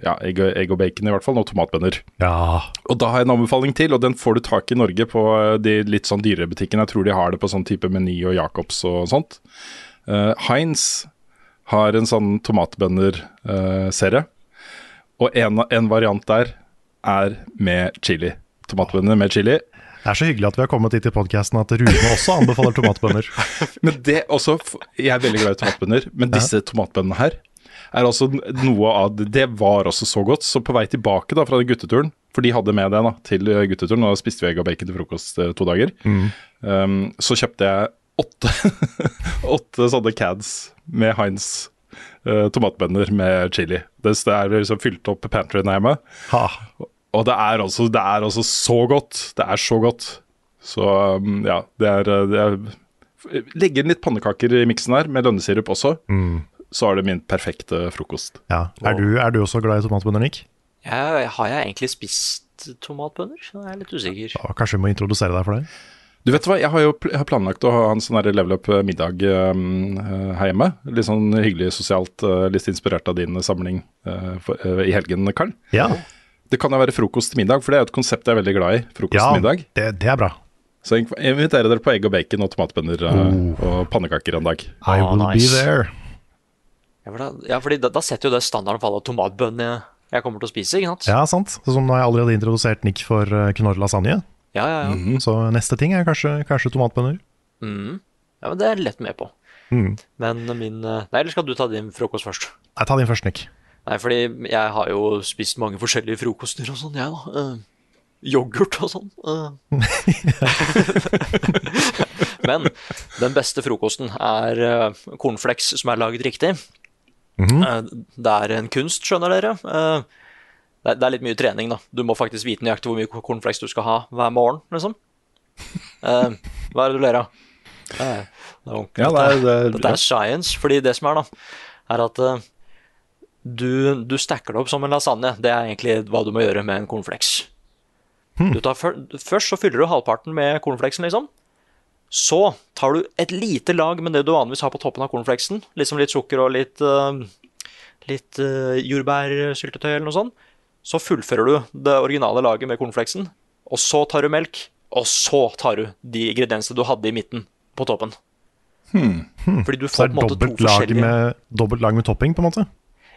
Ja, egg, og- egg og bacon i hvert fall, og tomatbønner. Ja. Og da har jeg en anbefaling til, og den får du tak i Norge på eh, de litt sånn dyrere butikkene. Jeg tror de har det på sånn type Meny og Jacobs og sånt. Uh, Heinz har en sånn tomatbønner-serie, og en, en variant der er med chili. Tomatbønner med chili. Det er så hyggelig at vi har kommet hit i podkasten at Rune også anbefaler tomatbønner. Men det også, Jeg er veldig glad i tomatbønner, men disse tomatbønnene her er altså noe av det Det var også så godt. Så på vei tilbake da fra den gutteturen, for de hadde med det da til gutteturen, og da spiste vi egg og bacon til frokost eh, to dager, um, så kjøpte jeg åtte, åtte sånne cads med Heinz uh, tomatbønner med chili. Det det er liksom fylt opp pantryen hjemme. Ha. Og det er altså, det er altså så godt. Det er så godt. Så um, ja, det er, det er Legge inn litt pannekaker i miksen her, med lønnesirup også. Så er det min perfekte frokost. Ja. Er, du, er du også glad i tomatbønner, Nick? Jeg, har jeg egentlig spist tomatbønner? Så jeg er litt usikker. Ja, kanskje vi må introdusere deg for det? Du vet hva, Jeg har jo jeg har planlagt å ha en sånn her level up middag um, uh, her hjemme. Litt sånn hyggelig sosialt, uh, litt inspirert av din samling uh, for, uh, i helgen, Karl. Ja. Det kan jo være frokost til middag, for det er jo et konsept jeg er veldig glad i. Frokost ja til middag. det, det er bra. Så jeg inviterer dere på egg og bacon og tomatbønner uh, og pannekaker en dag. I Ah, will nice. be there. Ja, for da, ja, fordi da, da setter jo det standarden for alle tomatbønnene jeg, kommer til å spise, ikke sant? Ja, sant. Så som når jeg allerede introdusert Nick for uh, knorr lasagne, Ja, ja, ja. så neste ting er kanskje, kanskje tomatbønner. Mm. ja men det er jeg lett med på. Mm. Men min eh, Nei, eller skal du ta din frokost først? Nei, ta din først, Nick. Nei, fordi jeg har jo spist mange forskjellige frokoster og sånn, jeg, da. Uh, yoghurt og sånn. Uh. Men den beste frokosten er uh, cornflakes som er laget riktig. Mhm. Eh, det er en kunst, skjønner dere. Eh, det, er, litt mye trening, da. Du må faktisk vite nøyaktig hvor mye cornflakes du skal ha hver morgen, liksom. Eh, hva er det du ler av? Det. Ja, det er- det Dette er science. Fordi det som er, da, er at du, du stacker det opp som en lasagne. Det er egentlig hva du må gjøre med en cornflakes. Du tar først så fyller du halvparten med cornflakesen, liksom. Så tar du et lite lag med det du vanligvis har på toppen av cornflakesen. Liksom litt sukker og litt, uh, litt uh, jordbærsyltetøy eller noe sånt. Så fullfører du det originale laget med cornflakesen. Og så tar du melk, og så tar du de ingrediensene du hadde i midten, på toppen. Fordi du Så får på en måte to forskjellige med, dobbelt lag med topping, på en måte.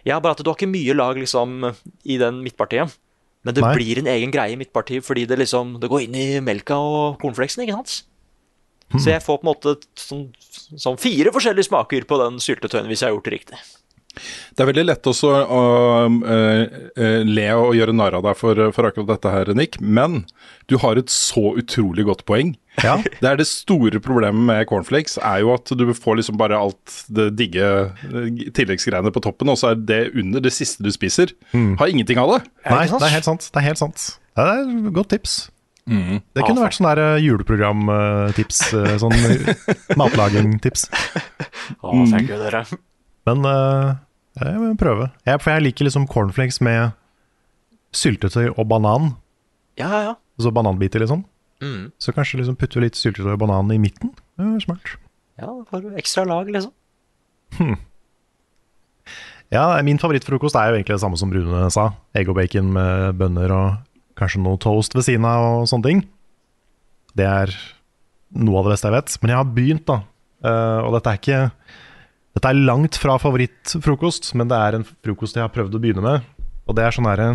ja, bare at du har ikke mye lag liksom i den midtpartiet. Men det Nei. blir en egen greie i midtpartiet fordi det liksom Det går inn i melka og cornflakesen, ikke sant? Hmm. Så jeg får på en måte sånn, sånn fire forskjellige smaker på den syltetøyen hvis jeg har gjort det riktig. Det er veldig lett også å uh, uh, le og gjøre narr av deg for, for akkurat dette her, Nick, men du har et så utrolig godt poeng. Ja. Det er det store problemet med cornflakes, er jo at du får liksom bare alt det digge eh, tilleggsgreiene på toppen, og så er det under det siste du spiser. Har ingenting av det. Nei, det er helt sant. Det er helt sant. Det er et godt tips. Mm. Det kunne vært sånn eh, juleprogram-tips. eh, Sånn matlaging-tips. Å, Mm. dere. Men uh, jeg vil prøve. Jeg, for jeg liker liksom cornflakes med syltetøy og banan. Ja, ja, ja. Altså bananbiter, liksom. Mm. Så kanskje liksom putte litt syltetøy og banan i midten. Det er smart. Ja, da får du ekstra lag, liksom. Ja, min favorittfrokost er jo egentlig det samme som Rune sa. Egg og bacon med bønner og kanskje noe toast ved siden av og sånne ting. Det er noe av det beste jeg vet. Men jeg har begynt, da. Uh, og dette er ikke Dette er langt fra favorittfrokost, men det er en frokost jeg har prøvd å begynne med. Og det er sånn herre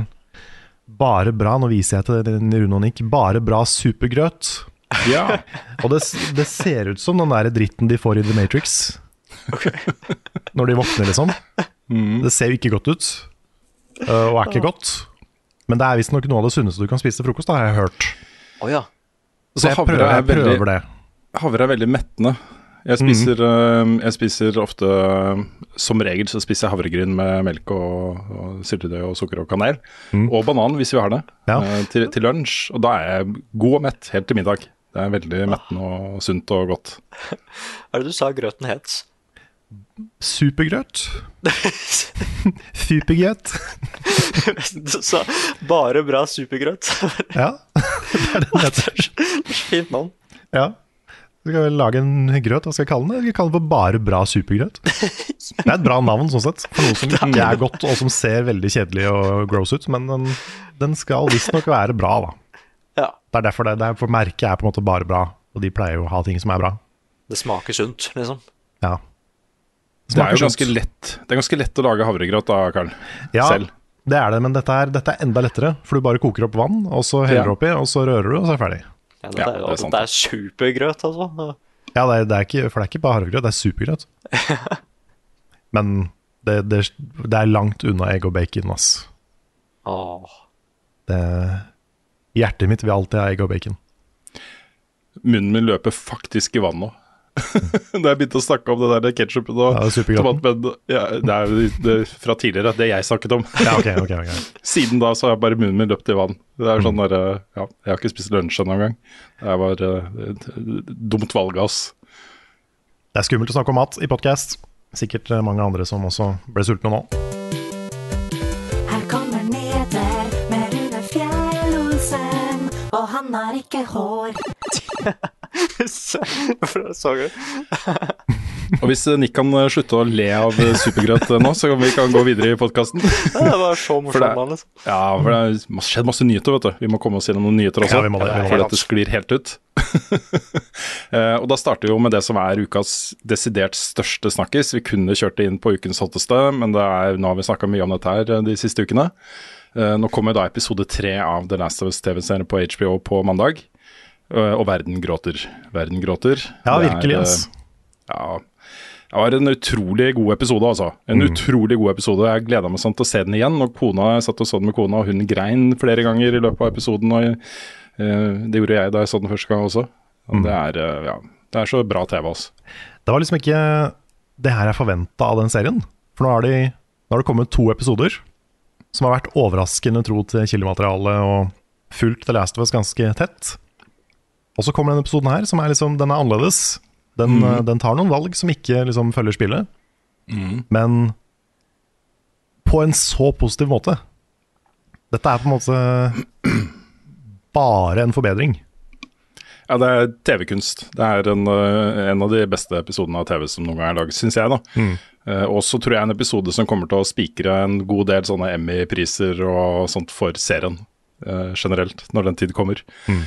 Bare bra, nå viser jeg til den Rune og Nick, bare bra supergrøt. Ja. Og det, det ser ut som den der dritten de får i The Matrix. Når de våkner, liksom. Det ser jo ikke godt ut, Uh, og er ikke godt. Men det er visstnok noe av det sunneste du kan spise til frokost, da, har jeg hørt. Oh, ja. Så jeg havre prøver, er jeg prøver veldig- det. Havre er veldig mettende. Jeg spiser, mm. jeg spiser ofte Som regel så spiser jeg havregryn med melk og, og syltetøy og sukker og kanel. Og banan, hvis vi har det, Ja. eh, til, til lunsj. Og da er jeg god og mett helt til middag. Det er veldig mettende og sunt og godt. Hva er det du sa grøten het? Supergrøt. Supergrøt. Du sa bare bra supergrøt. Ja, det er det den heter. Fint navn. Ja. Så skal vi lage en grøt, hva skal jeg kalle den? Jeg skal kalle den for Bare bra supergrøt. Det er et bra navn, sånn sett. For noe som ikke er godt, og som ser veldig kjedelig og gross ut. Men den, den skal visstnok være bra, da. Ja. Det er derfor det, det er, for merket er på en måte bare bra, og de pleier jo å ha ting som er bra. Det smaker sunt, liksom. Ja. Det er jo ganske lett Det er ganske lett å lage havregrøt da, Karl. Ja, Selv. det er det, men dette er, dette er enda lettere. For du bare koker opp vann, og så heller du Ja. oppi, og så rører du, og så er det ferdig. Ja, det, Ja, er, det er sant. det er supergrøt, altså. Ja, det er, det er ikke, for det er ikke bare havregrøt, det er supergrøt. Men det, det, det er langt unna egg og bacon, ass. Åh. Det, hjertet mitt vil alltid ha egg og bacon. Munnen min løper faktisk i vann nå. Da jeg begynte å snakke om det der ketsjupen og Ja, det er supergrøten. ja, Det er det, fra tidligere, det jeg snakket om. Ja, ok, ok, ok. Siden da så har bare munnen min løpt i vann. Det er Mm. sånn der, eh, ja, Jeg har ikke spist lunsj ennå engang. Det var eh, et dumt valg av oss. Det er skummelt å snakke om mat i podkast. Sikkert eh, mange andre som også ble sultne nå. Her kommer Neder med Rune Fjell-Olsen, og han har ikke hår. Så gøy. Og hvis eh, Nick kan eh, slutte å le av eh, supergrøt nå, så kan vi kan gå videre i podkasten. Ja, det var så morsomt, mann. Liksom. Ja, for det har skjedd masse nyheter, vet du. Vi må komme oss gjennom noen nyheter også. Ja, vi må det, vi må. For dette sklir helt ut. Eh, og da starter vi jo med det som er ukas desidert største snakkis. Vi kunne kjørt det inn på ukens hotteste, men det er, nå har vi snakka mye om dette her de siste ukene. Eh, nå kommer da episode tre av The Last of Us TV-serien på HBO på mandag. Eh, og verden gråter. Verden gråter. Ja, virkelig, eh, ass. Ja, det var en utrolig god episode, altså. En utrolig god episode. Jeg gleda meg sånn til å se den igjen. Og kona, jeg satt og så den med kona, og hun grein flere ganger i løpet av episoden. Og uh, det gjorde jeg da jeg så den første gang også. Og det, er, uh, ja, det er så bra TV, altså. Det var liksom ikke det her jeg forventa av den serien. For nå har, de, nå har det kommet to episoder som har vært overraskende tro til kildematerialet og fulgt The Last of Us ganske tett. Og så kommer denne episoden her, som er liksom, den er annerledes. Den, mm. den tar noen valg som ikke liksom følger spillet, men på en så positiv måte. Dette er på en måte bare en forbedring. Ja, det er TV-kunst. Det er en, eh, en av de beste episodene av TV som noen gang er laget, syns jeg. da. Eh, og så tror jeg en episode som kommer til å spikre en god del sånne Emmy-priser og sånt for serien uh, generelt, når den tid kommer. Um,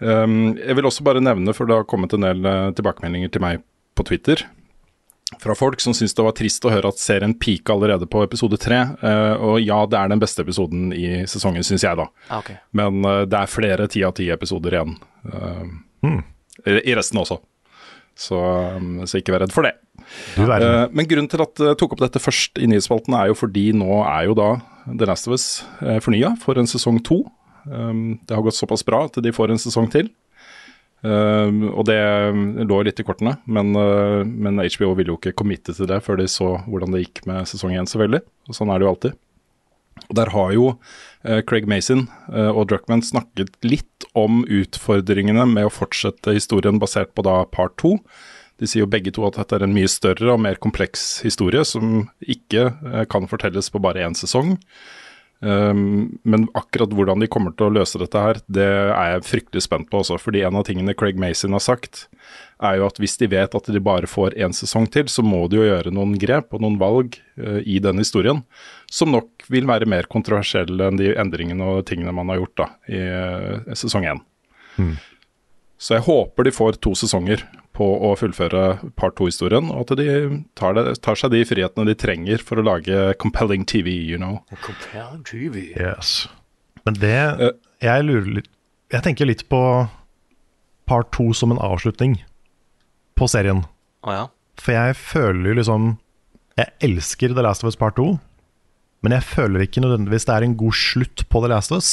jeg vil også bare nevne, for det har kommet en del eh, tilbakemeldinger til meg på Twitter, fra folk som syntes det var trist å høre at serien pika allerede på episode tre. Eh, og ja, det er den beste episoden i sesongen, syns jeg, da. Okay. Men eh, det er flere ti av ti episoder igjen eh, i i resten også. Så, um, så ikke vær redd for det. Uh. Eh, men grunnen til at jeg tok opp dette først i nyhetsspalten, er jo fordi nå er jo da The Last of Us fornya for en sesong to. Um, det har gått såpass bra at de får en sesong til. Um, og det lå litt i kortene, men, uh, men HBO ville jo ikke committe til det før de så hvordan det gikk med sesong én, selvfølgelig. Og sånn er det jo alltid. Og Der har jo eh, Craig Mason eh, og Druckman snakket litt om utfordringene med å fortsette historien basert på da part to. De sier jo begge to at dette er en mye større og mer kompleks historie som ikke eh, kan fortelles på bare én sesong. Um, men akkurat hvordan de kommer til å løse dette her, det er jeg fryktelig spent på også. Fordi en av tingene Craig Mason har sagt, er jo at hvis de vet at de bare får én sesong til, så må de jo gjøre noen grep og noen valg eh, i den historien som nok vil være mer kontroversielle enn de endringene og tingene man har gjort da i eh, sesong én. Så jeg håper de får to sesonger på å fullføre part to-historien, og at de tar, det, tar seg de frihetene de trenger for å lage compelling TV, you know. Compelling Yes. Men det Jeg lurer litt Jeg tenker litt på part to som en avslutning på serien. Oh, ja. For jeg føler jo liksom Jeg elsker The Last of Us Part 2, men jeg føler ikke nødvendigvis det er en god slutt på The Last of Us.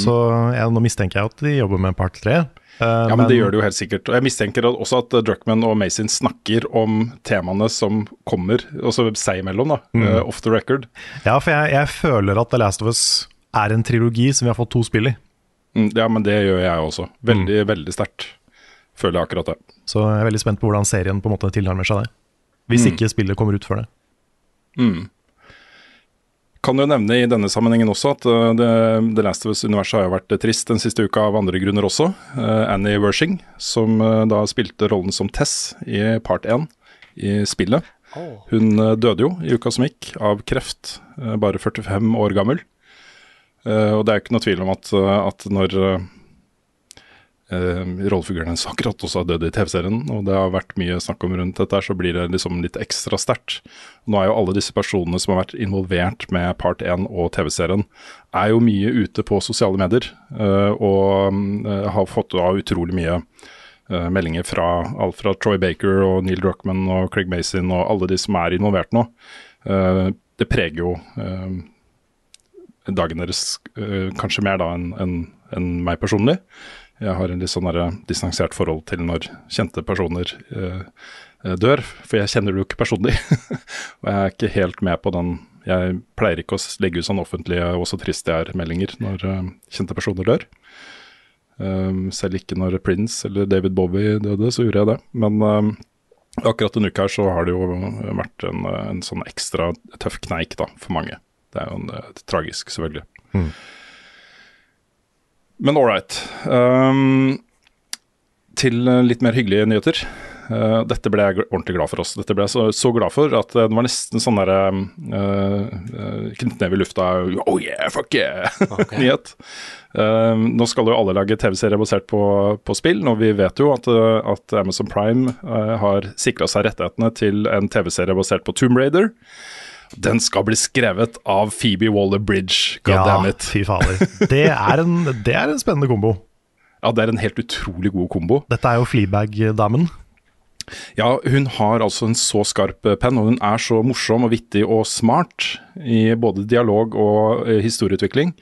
Så jeg, nå mistenker jeg at de jobber med part 3. Ja, men det gjør de jo helt sikkert. Og jeg mistenker også at eh, Druckman og Mason snakker om temaene som kommer, også seg imellom, da, Mm. uh, off the record. Ja, for jeg, jeg føler at The Last of Us er en trilogi som vi har fått to spill i. Mm, Ja, men det gjør jeg også. Veldig, veldig sterkt. Føler jeg akkurat det. Så jeg er veldig spent på hvordan serien på en måte tilnærmer seg det. Hvis Mm. ikke spillet kommer ut før det. Mm. Kan jo nevne i denne sammenhengen også at uh, The Last of Us-universet har jo vært eh, trist den siste uka av andre grunner også. Uh, Annie Wershing, som uh, da spilte rollen som Tess i part 1 i spillet. Hun uh, døde jo i uka som gikk av kreft, bare 45 år gammel. Og det er jo ikke noe tvil om at, at når rollefiguren hennes akkurat også har dødd i TV-serien, og det har vært mye snakk om rundt dette, så blir det liksom litt ekstra sterkt. Nå er jo alle disse personene som har vært involvert med part 1 og TV-serien, er jo mye ute på sosiale medier, uh, og uh, har fått da utrolig mye meldinger fra alt fra Troy Baker og Neil Druckman og Craig Mason og alle de som er involvert nå. Det preger jo dagen deres kanskje mer da enn en, enn meg personlig. Jeg har en litt sånn distansert forhold til når kjente personer øh, øh, dør, for jeg kjenner det jo ikke personlig. og jeg er ikke helt med på den Jeg pleier ikke å legge ut sånn offentlige og så trist jeg er-meldinger når eh, kjente personer dør. Um, selv ikke når Prince eller David Bowie døde, så gjorde jeg det. Men um, akkurat denne uka her så har det jo vært en, en sånn ekstra tøff kneik da, for mange. Det er jo en, eh, tragisk, selvfølgelig. Mm. Men ålreit. Um, til eh, litt mer hyggelige nyheter. Uh, dette ble jeg ordentlig glad for også. Dette ble jeg så, så glad for at eh, det var nesten sånn derre uh, Knyttneve i lufta Oh yeah, fuck yeah-nyhet. Uh, nå skal jo alle lage TV-serier basert på, på spill, og vi vet jo at, at Amazon Prime uh, har sikra seg rettighetene til en TV-serie basert på Tomb Raider. Den skal bli skrevet av Phoebe Waller-Bridge, god ja, fy fader. Det er, en, det er en spennende kombo. Ja, det er en helt utrolig god kombo. Dette er jo Fleabag-damen. Ja, hun har altså en så skarp penn, og hun er så morsom og vittig og smart i både dialog og eh, historieutvikling.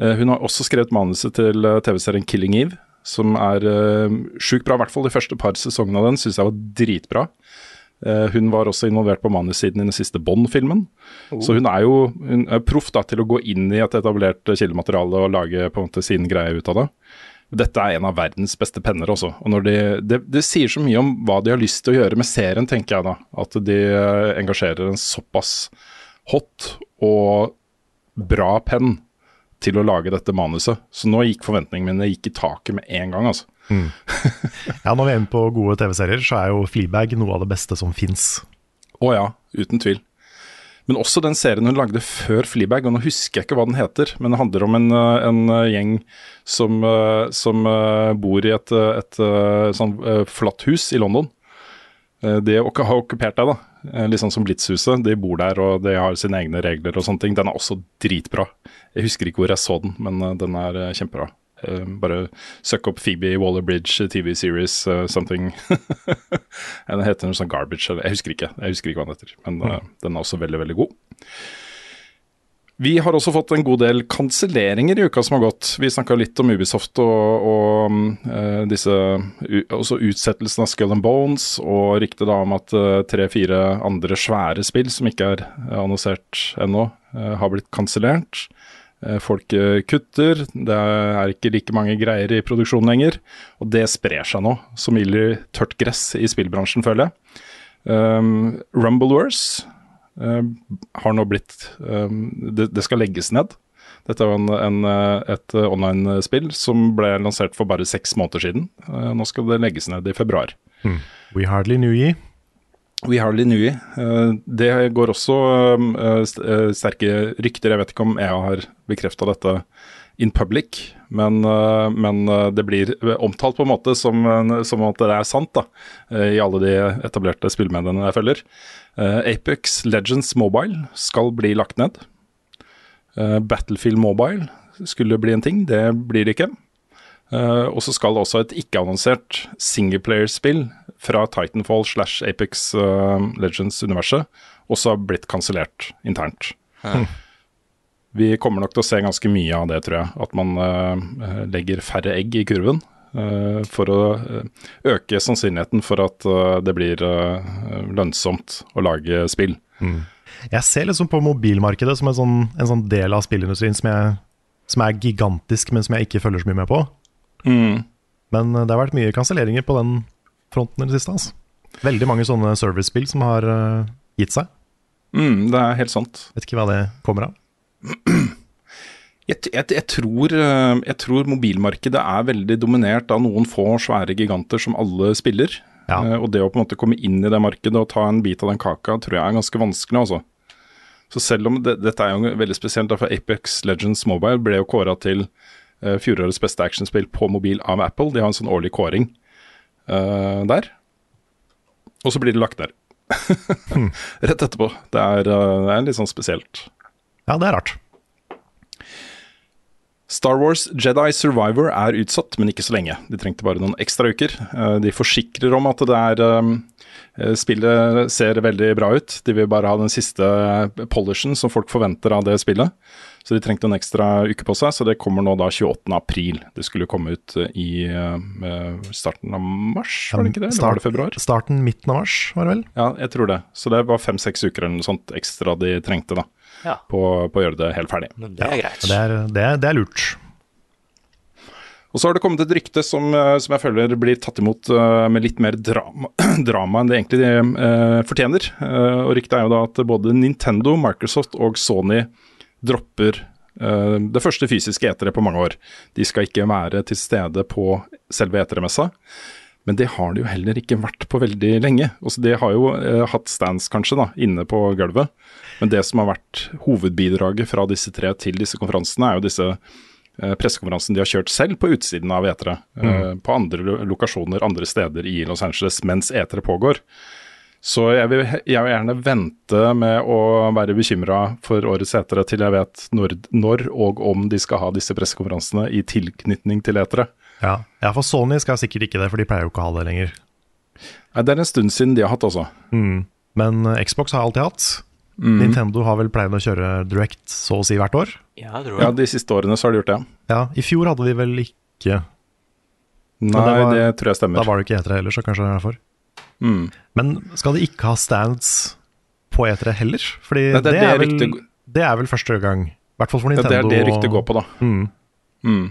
Eh, hun har også skrevet manuset til eh, TV-serien Killing Eve, som er sjukt bra. I hvert fall de første par sesongene av den syns jeg var dritbra. Eh, hun var også involvert på manussiden i den siste Bond-filmen. Så hun er jo hun er proff da, til å gå inn i et etablert eh, kildemateriale og lage på en måte sin greie ut av det. Dette er en av verdens beste penner også. Og de, det, det sier så mye om hva de har lyst til å gjøre med serien, tenker jeg da. At de eh, engasjerer en såpass hot og bra penn til å lage dette manuset. Så nå gikk forventningene mine gikk i taket med en gang, altså. Ja, Når vi er inne på gode TV-serier, så er jo Fleabag noe av det beste som fins. Å ja, uten tvil. Men også den serien hun lagde før Fleabag, og nå husker jeg ikke hva den heter, men det handler om en, eh, en eh, gjeng som, eh, som bor i et, et sånn flatt hus i London. de har okkupert deg, da. Litt sånn som Blitzhuset. De bor der og de har sine egne regler og sånne ting. Den er også dritbra. Jeg husker ikke hvor jeg så den, men den er kjempebra. Eh, Bare søk opp Phoebe Waller-Bridge TV series eh, something. den heter noe sånn Garbage, eller jeg husker ikke. Jeg husker ikke hva den heter, men eh, den er også veldig, veldig god. Vi har også fått en god del kanselleringer i uka som har gått. Vi snakka litt om Ubisoft og, og uh, disse også utsettelsen av Skull and Bones, og ryktet da om at eh, tre-fire andre svære spill som ikke er annonsert ennå, uh, har blitt kansellert. Eh, folk eh, kutter, det er ikke like mange greier i produksjonen lenger. Og det sprer seg nå som ild i tørt gress i spillbransjen, føler jeg. Um, Rumblewars uh, har nå blitt um, det, det skal legges ned. Dette er en, en, eh, et eh, online-spill som ble lansert for bare seks måneder siden. Uh, Nå skal det legges ned i februar. We hardly knew ye. We hardly knew it. Eh, Det går også eh, eh, sterke rykter. Jeg vet ikke om EA har bekrefta dette in public, men, men det blir omtalt på en måte som, som at det er sant, da, i alle de etablerte spillmediene jeg følger. Apex Legends Mobile skal bli lagt ned. Battlefield Mobile skulle bli en ting, det blir det ikke. Og så skal også et ikke-annonsert singleplayerspill fra Titanfall slash Apex uh, Legends-universet også har blitt kansellert internt. Hæ. Vi kommer nok til å se ganske mye av det, tror jeg. At man uh, legger færre egg i kurven. Uh, for å øke sannsynligheten for at det blir lønnsomt å lage spill. Jeg ser liksom på mobilmarkedet som en sånn, en sånn del av spillindustrien som, jeg, som er gigantisk, men som jeg ikke følger så mye med på. Mm. Men det har vært mye kanselleringer på den fronten i det siste. Altså. Veldig mange sånne servicespill som har uh, gitt seg. Mm, det er helt sant. Vet ikke hva det kommer av. Jeg, jeg, jeg, tror, eh, jeg tror mobilmarkedet er veldig dominert av noen få svære giganter som alle spiller. Eh, og det å på en måte komme inn i det markedet og ta en bit av den kaka, tror jeg er ganske vanskelig. altså. Så selv om det, dette er jo veldig spesielt, derfor Apex Legends Mobile ble jo kåra til uh, fjorårets beste actionspill på mobil av Apple. De har en sånn årlig kåring eh, der. Og så blir det lagt ned. Rett etterpå. Det er, uh, det er litt sånn spesielt. Ja, det er rart. Star Wars Jedi Survivor er utsatt, men ikke så lenge. De trengte bare noen ekstra uker. Eh, De forsikrer om at det er Spillet ser veldig bra ut. De vil bare ha den siste polishen som folk forventer av det spillet. Så de trengte en ekstra uke på seg, så det kommer nå da 28. april. Det skulle komme ut eh, i eh, starten av mars, var det ikke det? Eller var det februar? Starten midten av mars, var det vel? Ja, jeg tror det. Så det var fem-seks uker eller noe sånt ekstra de trengte da, Ja. på, på å gjøre det helt ferdig. Men det er greit. Det er, det er, det er lurt. Og så har det kommet et rykte som, eh, som jeg føler blir tatt imot med litt mer drama, drama enn det egentlig eh, fortjener. Og Ryktet er jo da at både Nintendo, Microsoft og Sony dropper uh, det første fysiske eteret på mange år. De skal ikke være til stede på selve eteremessa. Men det har de jo heller ikke vært på veldig lenge. Også de har jo eh, hatt stands kanskje da, inne på gulvet. Men det som har vært hovedbidraget fra disse tre til disse konferansene, er jo disse eh, pressekonferansene de har kjørt selv på utsiden av etere. eh, på andre lokasjoner, andre steder i Los Angeles mens etere pågår. Så jeg vil, jeg vil gjerne vente med å være bekymra for årets etere til jeg vet når, når og om de skal ha disse pressekonferansene i tilknytning til etere. Ja. ja, for Sony skal sikkert ikke det, for de pleier jo ikke å ha det lenger. Nei, Det er en stund siden de har hatt, altså. Mm. Men eh, Xbox har alltid hatt. Mm. Nintendo har vel pleid å kjøre Direct så å si hvert år. Ja, jeg tror Ja. De siste årene så har de gjort det. Ja, I fjor hadde de vel ikke Nei, det det, tror jeg stemmer. Da var det ikke E3 heller, så kanskje det er derfor. Mm. Men skal de ikke ha stands på E3 heller? Fordi Nei, det, det er er vel, ryktet- det er vel første gang. I hvert fall for Ja, det er det ryktet går på, da. Mm. Mm.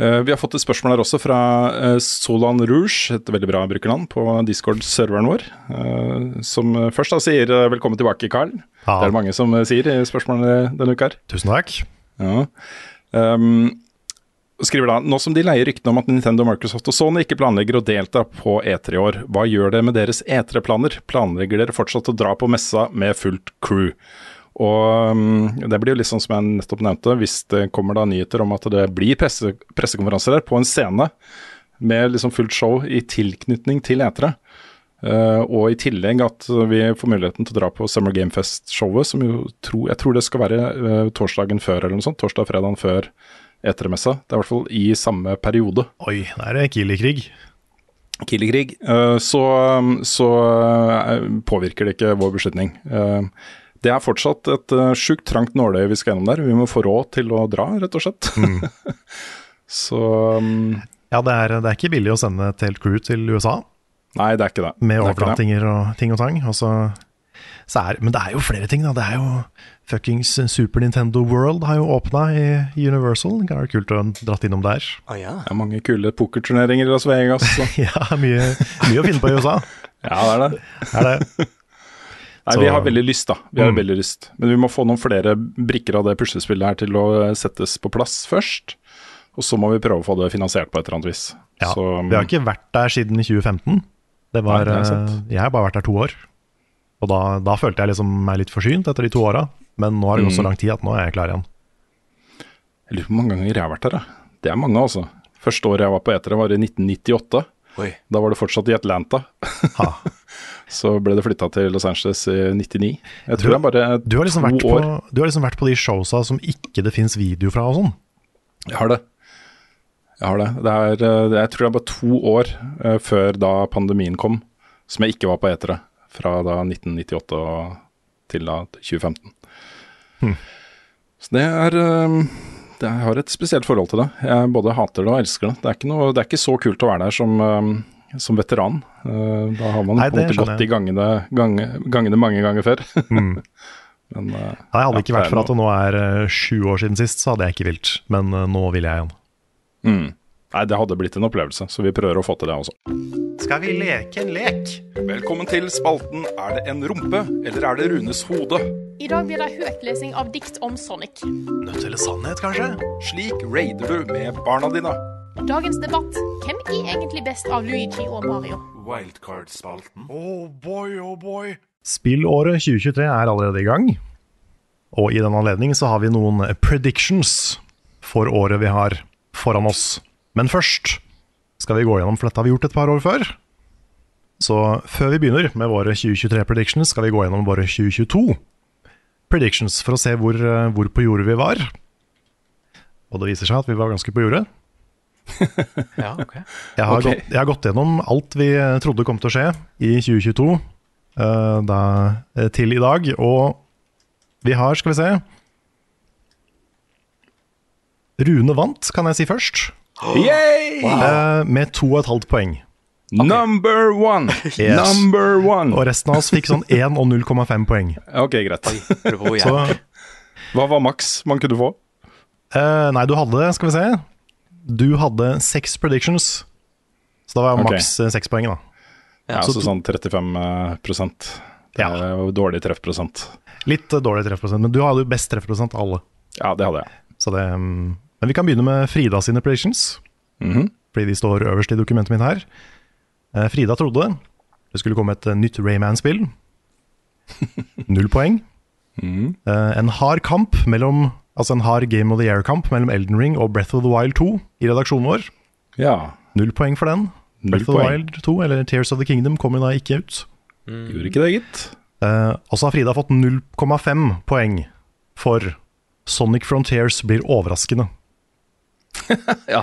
Uh, vi har fått et spørsmål her også fra uh, Solan Rouge, et veldig bra brukernavn på Discord-serveren vår. Uh, som først da sier velkommen tilbake, Carl. Ja. Det er det mange som sier i spørsmålene denne uka. her. Tusen takk. Ja. Um, skriver da Nå som de leier ryktene om at Nintendo, Microsoft og Sony ikke planlegger å delta på E3 i år, hva gjør det med deres E3-planer? Planlegger dere fortsatt å dra på messa med fullt crew? Og um, det blir jo litt sånn som jeg nettopp nevnte, hvis det kommer da nyheter om at det blir presse, pressekonferanser der på en scene med liksom fullt show i tilknytning til E3, Uh, og i tillegg at vi får muligheten til å dra på Summer Game Fest-showet, som jo tro, jeg tror det skal være uh, torsdagen før eller noe sånt. Torsdag-fredagen før etermessa. Det er i hvert fall i samme periode. Oi, da er det Kili-krig. Kili-krig. Eh, så, så eh, påvirker det ikke vår beslutning. Eh, det er fortsatt et sjukt trangt nåløye vi skal gjennom der. Vi må få råd til å dra, rett og slett. så um, Ja, det er, det er ikke billig å sende et helt crew til USA Nei, det er ikke det. med er overnattinger og ting og tang. Og så er, men det er jo flere ting, da. Det er jo fuckings Super Nintendo World har jo åpna i Universal. Det er kult å ha dratt innom der. Å ja. Det er mange kule pokerturneringer i Las Vegas. Så. Ja, mye, mye å finne på i USA. ja, det er det. Er det. Nei, Vi har veldig lyst, da. Vi har Mm. veldig lyst. Men vi må få noen flere brikker av det puslespillet her til å eh, settes på plass først. Og så må vi prøve å få det finansiert på et eller annet vis. Ja, Så, vi har ikke vært der siden 2015. Det var, Nei, eh, jeg har bare vært der to år. Og da, da følte jeg liksom meg litt forsynt etter de to åra. Men nå har det gått så Mm. lang tid at nå er jeg klar igjen. Jeg lurer på hvor mange ganger jeg har vært her, da. Det er mange, altså. Første året jeg var på etere, var i 1998. Oi. Da var det fortsatt i Atlanta. Ha. så ble det flytta til Los Angeles i 99. Jeg Du- tror det er bare Du har, liksom to vært på, år. du har liksom vært på de showsa som ikke det fins video fra og sånn. Jeg har det. Jeg har det. det er, eh, jeg tror det er bare to år eh, før da pandemien kom, som jeg ikke var på etere. Fra da 1998 til da 2015. Hmm. Så det er eh, det, Jeg har et spesielt forhold til det. Jeg både hater det og elsker det. Det er ikke, noe, det er ikke så kult å være der som, eh, som veteran. Eh, Da har man Nei, på en måte gått de gangene, gange, gangene mange ganger før. Mm. Men eh, Nei, hadde det ikke vært for at det nå er eh, sju år siden sist, så hadde jeg ikke vilt. Men eh, nå vil jeg igjen. mm. Nei, det hadde blitt en opplevelse, så vi prøver å få til det også. Skal vi leke en lek? Velkommen til spalten Er det en rumpe, eller er det Runes hode? I dag blir det høytlesing av dikt om Sonic. Nødt eller sannhet, kanskje? Slik raider du med barna dine. Dagens debatt hvem er egentlig best av Luigi og Mario? Wildcard-spalten. Oh boy, oh boy. Spillåret 2023 er allerede i gang. Og i den anledning så har vi noen predictions for året vi har foran oss. Men først skal vi gå gjennom, for dette har vi gjort et par år før. Så før vi begynner med våre 2023 predictions, skal vi gå gjennom våre 2022 predictions for å se hvor, eh, hvor på jordet vi var. Og det viser seg at vi var ganske på jordet. Ja, ok. Jeg har, okay. gått, jeg har gått gjennom alt vi eh, trodde kom til å skje i 2022 uh, da, eh, til i dag, og vi har, skal vi se Rune vant, kan jeg si først, Yay! eh, med to og et halvt poeng. Number one! Yes. Number one! Og resten av oss fikk sånn 1 og 0,5 poeng. Ok, greit. Jeg Så Hva var maks man kunne få? Uh, Nei, du hadde, skal vi se Du hadde seks predictions. Så da var okay. maks eh, seks poeng, da. Ja, så så sånn 35 eh, prosent. Det Ja. er jo dårlig treffprosent. Litt dårlig treffprosent, men du hadde jo best treffprosent av alle. Ja, det hadde jeg. Så det, mm, men vi kan begynne med Frida sine predictions. Mhm. Fordi de står øverst i dokumentet mitt her. Eh, Frida trodde det skulle komme et eh, nytt Rayman-spill. Null poeng. Mm. En hard kamp mellom Altså en hard Game of the Year-kamp mellom Elden Ring og Breath of the Wild 2 i redaksjonen vår. Ja. Null poeng for den. Breath of the. Wild 2, eller Tears of the Kingdom, kommer da ikke ut. Gjorde ikke det, gitt. Uh, og så har Frida fått 0,5 poeng for Sonic Frontiers blir overraskende. Ja.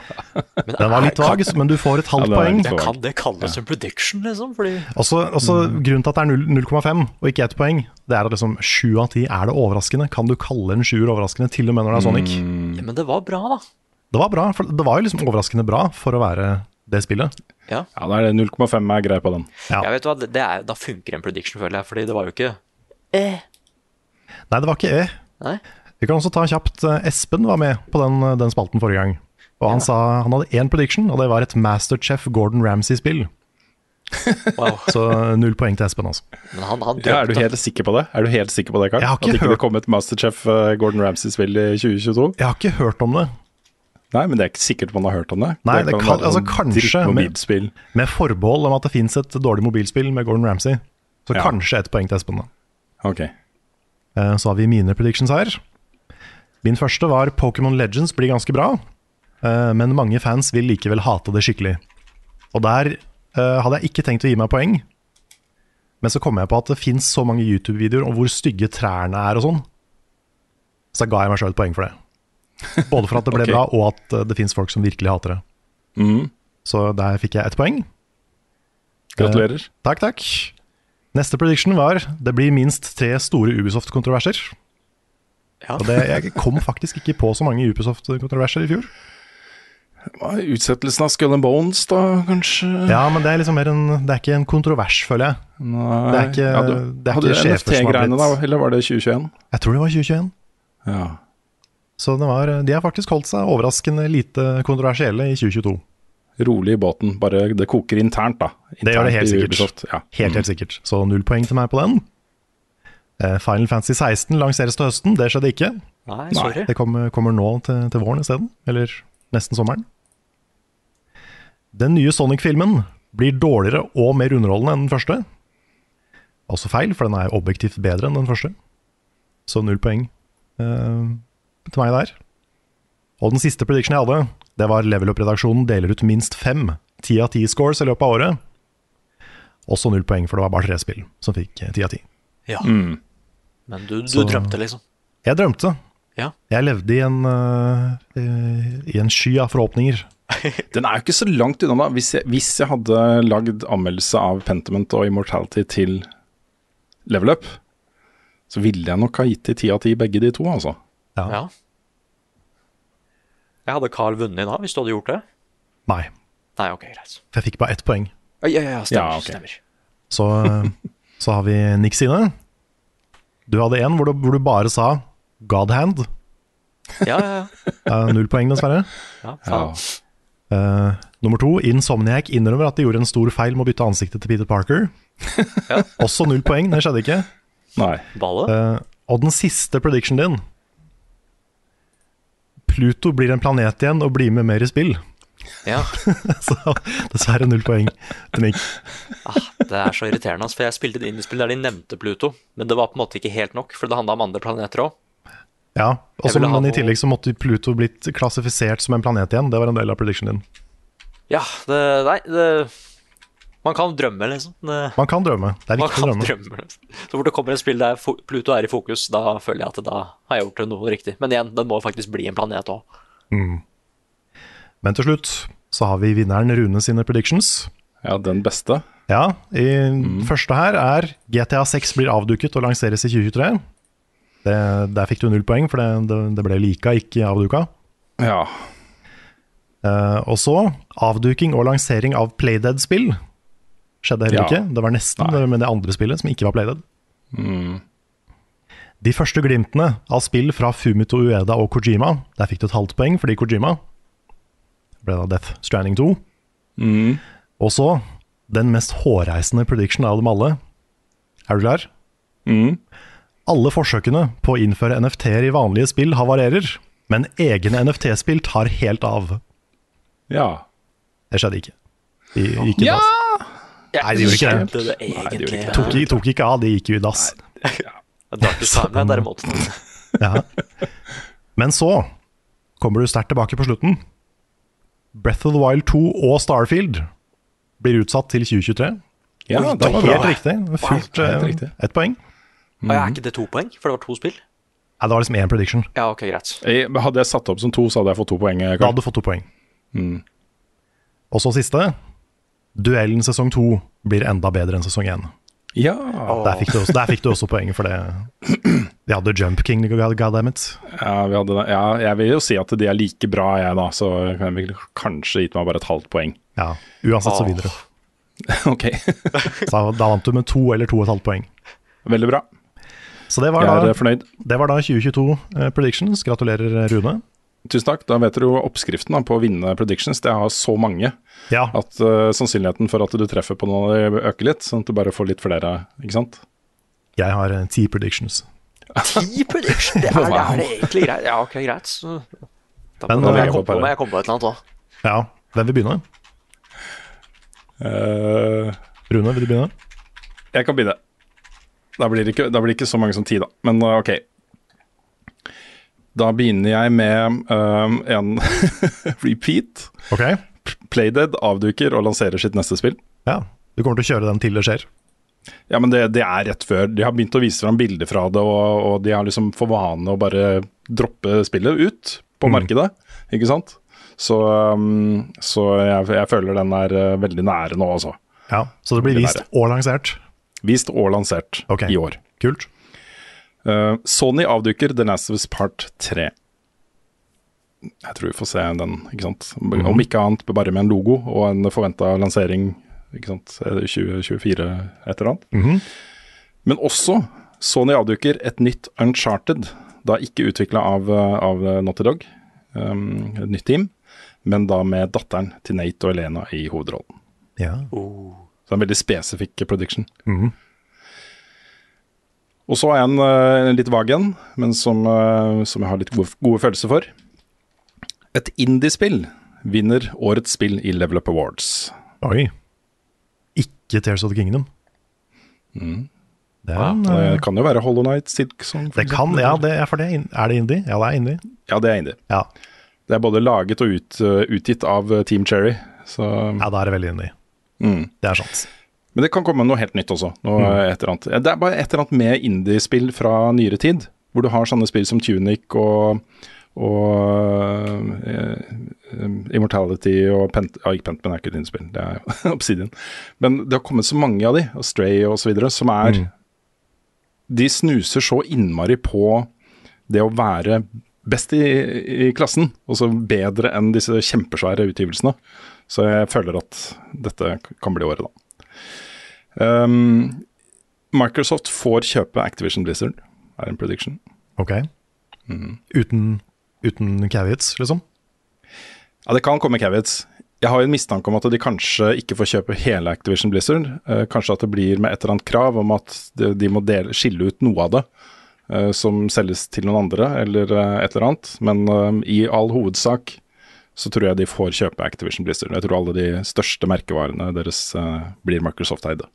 Men Den var litt vag, men du får et halvt Ja, poeng. Det kan det kalles en prediction, liksom? Fordi Også, også Grunnen til at det er 0,5 og ikke ett poeng, det er at liksom sju av ti er det overraskende. Kan du kalle en sjuer overraskende, til og med når det er Sonic? Mm. ja, Men det var bra, da. Det var bra, for det var jo liksom overraskende bra for å være det spillet. Ja, da er det 0,5 er grei på den. Ja. Jeg vet hva, er, Da funker en prediction, føler jeg. Fordi det var jo ikke Nei, det var ikke E. Nei? Vi kan også ta kjapt eh, Espen var med på den, den spalten forrige gang. Og han sa han hadde én prediction, og det var et Masterchef Gordon Ramsay-spill. Wow. Så null poeng til Espen, altså. Men han, han Ja, er du helt sikker på det? Er du helt sikker på det, Karl? At ikke hørt- det kom et Masterchef eh, Gordon Ramsay-spill i 2022? Jeg har ikke hørt om det. Nei, men det er ikke sikkert man har hørt om det. Nei, det kan- altså, kanskje, med. Med forbehold om at det fins et dårlig mobilspill med Gordon Ramsay. Så Ja. kanskje ett poeng til Espen, da. Ok. Eh, Så har vi mine predictions her. Min første var Pokémon Legends blir ganske bra, men mange fans vil likevel hate det skikkelig. Og der eh, hadde jeg ikke tenkt å gi meg poeng, Men så kom jeg på at det fins så mange YouTube-videoer om hvor stygge trærne er og sånn. Så da ga jeg meg sjøl et poeng for det. Både for at det ble okay. bra, og at eh, det fins folk som virkelig hater det. Mm. Så der fikk jeg ett poeng. Gratulerer. Eh, takk, takk. Neste prediction var det blir minst tre store Ubisoft-kontroverser. Ja. Og det, jeg kom faktisk ikke på så mange Ubisoft-kontroverser i fjor. Hva er Utsettelsen av Skull and Bones, da, kanskje? Ja, men det er liksom mer en Det er ikke en kontrovers, føler jeg. Nei. Det er ikke, ja, du, det er Hadde ikke sjefer som har NFT-greiene, da, eller var det 2021? Jeg tror det var 2021. Ja. Så det var, de har faktisk holdt seg overraskende lite kontroversielle i 2022. Rolig i båten, bare det koker internt, da. Det gjør det helt sikkert. Ja. Helt, helt sikkert. Så null poeng til meg på den. Eh, Final Fantasy 16 lanseres til høsten, det skjedde ikke. Nei, sorry. Det kommer, kommer nå til, til våren isteden. Eller nesten sommeren. Den nye Sonic-filmen blir dårligere og mer underholdende enn den første. Også feil, for den er objektivt bedre enn den første. Så null poeng eh, til meg der. Og den siste prediction jeg hadde, det var Level Up-redaksjonen deler ut minst fem ti av ti scores i løpet av året. Også null poeng, for det var bare tre spill som fikk ti av ti. Ja. Mm. Men du, du Så- drømte, liksom. Jeg drømte. Ja. Jeg levde i en, eh, i en sky av forhåpninger. Den er jo ikke så langt unna, da. Hvis jeg, hvis jeg hadde lagd anmeldelse av Pentiment og Immortality til Level Up, så ville jeg nok ha gitt de ti av ti begge de to, altså. Ja. Ja. Jeg hadde Carl vunnet da, hvis du hadde gjort det? Nei, Nei, ok, greit. for jeg fikk bare ett poeng. Ja, ja, ja, stemmer. Ja, okay. stemmer. Så, så har vi Nick sine. Du hadde en hvor du, hvor du bare sa God hand. Ja, ja, ja. Eh, null poeng, dessverre. ja, Ja. Eh, nummer to, Insomniac innrømmer at de gjorde en stor feil med å bytte ansiktet til Peter Parker. Også null poeng, det skjedde ikke. Nei. Ballet? Eh, og den siste prediction din Pluto blir en planet igjen og blir med mer i spill. Ja. Så dessverre null poeng til Nick. Ah, det er så irriterende, altså, for jeg spilte et indiespill der de nevnte Pluto, men det var på en måte ikke helt nok, for det handla om andre planeter òg. Ja, og så, Men i tillegg så måtte Pluto blitt klassifisert som en planet igjen. Det var en del av predictionen din. Ja, det Nei, det Man kan drømme, liksom. Det, Man kan drømme. Det er riktig viktig å drømme. drømme. liksom. Så fort det kommer et spill der Pluto er i fokus, da føler jeg at da har jeg gjort noe riktig. Men igjen, den må faktisk bli en planet òg. Mm. Men til slutt så har vi vinneren Rune sine predictions. Ja, den beste. Ja, i første her er GTA 6 blir avduket og lanseres i 2023. Det, der fikk du null poeng, for det, det, det ble lika, ikke avduka. Ja. Uh, og så avduking og lansering av Playdead-spill. Skjedde heller Ja. ikke. Det var nesten Nei. med det andre spillet, som ikke var Playdead. Mm. De første glimtene av spill fra Fumito Ueda og Kojima, der fikk du et halvt poeng fordi Kojima ble da Death Stranding 2. Mm. Og så den mest hårreisende prediction av dem alle. Er du klar? Mm. Alle forsøkene på å innføre NFT-er i vanlige spill havarerer, men egne NFT-spill tar helt av. Ja. Det skjedde ikke. De, gikk i Ja! dass. Nei, det gjorde ikke det. det. Nei, det egentlig. gjorde ikke det. Tok, tok ikke av, de gikk jo i dass. Darkest Timeline, derimot. Ja. Men så kommer du sterkt tilbake på slutten. Breath of the Wild 2 og Starfield blir utsatt til 2023. Ja, det var helt riktig. Fullt eh, ett poeng. Og er ikke det to poeng? For det var to spill? Nei, det var liksom én prediction. Ja, ok, greit. Jeg- Hadde jeg satt opp som to, så hadde jeg fått to poeng. Da hadde du fått to poeng. Mm. Og så siste. Duellen sesong to blir enda bedre enn sesong én. Ja. Der, fikk du også- der fikk du også poeng for det. Vi hadde Jump King, goddammit. Ja, vi hadde det. ja, jeg vil jo si at de er like bra, jeg, da. Så jeg ville kanskje gitt meg bare et halvt poeng. Ja, uansett så videre. ok, Så da vant du med to eller to og et halvt poeng. veldig bra. Så det var Jeg er da, eh, fornøyd. det var da 2022 eh, predictions. Gratulerer, Rune. Tusen takk. Da vet dere jo oppskriften da, på å vinne predictions. Det har så mange Ja, at uh, sannsynligheten for at du treffer på noe, øker litt. Sånn at du bare får litt flere, ikke sant. jeg har eh, ti predictions. Ti predictions? Det er, det er det egentlig greit. Ja, ok, greit. Så, da, Men, da må eh, jeg komme på, jeg på et eller annet òg. Ja, Hvem vil begynne? Uh, Rune, vil du begynne? jeg kan begynne. Da blir, det ikke, blir det ikke så mange som ti, da. Men eh, ok. Da begynner jeg med eh, en repeat. Okay. Playdead avduker og lanserer sitt neste spill. ja. Du kommer til å kjøre den til det skjer. Ja, men det, det er rett før. De har begynt å vise fram bilder fra det, og, og de har liksom for vane å bare droppe spillet ut på Mm. markedet, ikke sant? Så, um, så jeg, jeg føler den er eh, veldig nære nå, altså. Ja, Så det blir vist og lansert. Vist og lansert okay. i år. Kult. Uh, Sony avduker The Last of Us Part 3. Jeg tror vi får se den, ikke sant. Om ikke annet bare med en logo og en forventa lansering, ikke sant. Er 2024 et eller annet. Mhm. Men også Sony avduker et nytt Uncharted, da ikke utvikla av, eh, av Naughty Dog, um, et nytt team, men da med datteren til Nate og Elena i hovedrollen. Ja. Så en veldig spesifikk prediction. Mm. Og så er en, eh, en litt vag en, men som, eh, som jeg har litt gode, gode følelser for. Et indiespill vinner årets spill i Level Up Awards. Oi. Ikke Tears of the Kingdom. Det er ja, eh, Det kan jo være Hollow Night, Silk Song Det kan, ja, det er, for det er, er det indie? Ja, det er indie. Ja, det er indie. Ja, Det er både laget og ut, utgitt av Team Cherry. Så, ja da er det veldig indie. Mm. Det er sant. Men det kan komme noe helt nytt også. Mm. Det er bare et eller annet med indiespill fra nyere tid, hvor du har sånne spill som Tunic og, og eh, eh, Immortality og Pent... Ja, ikke Pentman er ikke et indiespill, det er Obsidian. Men det har kommet så mange av de, og Stray videre, som er Mm. De snuser så innmari på det å være best i, i klassen, og så bedre enn disse kjempesvære utgivelsene. Så jeg føler at dette kan bli året, da. Um, Microsoft får kjøpe Activision Blizzard, er en prediction. Ok. Mm. Uten, uten caveats, liksom? Ja, det kan komme caveats. Jeg har en mistanke om at de kanskje ikke får kjøpe hele Activision Blizzard. Uh, kanskje at det blir med et eller annet krav om at de, de må dele, skille ut noe av det eh, som selges til noen andre, eller eh, et eller annet. Men i all hovedsak så tror jeg de får kjøpe Activision Blizzard. Jeg tror alle de største merkevarene deres uh, blir Microsoft-eide.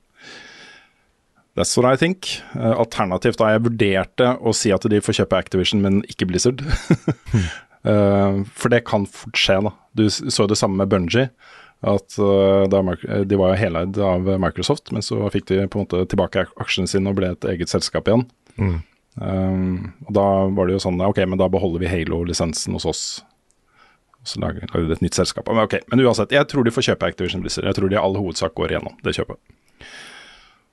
That's what I think. Uh, alternativt da jeg vurderte å si at de får kjøpe Activision, men ikke Blizzard. uh, for det kan fort skje, da. Du så det samme med Bungie. At De var jo heleid av Microsoft, men så fikk de på en måte tilbake aksjene sine og ble et eget selskap igjen. Mm. Um, og Da var det jo sånn Ok, men da beholder vi Halo-lisensen hos oss. Så lager lager de et nytt selskap. Men okay. men uansett, jeg tror de får kjøpe Activision Blizzard. Jeg tror de i all hovedsak går igjennom det kjøpet.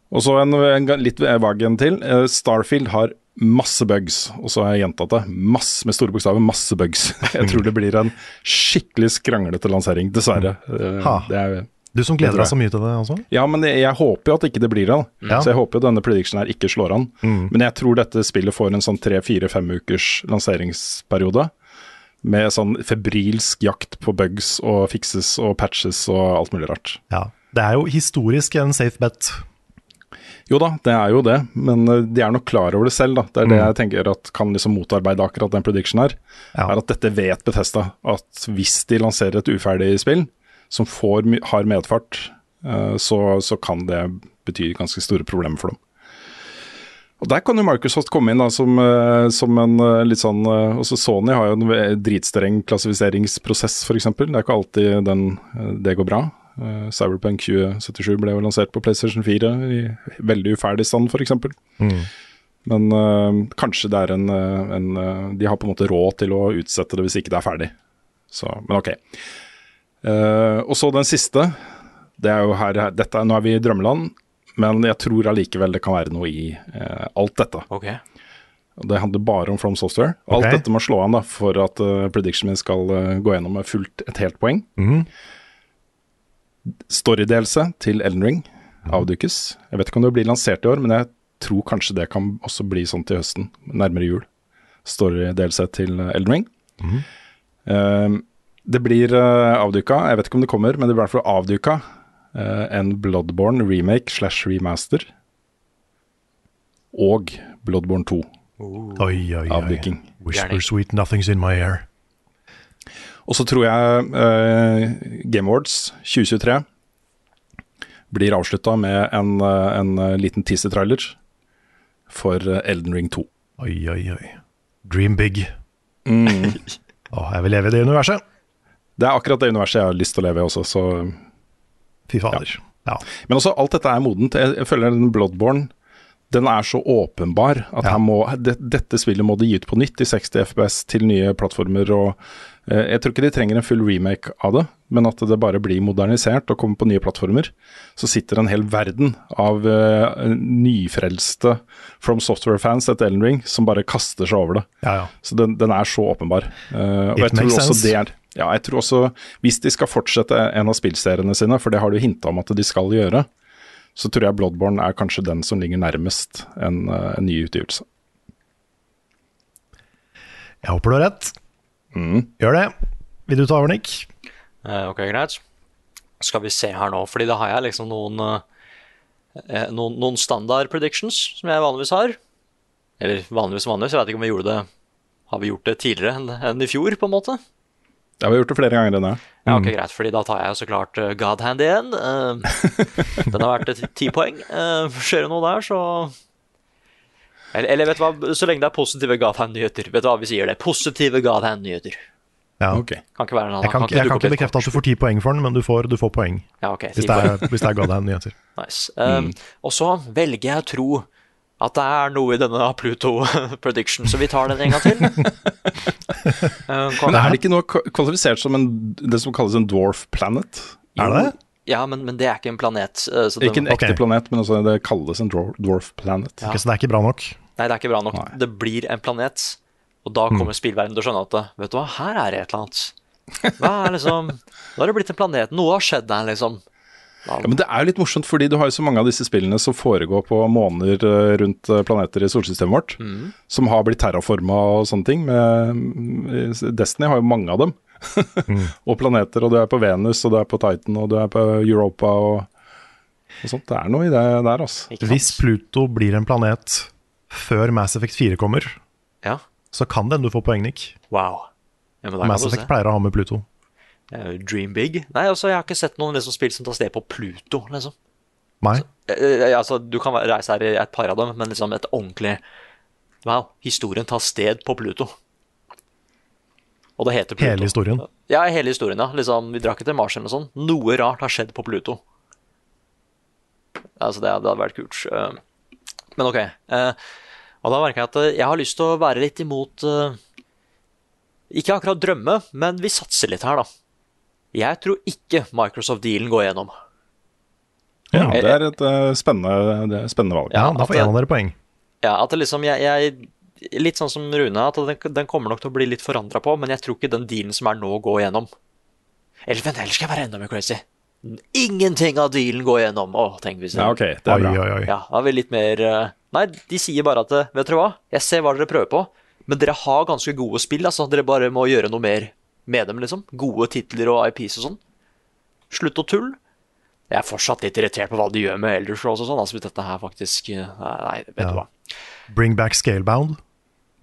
Og så en, en litt vag en til. Eh, Starfield har masse bugs, og så har jeg gjentatt det. Masse, med store bokstaver, masse bugs. Jeg tror det blir en skikkelig skranglete lansering, dessverre. Eh, er, Du som gleder deg så mye til det også? ja, men jeg, jeg håper jo at ikke det blir det. Ja. Så jeg håper jo denne predictionen her ikke slår an. Mm. Men jeg tror dette spillet får en sånn tre-fire-fem ukers lanseringsperiode. Med sånn febrilsk jakt på bugs og fixes og patches og alt mulig rart. Ja. Det er jo historisk en safe bet. Jo da, det er jo det, men eh, de er nok klar over det selv. da. Det er det Mm. jeg tenker at kan liksom motarbeide akkurat den prediction her. Ja. Er at dette vet Bethesda. At hvis de lanserer et uferdig spill som får, har medfart, eh, så, så kan det bety ganske store problemer for dem. Og Der kan jo Microsoft komme inn da, som, eh, som en eh, litt sånn eh, Også Sony har jo en dritstreng klassifiseringsprosess, f.eks. Det er ikke alltid den, det går bra. Cyberpunk 2077 ble jo lansert på PlayStation 4 i veldig uferdig stand, f.eks. Mm. Men eh, kanskje det er en, en De har på en måte råd til å utsette det hvis ikke det er ferdig. Så, men ok. Uh, og så den siste. Det er jo her, dette, nå er vi i drømmeland, men jeg tror allikevel det kan være noe i eh, alt dette. Okay. Det handler bare om From Software. Alt okay. dette må slå an da, for at uh, predictionen min skal uh, gå gjennom med fullt et helt poeng. Mhm. Storydelelse til Elden Ring avdukes. Jeg vet ikke om det blir lansert i år, men jeg tror kanskje det kan også bli sånn til høsten, nærmere jul. Storydelelse til eh, Elden Ring. Mhm. Uh, det blir uh, avduka, jeg vet ikke om det kommer, men det blir i hvert fall avduka eh, en Bloodborne remake slash remaster. Og Bloodborne 2 Oi, oi, oi. avduking. Whisper sweet nothing's in my ear. Og så tror jeg uh, Game Awards 2023 blir avslutta med en, eh, en eh, liten teaser-trailer for eh, Elden Ring 2. Oi, oi, oi. Dream big. Mm. Å, jeg vil leve i det universet. Det er akkurat det universet jeg har lyst til å leve i også, så Fy fader. Men også alt dette er modent. Jeg, føler den Bloodborne den er så åpenbar at her må, det, dette spillet må de gi ut på nytt i 60 FPS til nye plattformer. og eh, Jeg tror ikke de trenger en full remake av det, men at det bare blir modernisert og kommer på nye plattformer. Så sitter en hel verden av eh, nyfrelste From Software-fans etter Ellen Ring som bare kaster seg over det. Så den, den er så åpenbar. Eh, og It jeg tror også sense. det er ja, jeg tror også Hvis de skal fortsette en av spillseriene sine, for det har du hinta om at de skal gjøre, så tror jeg Bloodborne er kanskje den som ligger nærmest en, eh, en ny utgivelse. Jeg håper du har rett. Gjør det. Vil du ta over, Nick? Eh, ok, greit. Skal vi se her nå, fordi da har jeg liksom noen eh, noen, noen standard predictions som jeg vanligvis har. Eller vanligvis vanligvis, jeg vet ikke om vi gjorde det Har vi gjort det tidligere enn enn i fjor, på en måte? Ja, vi har gjort det flere ganger enn det. Ja, ok, greit, fordi da tar jeg jo så klart uh, God Hand igjen. Uh, den har vært ti poeng. Uh, skjer det noe der, så eller, eller vet du hva, så lenge det er positive God Hand-nyheter. Vet du hva vi sier det? Positive God Hand-nyheter. Ja. Ok. Kan ikke være noe Jeg kan, kan, ikke- jeg kan ikke bekrefte at du får ti poeng for den, men du får, du får poeng. Ja, ok, hvis, det er, hvis det er Godhand-nyheter. Nice. Um, Og så velger jeg å tro at det er noe i denne Pluto prediction, så vi tar den en gang til. Uh, Men er det ikke noe kvalifisert som en, det som kalles en dwarf planet? Er det det? Ja, men, men det er ikke en planet. uh, så det- Ikke en ekte okay. planet, men også, det kalles en dwarf, dwarf planet. Ja. Ok, så det er ikke bra nok? Nei, det er ikke bra nok. Det blir en planet, og da kommer spillverdenen til å skjønne at vet du hva, her er det et eller annet. Hva er liksom Da har det blitt en planet. Noe har skjedd der, liksom. Ja, men Det er jo litt morsomt, fordi du har jo så mange av disse spillene som foregår på måner eh, rundt eh, planeter i solsystemet vårt, mm. som har blitt terraforma og sånne ting. Med, mm, Destiny har jo mange av dem. og planeter, og du er på Venus, og du er på Titan, og du er på Europa og, og sånt. Det er noe i det der, altså. Hvis Pluto blir en planet før Mass Effect 4 kommer, Ja. så kan det hende du får poeng, Nick. Wow. Ja, men Mass. Effect pleier å ha med Pluto. Dream big. Nei, altså, jeg har ikke sett noen liksom, spill som tar sted på Pluto, liksom. Nei. Så, eh, altså, du kan reise her i et par av dem, men liksom et ordentlig Wow, historien tar sted på Pluto. Og det heter Pluto. Hele historien. Ja, hele historien, ja. Liksom, vi drakk ikke til Mars eller noe sånt. Noe rart har skjedd på Pluto. Altså, det, det hadde vært kult. Eh, Men ok. eh, Og da merker jeg at eh, jeg har lyst til å være litt imot eh, Ikke akkurat drømme, men vi satser litt her, da. Jeg tror ikke Microsoft-dealen går gjennom. Ja, det er et uh, spennende, det er spennende valg. Ja, da får en av dere poeng. Ja, at det liksom jeg, jeg Litt sånn som Rune, at den, den kommer nok til å bli litt forandra på, men jeg tror ikke den dealen som er nå, går gjennom. Eller vent, ellers skal jeg være enda mer crazy. Ingenting av dealen går gjennom. Å, tenk hvis Ja, ok, det er Oi, bra. oi, oi. Ja, da er vi litt mer uh, Nei, de sier bare at eh, Vet dere hva, jeg ser hva dere prøver på, men dere har ganske gode spill. altså Dere bare må gjøre noe mer med dem, liksom. Gode titler og IPs og sånn. Slutt å tulle. Jeg er fortsatt litt irritert på hva de gjør med Elder Scrolls og sånn. Altså, dette her faktisk eh, Nei, vet Ja. du hva. Bring back Scalebound.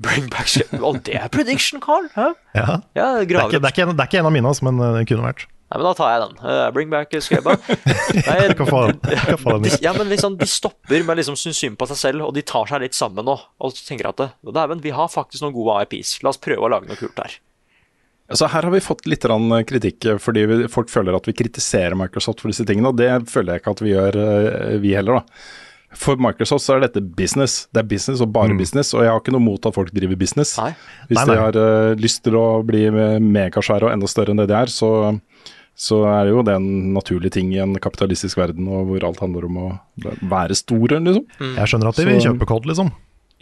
Bring back scalebound. det er prediction, Carl! Hæ? Ja. Ja, Det, er ikke, det, er ikke det er ikke en av mine, altså, men eh, det kunne vært. Nei, men da tar jeg den. Uh, bring back Skeba. Jeg kan få den. Kan få den. de, ja, men liksom, de stopper med liksom synes synd på seg selv, og de tar seg litt sammen nå. Og så tenker at det- dæven, vi har faktisk noen gode IPs. La oss prøve å lage noe kult her. Altså Her har vi fått litt kritikk eh, fordi folk føler at vi kritiserer Microsoft for disse tingene, og det føler jeg ikke at vi gjør, eh, vi heller. da. For Microsoft så er dette business. Det er business og bare business, og jeg har ikke noe mot at folk driver business. Nei. Hvis Nei, de har uh, lyst til å bli me- megasvære og enda større enn det de er, så, så er jo det en naturlig ting i en kapitalistisk verden og hvor alt handler om å være stor, liksom. Jeg skjønner at de vil kjøpe kod, liksom.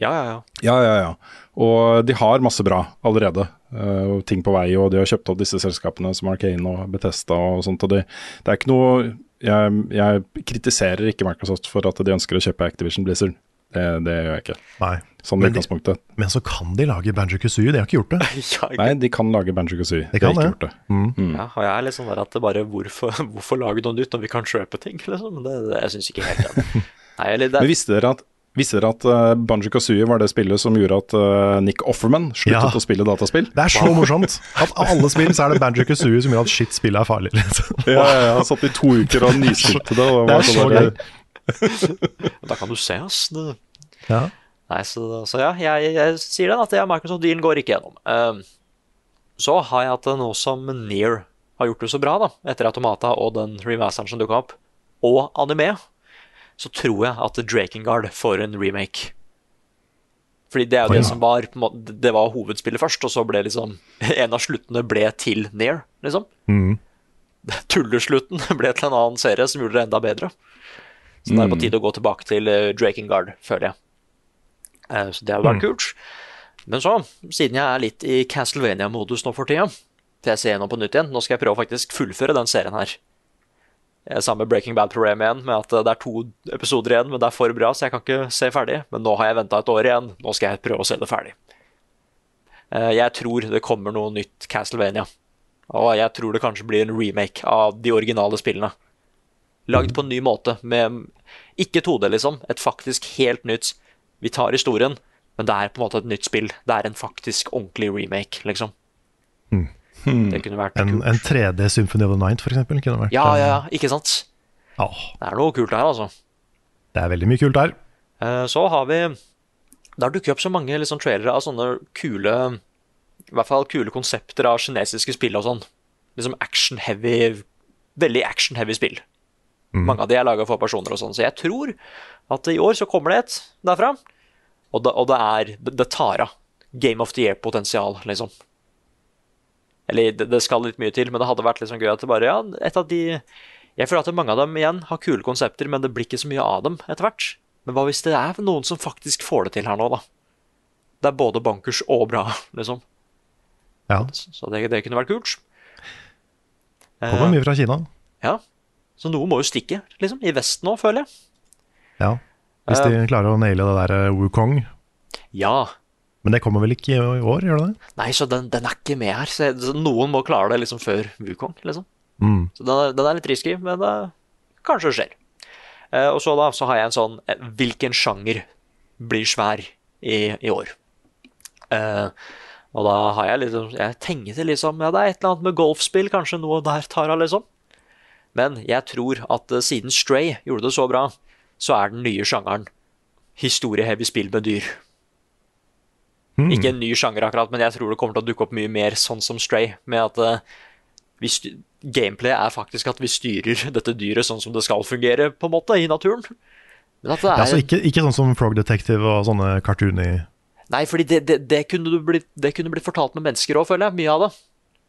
Ja, ja, ja. Ja, ja, ja. Og de har masse bra allerede. Uh, ting på vei, og de har kjøpt opp disse selskapene som Arcane og Bethesda og sånt. Og det, det er ikke noe jeg, jeg kritiserer ikke Microsoft for at de ønsker å kjøpe Activision Blizzard. Det, det gjør jeg ikke. Nei. Sånn Men de- Men så kan de lage Banjo Kazooie, de har ikke gjort det. ja, Nei, de kan lage Banjo Kazooie. De De har ikke det. gjort det. Mm. ja, og jeg er litt sånn der at det bare Hvorfor, hvorfor lage noe nytt når vi kan kjøpe ting? Liksom? Det, det, jeg syns ikke helt det. Nei, eller det, Men visste dere at Visste dere at uh, Banjo Kazooie var det spillet som gjorde at uh, Nick Offerman sluttet Ja. å spille dataspill? Det er så morsomt at av alle spill så er det Banjo Kazooie som gjør at shit, spillet er farlig. Liksom. Ja, ja, ja. Satt i to uker og nyspilte det. Og Det er så sånn gøy. Da kan du se, ass. Det, Ja. Nei, så, så ja, jeg, jeg sier den at Microsoft-dealen går ikke gjennom. Uh, så har jeg hatt det nå som Near har gjort det så bra, da, etter Automata og den remasteren som dukka opp, og anime, så tror jeg at Drakengard får en remake. Fordi det er jo det som var Det var hovedspillet først, og så ble liksom En av sluttene ble til Near, liksom. Mm. Tulleslutten ble til en annen serie som gjorde det enda bedre. Så det er på Mm. tide å gå tilbake til uh, Drakengard, føler jeg. Eh, så det hadde vært Mm. kult. Men så, siden jeg er litt i Castlevania-modus nå for tida, til jeg ser gjennom på nytt igjen, nå skal jeg prøve å faktisk fullføre den serien her. Samme Breaking Bad-problem igjen, med at eh, det er to episoder igjen, men det er for bra, så jeg kan ikke se ferdig. Men nå har jeg venta et år igjen, nå skal jeg prøve å se det ferdig. Eh, Jeg tror det kommer noe nytt Castlevania. Og jeg tror det kanskje blir en remake av de originale spillene. Lagd på en ny måte, med ikke 2D, liksom. Et faktisk helt nytt Vi tar historien, men det er på en måte et nytt spill. Det er en faktisk ordentlig remake, liksom. Det kunne vært En, kult. en 3D Symphony of the Night, eksempel, kunne vært Ja, eh, ja, ja, ikke sant? Oh. Det er noe kult her, altså. Det er veldig mye kult der. Eh, Så har vi Det har dukket opp så mange liksom, trailere av sånne kule I hvert fall kule konsepter av kinesiske spill og sånn. Liksom action-heavy Veldig action-heavy spill. Mange av de er laga for personer og sånn, så jeg tror at i år så kommer det et derfra. Og det, og det er det tar av. Game of the Year-potensial, liksom. Eller det, det skal litt mye til, men det hadde vært liksom gøy at det bare Ja, et av de Jeg føler at mange av dem igjen har kule konsepter, men det blir ikke så mye av dem etter hvert. Men hva hvis det er noen som faktisk får det til her nå, da? Det er både bankers og bra, liksom. Ja, Så det, det kunne vært kult. Kommer mye fra Kina. Ja. Så noe må jo stikke, liksom. I Vesten òg, føler jeg. Ja. Hvis de klarer å naile det der eh, Wukong. Ja. Men det kommer vel ikke i år, gjør det det? Nei, så den, den er ikke med her. Så så noen må klare det liksom før Wukong, liksom. Mm. Så den er, den er litt risky, men det kanskje det skjer. Eh, og så da så har jeg en sånn eh, Hvilken sjanger blir svær i, i år? Eh, og da har jeg liksom Jeg tenkte liksom Ja, det er et eller annet med golfspill, kanskje noe der tar av, liksom. Men jeg tror at eh, siden Stray gjorde det så bra, så er den nye sjangeren historieheavy spill med dyr. Mm. Ikke en ny sjanger akkurat, men jeg tror det kommer til å dukke opp mye mer sånn som Stray. Med at uh, gameplay er faktisk at vi styrer dette dyret sånn som det skal fungere, på en måte, i naturen. Men at det er Ja, så ikke, ikke sånn som Frog Detective og sånne cartoony Nei, fordi det, det, det, kunne du blitt, det kunne blitt fortalt med mennesker òg, føler jeg. Mye av det.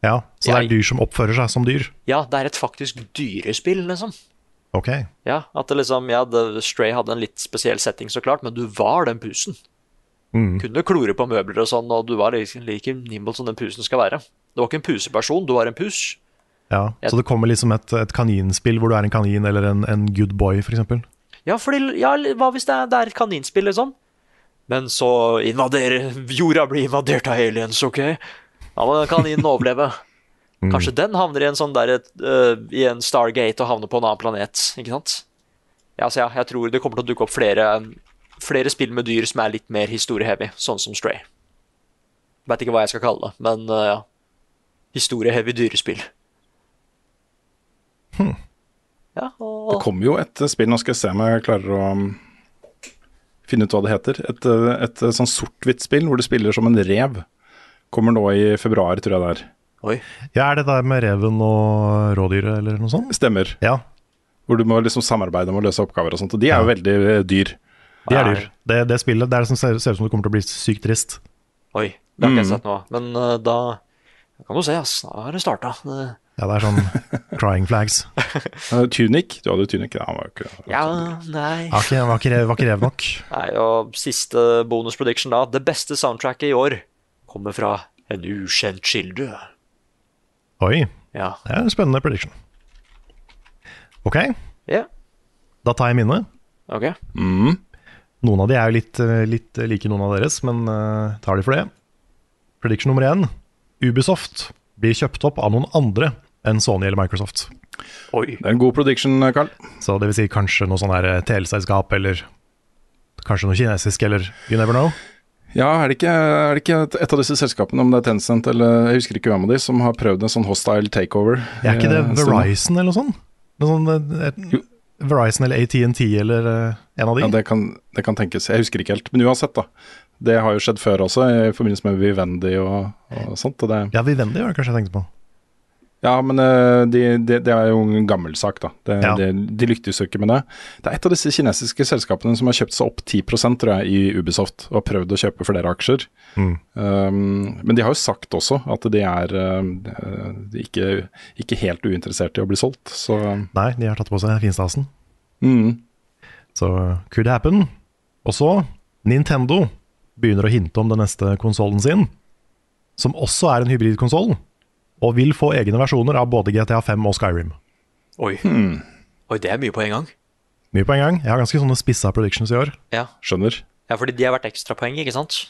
Ja, så det er dyr som oppfører seg som dyr. Ja, det er et faktisk dyrespill, liksom. Ok. Ja, at det liksom, ja, Stray hadde en litt spesiell setting, så klart, men du var den pusen. Mm. Kunne klore på møbler og sånn, og du var liksom like nimble som den pusen skal være. Du var ikke en puseperson, du var en pus. Ja, Så det kommer liksom et, et kaninspill hvor du er en kanin eller en, en good boy, f.eks. Ja, fordi, ja, hva hvis det er, det er et kaninspill, liksom? Men så invaderer Jorda blir invadert av aliens, OK? Da må den kaninen overleve. Kanskje den havner i en sånn der, uh, i en Stargate og havner på en annen planet, ikke sant? Ja, så ja, jeg tror det kommer til å dukke opp flere, flere spill med dyr som er litt mer historieheavy, sånn som Stray. Vet ikke hva jeg skal kalle det, men uh, ja. Historieheavy dyrespill. Ja, Det kommer jo et eh, spill, nå skal jeg se om jeg klarer å um, finne ut hva det heter. Et, eh, et, sånn sort-hvitt spill hvor du spiller som en rev. Kommer nå i februar, tror jeg det er. Oi. Ja, er det der med reven og rådyret eller noe sånt? Stemmer. Ja, Hvor du må liksom samarbeide om å løse oppgaver og sånt. Og de er jo Ja. veldig dyr. De er dyr. Det, det spillet det er det som ser, ser ut som det kommer til å bli sykt trist. Oi, det har ikke jeg Mm. sett nå. Men uh, da kan du se, ass. Da har det starta. Ja, det er sånn crying flags. Tunic, du hadde Tunic. Ja, han var jo ikke Ja, nei. Var ikke, var ikke, var ikke rev nok. nei. Og siste bonus prediction, da. Det beste soundtracket i år kommer fra en ukjent kilde. Oi, Ja. det er en spennende prediction. Ok, Yeah. da tar jeg mine. ok. mm. Noen av de er jo litt, eh, litt like noen av deres, men eh, tar de for det. Prediction nummer én. Ubisoft blir kjøpt opp av noen andre enn Sony eller Microsoft. Oi. Det er en god prediction, Carl. Så det vil si kanskje noe sånn her eh, teleselskap, eller kanskje noe kinesisk, eller you never know. Ja, er det ikke, er det ikke et, av disse selskapene, om det er Tencent eller jeg husker ikke hvem av de, som har prøvd en sånn hostile takeover? Er ikke det eh? Verizon eller noe sånt? Noe sånt eh, et. Verizon eller AT&T eller eh, en av de? Ja, det kan, det kan tenkes. Jeg husker ikke helt. Men uansett, da. Det har jo skjedd før også, i forbindelse med Vivendi og, og sånt. Og det, Ja, Vivendi var det kanskje jeg tenkte på. Ja, men det de, de, det er jo en gammel sak, da. De, Ja. de, de lyktes jo ikke med det. Det er et av disse kinesiske selskapene som har kjøpt seg opp 10% tror jeg, i Ubisoft, og har prøvd å kjøpe flere aksjer. Mm. Um, men de har jo sagt også at de er eh, de er ikke, ikke helt uinteressert i å bli solgt, så Nei, de har tatt på seg finstasen. mm. Så could happen. Og så, Nintendo begynner å hinte om den neste konsollen sin, som også er en hybridkonsoll, og vil få egne versjoner av både GTA 5 og Skyrim. Oi. Hmm. Oi, det er mye på en gang. Mye på en gang. Jeg har ganske sånne spissa predictions i år. Ja. Skjønner. ja, fordi de har vært ekstrapoeng, ikke sant?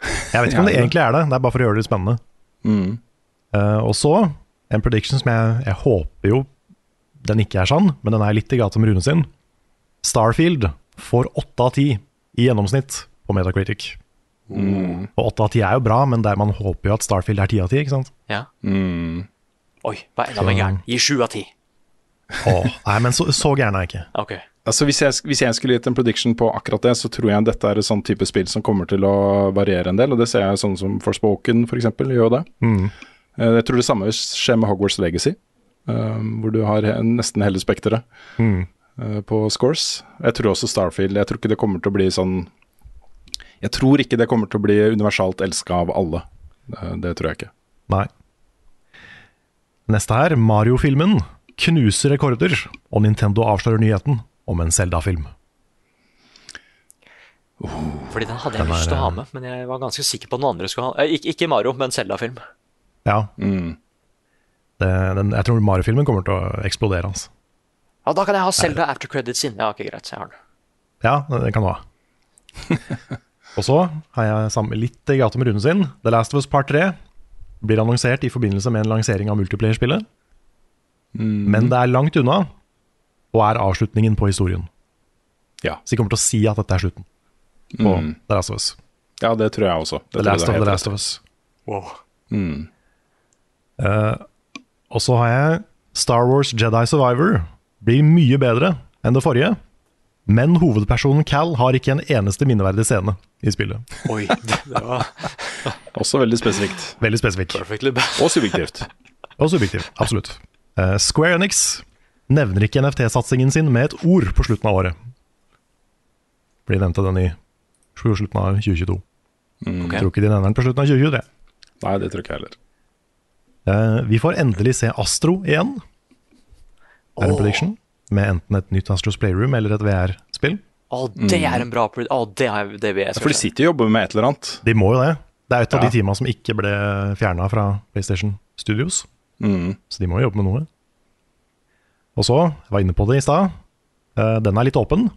Jeg vet ikke om det egentlig er det, det er bare for å gjøre det litt spennende. Mm. Uh, og så, en prediction som jeg, jeg håper jo den ikke er sann, men den er litt i gata med Rune sin. Starfield får 8 av 10 i gjennomsnitt på Metacritic. Mm. Og 8 av 10 er jo bra, men der man håper jo at Starfield er 10 av 10, ikke sant? Ja. Mm. Oi, hva er enda mer gæren? Gi sju av ti. Åh, nei, men så, så gæren er jeg ikke. Okay. Altså hvis jeg, hvis jeg skulle gitt en prediction på akkurat det, så tror jeg dette er et sånn type spill som kommer til å variere en del, og det ser jeg sånn som Forspoken f.eks. For gjør det. Mm. Eh, Jeg tror det samme skjer med Hogwarts Legacy, eh, hvor du har nesten hele spekteret Mm. eh, på scores. Jeg tror også Starfield. Jeg tror ikke det kommer til å bli sånn Jeg tror ikke det kommer til å bli universalt elska av alle. Eh, Det tror jeg ikke. Nei. Neste her, Mario-filmen knuser rekorder, og Nintendo avslører nyheten om en Zelda-film. Fordi den hadde jeg Den lyst til å ha med, men jeg var ganske sikker på at noen andre skulle ha eh, Ikke, ikke Mario, men Zelda-film. Ja, Mm. det, den, jeg tror Mario-filmen kommer til å eksplodere, altså. Ja, da kan jeg ha Zelda after credits inne. Ja, ok, greit. Jeg har den. Ja, det kan du ha. og så har jeg sammen litt i gata med Rune sin. The Last of Us Part 3 blir annonsert i forbindelse med en lansering av multiplayer-spillet. Men det er langt unna, og er avslutningen på historien. Ja. Så de kommer til å si at dette er slutten på Mm. The Last of Us. ja, det tror jeg også. Det The Last of The Last of Us. Wow. Mm. Uh, og så har jeg Star Wars Jedi Survivor. Blir mye bedre enn det forrige. Men hovedpersonen Cal har ikke en eneste minneverdig scene i spillet. Oi, det, det var Også veldig spesifikt. Veldig spesifikt. Og subjektivt. Og subjektivt, Absolutt. Uh, Square Enix nevner ikke NFT-satsingen sin med et ord på slutten av året. For de nevnte den i slutten av 2022. Mm. Okay. Jeg tror ikke de nevner den på slutten av 2023. Nei, det tror ikke jeg heller. Uh, vi får endelig se Astro igjen. Det er en oh. prediction. Med enten et nytt Astros Playroom eller et VR-spill. Å, det er en bra pro... Å, det, er, det vil jeg Ja, for de sitter og jobber med et eller annet. De må jo det. Det er et av Ja. de teama som ikke ble fjerna fra PlayStation Studios. Mm. Så de må jo jobbe med noe. Og så, jeg var inne på det i stad, eh, den er litt åpen.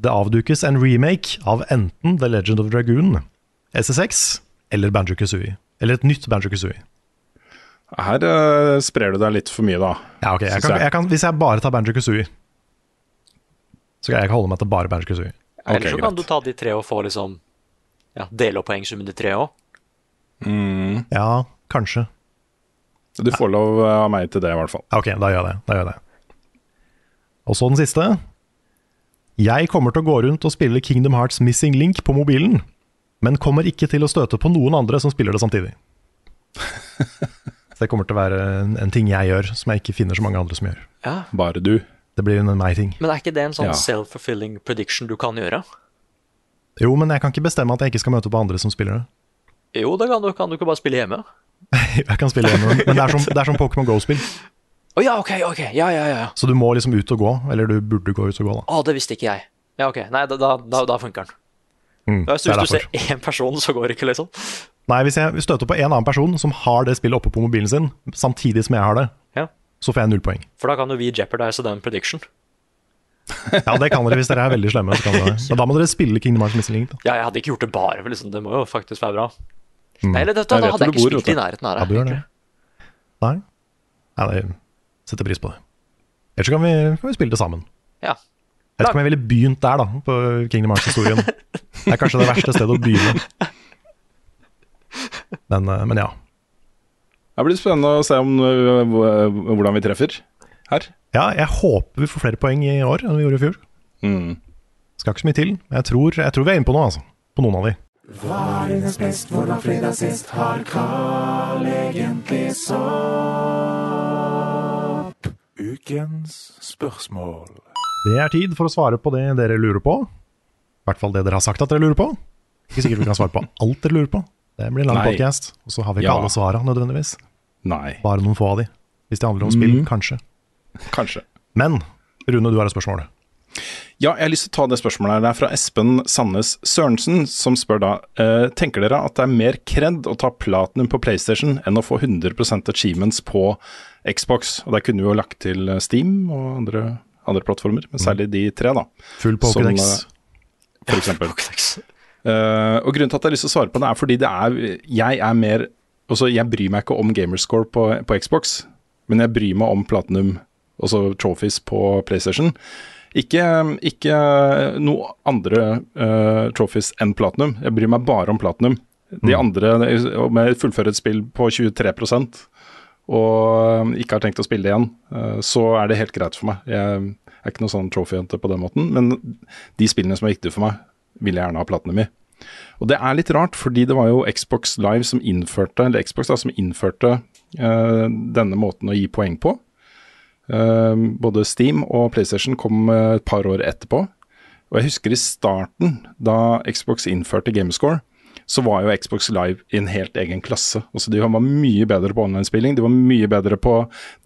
Det avdukes en remake av enten The Legend of Dragoon, SSX eller Banjo Kazooie. Eller et nytt Banjo Kazooie. Her uh, sprer du deg litt for mye, da. Ja, ok, jeg kan, jeg. jeg kan, Hvis jeg bare tar Banjo Kazooie, så kan jeg ikke holde meg til bare Banjo Kazooie. Eller så kan greit. du ta de tre og få liksom ja, Dele opp poengsummen de tre òg. Mm. Ja, kanskje. Du får lov eh, av meg til det, i hvert fall. Ok, da gjør jeg det. Da gjør jeg det. Og så den siste. Jeg kommer til å gå rundt og spille Kingdom Hearts Missing Link på mobilen, men kommer ikke til å støte på noen andre som spiller det samtidig. Så det kommer til å være en, en ting jeg gjør, som jeg ikke finner så mange andre som gjør. Ja. Bare du. Det blir en meg-ting. Men er ikke det en sånn Ja. self-fulfilling prediction du kan gjøre? Jo, men jeg kan ikke bestemme at jeg ikke skal møte på andre som spiller det. Jo, da kan du. Kan du ikke bare spille hjemme? Jeg kan spille hjemme, men det er som, det er som Pokémon Go-spill. Å ja, ok, ok. Ja, ja, ja. Så du må liksom ut og gå, eller du burde gå ut og gå, da. Å, det visste ikke jeg. Ja, ok. Nei, da, da, da, funker den. Mm, hvis du ser én person, så går det ikke, liksom? Nei, hvis jeg støter på en annen person som har det spillet oppe på mobilen sin, samtidig som jeg har det, Ja. så får jeg null poeng. For da kan jo vi jeopardize den prediction. Ja, det kan dere hvis dere er veldig slemme. Så kan dere. Men da må dere spille Kingdom Hearts Missing Link. Da. Ja, jeg hadde ikke gjort det bare, for liksom, det må jo faktisk være bra. Mm. Nei, eller dette, da hadde jeg ikke bor, spilt i nærheten av Ja, det. du det. Nei? Nei, det setter pris på det. Ellers så kan vi, kan vi spille det sammen. Ja. Jeg vet ikke om jeg ville begynt der, da, på Kingdom Hearts-historien. Det er kanskje det verste stedet å begynne. Men, eh, men ja. Det blir spennende å se om, øh, hvordan vi treffer her. Ja, jeg håper vi får flere poeng i år enn vi gjorde i fjor. Mm. Skal ikke så mye til. Jeg tror, jeg tror vi er inne på noe, altså. På noen av de. Hva er hennes best, hvordan fredag sist har Carl egentlig sopp? Ukens spørsmål. Det er tid for å svare på det dere lurer på. I hvert fall det dere har sagt at dere lurer på. Ikke sikkert vi kan svare på alt dere lurer på. Det blir en lang podkast, podcast, og så har vi ikke Ja. alle svara nødvendigvis. Nei, Bare noen få av de. Hvis det handler om spill, mm. kanskje. kanskje. Men Rune, du har et spørsmål. Ja, jeg har lyst til å ta det spørsmålet her. Det er fra Espen Sandnes Sørensen, som spør da eh, Tenker dere at det er mer kred å ta platinum på PlayStation enn å få 100% achievements på Xbox? Og der kunne vi jo lagt til eh, Steam og andre, andre plattformer, men særlig de tre, da. Full Pokédex. eh, For eksempel. Eh, og grunnen til at jeg har lyst til å svare på det, er fordi det er Jeg er mer også, jeg bryr meg ikke om gamerscore på, på Xbox, men jeg bryr meg om platinum, altså trophies på PlayStation. Ikke, ikke noe andre uh, trophies enn platinum. Jeg bryr meg bare om platinum. De andre, om jeg fullfører et spill på 23% og ikke har tenkt å spille det igjen, uh, så er det helt greit for meg. Jeg er ikke noe sånn trophy-jente på den måten, men de spillene som er viktige for meg, vil jeg gjerne ha platene mi. Og det er litt rart, fordi det var jo Xbox Live som innførte, eller Xbox da, som innførte uh, denne måten å gi poeng på. Uh, både Steam og PlayStation kom eh, et par år etterpå. Og jeg husker i starten, da Xbox innførte Gamescore, så var jo Xbox Live i en helt egen klasse. Altså De var mye bedre på online-spilling, de var mye bedre på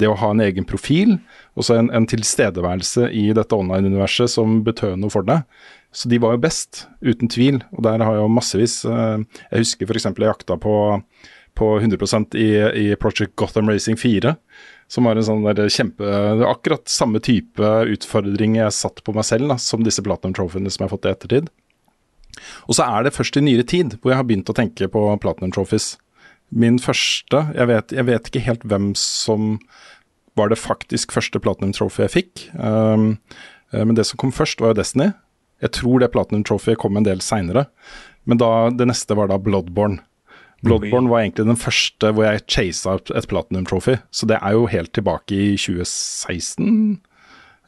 det å ha en egen profil, og så en, en tilstedeværelse i dette online-universet som betød noe for deg. Så de var jo best, uten tvil. Og der har jeg jo massevis eh, Jeg husker f.eks. jeg jakta på, på 100% i, i Project Gotham Racing 4. Som var en sånn der kjempe Akkurat samme type utfordring jeg satt på meg selv da, som disse Platinum Trophyene som jeg har fått i ettertid. Og så er det først i nyere tid hvor jeg har begynt å tenke på Platinum Trophies. Min første Jeg vet, jeg vet ikke helt hvem som var det faktisk første Platinum Trophy jeg fikk. Um, men det som kom først, var jo Destiny. Jeg tror det Platinum Trophy kom en del seinere. Men da, det neste var da Bloodborne. Bloodborne var egentlig den første hvor jeg chasa et Platinum Trophy. Så det er jo helt tilbake i 2016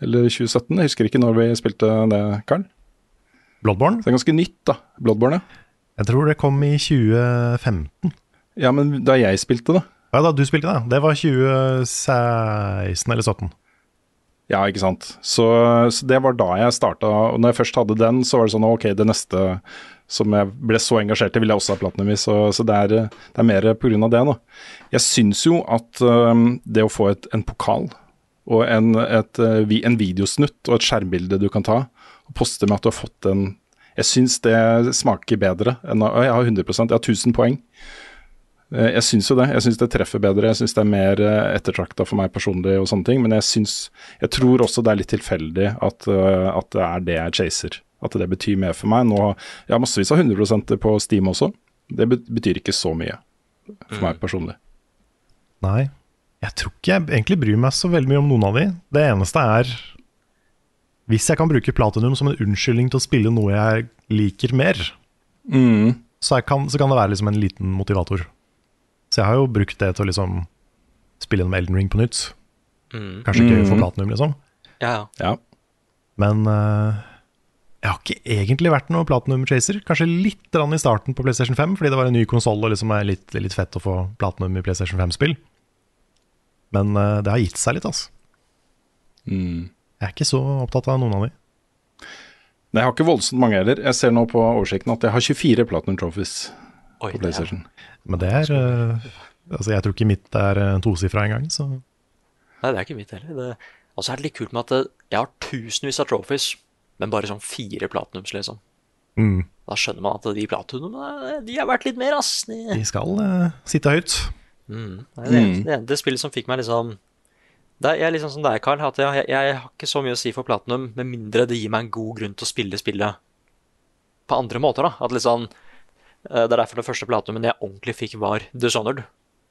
eller 2017. Jeg husker ikke når vi spilte det, Karl. Bloodborne? Det er ganske nytt, da. Bloodborne, ja. Jeg tror det kom i 2015. Ja, men da jeg spilte det. Ja, da du spilte det. Det var 2016 eller 2017. Ja, ikke sant. Så, så det var da jeg starta. Og når jeg først hadde den, så var det sånn ok, det neste som jeg ble så engasjert i, ville jeg også ha platinum i. Så, så det, er, det er mer pga. det nå. Jeg syns jo at um, det å få et, en pokal og en, et, uh, en videosnutt og et skjermbilde du kan ta, og poste med at du har fått en Jeg syns det smaker bedre enn «Å, Jeg har 100 jeg har 1000 poeng. Eh, Jeg syns jo det. Jeg syns det treffer bedre. Jeg syns det er mer ettertrakta for meg personlig og sånne ting. Men jeg syns Jeg tror også det er litt tilfeldig at, eh, at det er det jeg chaser. At det betyr mer for meg. Nå Jeg har massevis av 100% på Steam også. Det betyr ikke så mye for meg personlig. Nei. Jeg tror ikke jeg egentlig bryr meg så veldig mye om noen av de. Det eneste er Hvis jeg kan bruke platinum som en unnskyldning til å spille noe jeg liker mer, Mm. så, jeg kan, så kan det være liksom en liten motivator. Så jeg har jo brukt det til å liksom spille gjennom Elden Ring på nytt. Mm. Kanskje for Mm. platinum, liksom. Ja, ja. Ja. Men uh, jeg har ikke egentlig vært noen platinum-chaser. Kanskje litt i starten på PlayStation 5, fordi det var en ny konsoll og liksom er litt, litt fett å få platinum i PlayStation 5-spill. Men uh, det har gitt seg litt, altså. Mm. Jeg er ikke så opptatt av noen av de. Nei, jeg har ikke voldsomt mange heller. Jeg ser nå på oversikten at jeg har 24 Platinum Trophies Oi, på PlayStation. Men det er uh, Altså, jeg tror ikke mitt er tosifra engang, så Nei, det er ikke mitt heller. Det, altså er det litt kult med at jeg har tusenvis av trophies, men bare sånn fire platinums, liksom. mm, Da skjønner man at de platinumene, de er verdt litt mer, ass. De, de skal uh, sitte høyt. mm, det er det, eneste, det spillet som fikk meg liksom det er, er liksom som deg, Carl. At jeg, jeg, jeg har ikke så mye å si for platinum, med mindre det gir meg en god grunn til å spille spillet på andre måter. da. At liksom, eh, Det er derfor den første platinumen jeg ordentlig fikk, var Dishonored.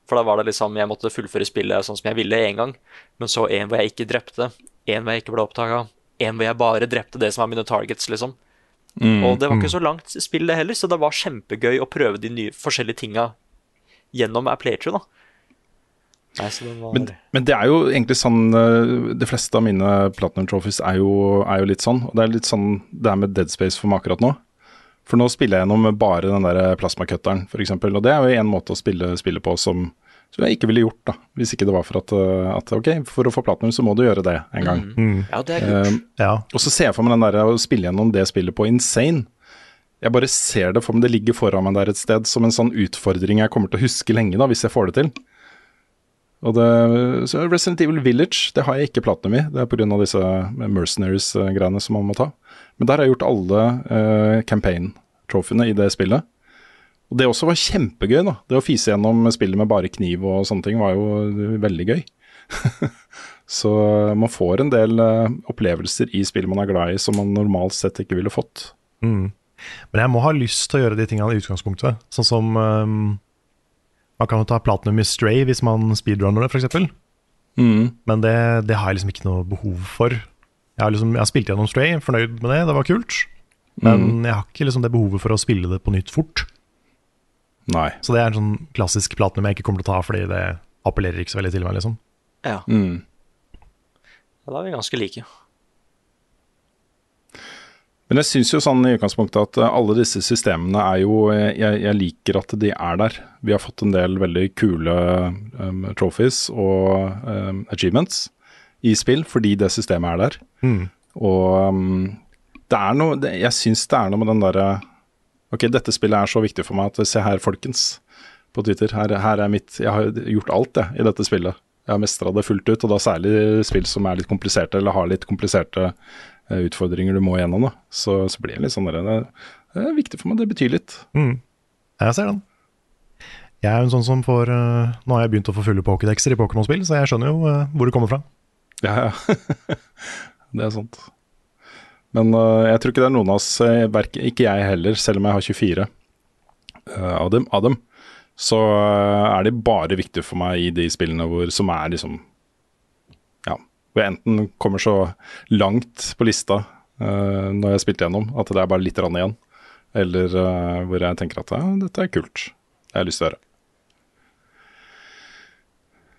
For da var det liksom, jeg måtte fullføre spillet sånn som jeg ville én gang, men så en hvor jeg ikke drepte, en hvor jeg ikke ble oppdaga, en hvor jeg bare drepte det som var mine targets, liksom. Mm. Og det var ikke så langt spill det heller, så det var kjempegøy å prøve de nye forskjellige tinga gjennom a Playtrue, da. Nei, var... Men, men det er jo egentlig sånn eh, De fleste av mine Platinum Trophies er jo, er jo litt sånn. Og det er litt sånn det er med Dead Space for meg akkurat nå. For nå spiller jeg gjennom bare den der plasmakutteren, f.eks. Og det er jo en måte å spille spillet på som, som jeg ikke ville gjort, da. Hvis ikke det var for at, eh, at ok, for å få platinum så må du gjøre det en gang. Mm. Ja, det er kult. Uh, Ja. og så ser jeg for meg den der å spille gjennom det spillet på Insane. Jeg bare ser det for meg, det ligger foran meg der et sted som en sånn utfordring jeg kommer til å huske lenge, da, hvis jeg får det til. Og det, så Resident Evil Village det har jeg ikke platinum i. Det er pga. disse Mercenaries-greiene som man må ta. Men der har jeg gjort alle uh, campaign-trofeene i det spillet. Og det også var kjempegøy. da. Det å fise gjennom spillet med bare kniv og sånne ting var jo veldig gøy. så man får en del uh, opplevelser i spill man er glad i som man normalt sett ikke ville fått. Mm. Men jeg må ha lyst til å gjøre de tingene i utgangspunktet. Sånn som um, Man kan jo ta Platinum i Stray hvis man speedrunner det, f.eks. Mm. Men det, det har jeg liksom ikke noe behov for. Jeg har, liksom, jeg har spilt gjennom Stray, fornøyd med det, det var kult. Men Mm. jeg har ikke liksom det behovet for å spille det på nytt fort. Nei. Så det er en sånn klassisk platinum jeg ikke kommer til å ta, fordi det appellerer ikke så veldig til meg, liksom. Ja. Mm. ja, da er vi ganske like. Men jeg syns jo sånn i utgangspunktet at eh, alle disse systemene er jo eh, jeg, jeg liker at de er der. Vi har fått en del veldig kule um, trophies og um, achievements i spill fordi det systemet er der. Mm. Og um, det er noe det, Jeg syns det er noe med den derre Ok, dette spillet er så viktig for meg at se her, folkens, på Twitter. Her, her er mitt Jeg har gjort alt, jeg, i dette spillet. Jeg har mestra det fullt ut, og da særlig spill som er litt kompliserte, eller har litt kompliserte eh, utfordringer du må gjennom. Da. Så, så blir det litt sånn det, det er viktig for meg, det betyr litt. Mm. Jeg ser den. Jeg er jo en sånn som får eh, Nå har jeg begynt å få fulle pokédekser i Pokémon-spill, så jeg skjønner jo eh, hvor det kommer fra. Ja, ja. det er sant. Men uh, jeg tror ikke det er noen av oss, eh, ikke jeg heller, selv om jeg har 24 uh, av, dem, av dem, så uh, er de bare viktige for meg i de spillene hvor, som er liksom Ja, hvor jeg enten kommer så langt på lista når jeg har spilt gjennom at det er bare litt rann igjen, eller hvor jeg tenker at ja, dette er kult, det har jeg lyst til å gjøre.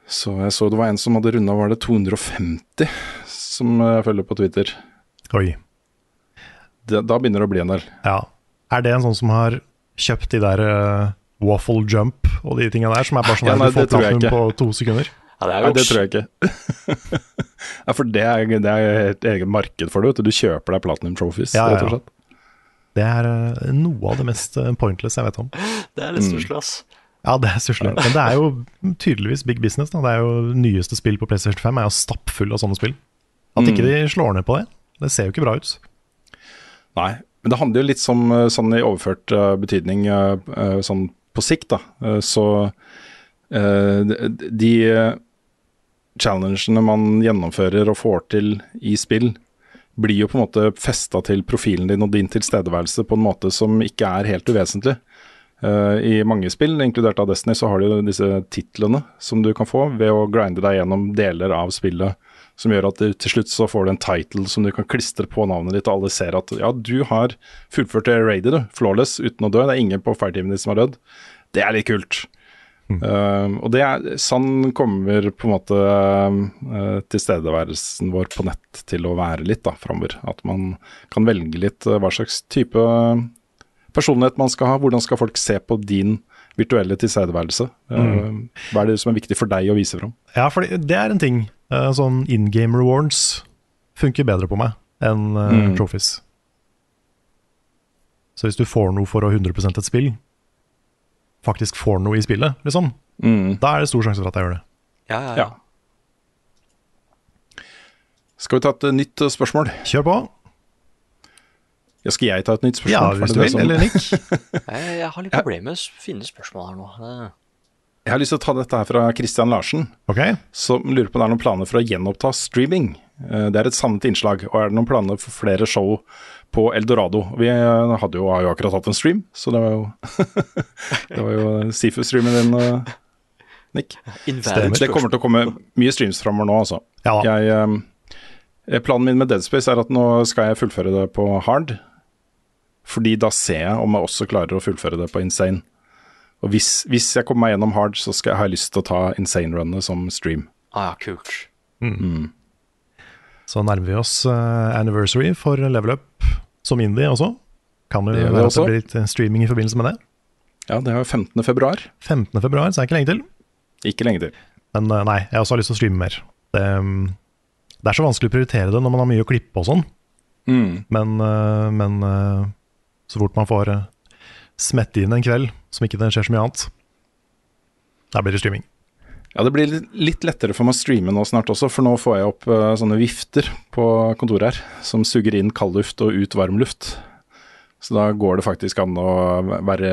Så jeg så det var en som hadde runda, var det 250, som jeg følger på Twitter. Oi. Det, da begynner det å bli en del. Ja. Er det en sånn som har kjøpt de der uh, waffle jump og de tinga der, som er bare sånn Ja, nei, du får platinum på to sekunder? Ja, det er Nei, det tror jeg ikke. ja, for det er, det er et eget marked for det. Du Du kjøper deg Platinum Trophies, Ja, ja, rett og slett. Det er eh, noe av det mest eh, pointless jeg vet om. Det er litt stusslig, ass. Ja, det er stusslig. Men det er jo tydeligvis big business. Da. Det er jo nyeste spill på PlayStation 5 er jo stappfull av sånne spill. At ikke Mm. de slår ned på det, det ser jo ikke bra ut. Nei, men det handler jo litt som eh, sånn i overført eh, betydning eh, sånn på sikt, da. Så de- challengene man gjennomfører og får til i spill, blir jo på en måte festa til profilen din og din tilstedeværelse på en måte som ikke er helt uvesentlig. Eh, I mange spill, inkludert av Destiny, så har du disse titlene som du kan få ved å grinde deg gjennom deler av spillet, som gjør at til slutt så får du en title som du kan klistre på navnet ditt, og alle ser at ja, du har fullført det raidet, du, flawless, uten å dø. Det er ingen på fireteamet ditt som har dødd. Det er litt kult. Eh, og det er, sånn kommer på en måte uh, tilstedeværelsen vår på nett til å være litt da, framover. At man kan velge litt hva slags type personlighet man skal ha. Hvordan skal folk se på din virtuelle tilstedeværelse? Mm. hva er det som er viktig for deg å vise fram? Ja, for det er en ting. Eh, Sånn in game rewards funker bedre på meg enn eh, Mm. trophies. Så hvis du får noe for å 100% et spill, faktisk får noe i spillet, liksom, da er det stor sjanse for at jeg gjør det. Ja, ja, Ja. Skal vi ta et eh, nytt eh, spørsmål? Kjør på. Ja, skal jeg ta et nytt spørsmål? Ja, hvis du vil. sånn- Eller Nick. Jeg, har litt problemer med å finne spørsmål her nå. Eh, Jeg har lyst til å ta dette her fra Christian Larsen, okay. som lurer på om det er noen planer for å gjenoppta streaming. Eh, Det er et savnet innslag, og er det noen planer for flere show på Eldorado? Vi eh, hadde jo, har jo akkurat hatt en stream, så det var jo Det var jo Sifu-streamen din, eh, Nick. Det kommer til å komme mye streams framover nå, altså. Ja. Jeg, eh, planen min med Dead Space er at nå skal jeg fullføre det på hard. Fordi da ser jeg om jeg også klarer å fullføre det på insane. Og hvis, hvis jeg kommer meg gjennom hard, så skal jeg ha lyst til å ta insane-runnet som stream. Ah, ja, kult. Så nærmer vi oss uh, anniversary for level up som indie også. Kan det Det være at det blir litt eh, streaming i forbindelse med det? Ja, det er jo 15. februar. 15. februar, så er det ikke lenge til. Ikke lenge til. Men uh, nei, jeg også har lyst til å streame mer. Det, mm, det er så vanskelig å prioritere det når man har mye å klippe og sånn. Mm. Men, uh, men så fort man får eh, smette inn en kveld som ikke det skjer så mye annet, da blir det streaming. Ja, det blir litt- lettere for meg å streame nå snart også, for nå får jeg opp eh, sånne vifter på kontoret her, som suger inn kaldluft og ut varmluft. Så da går det faktisk an å være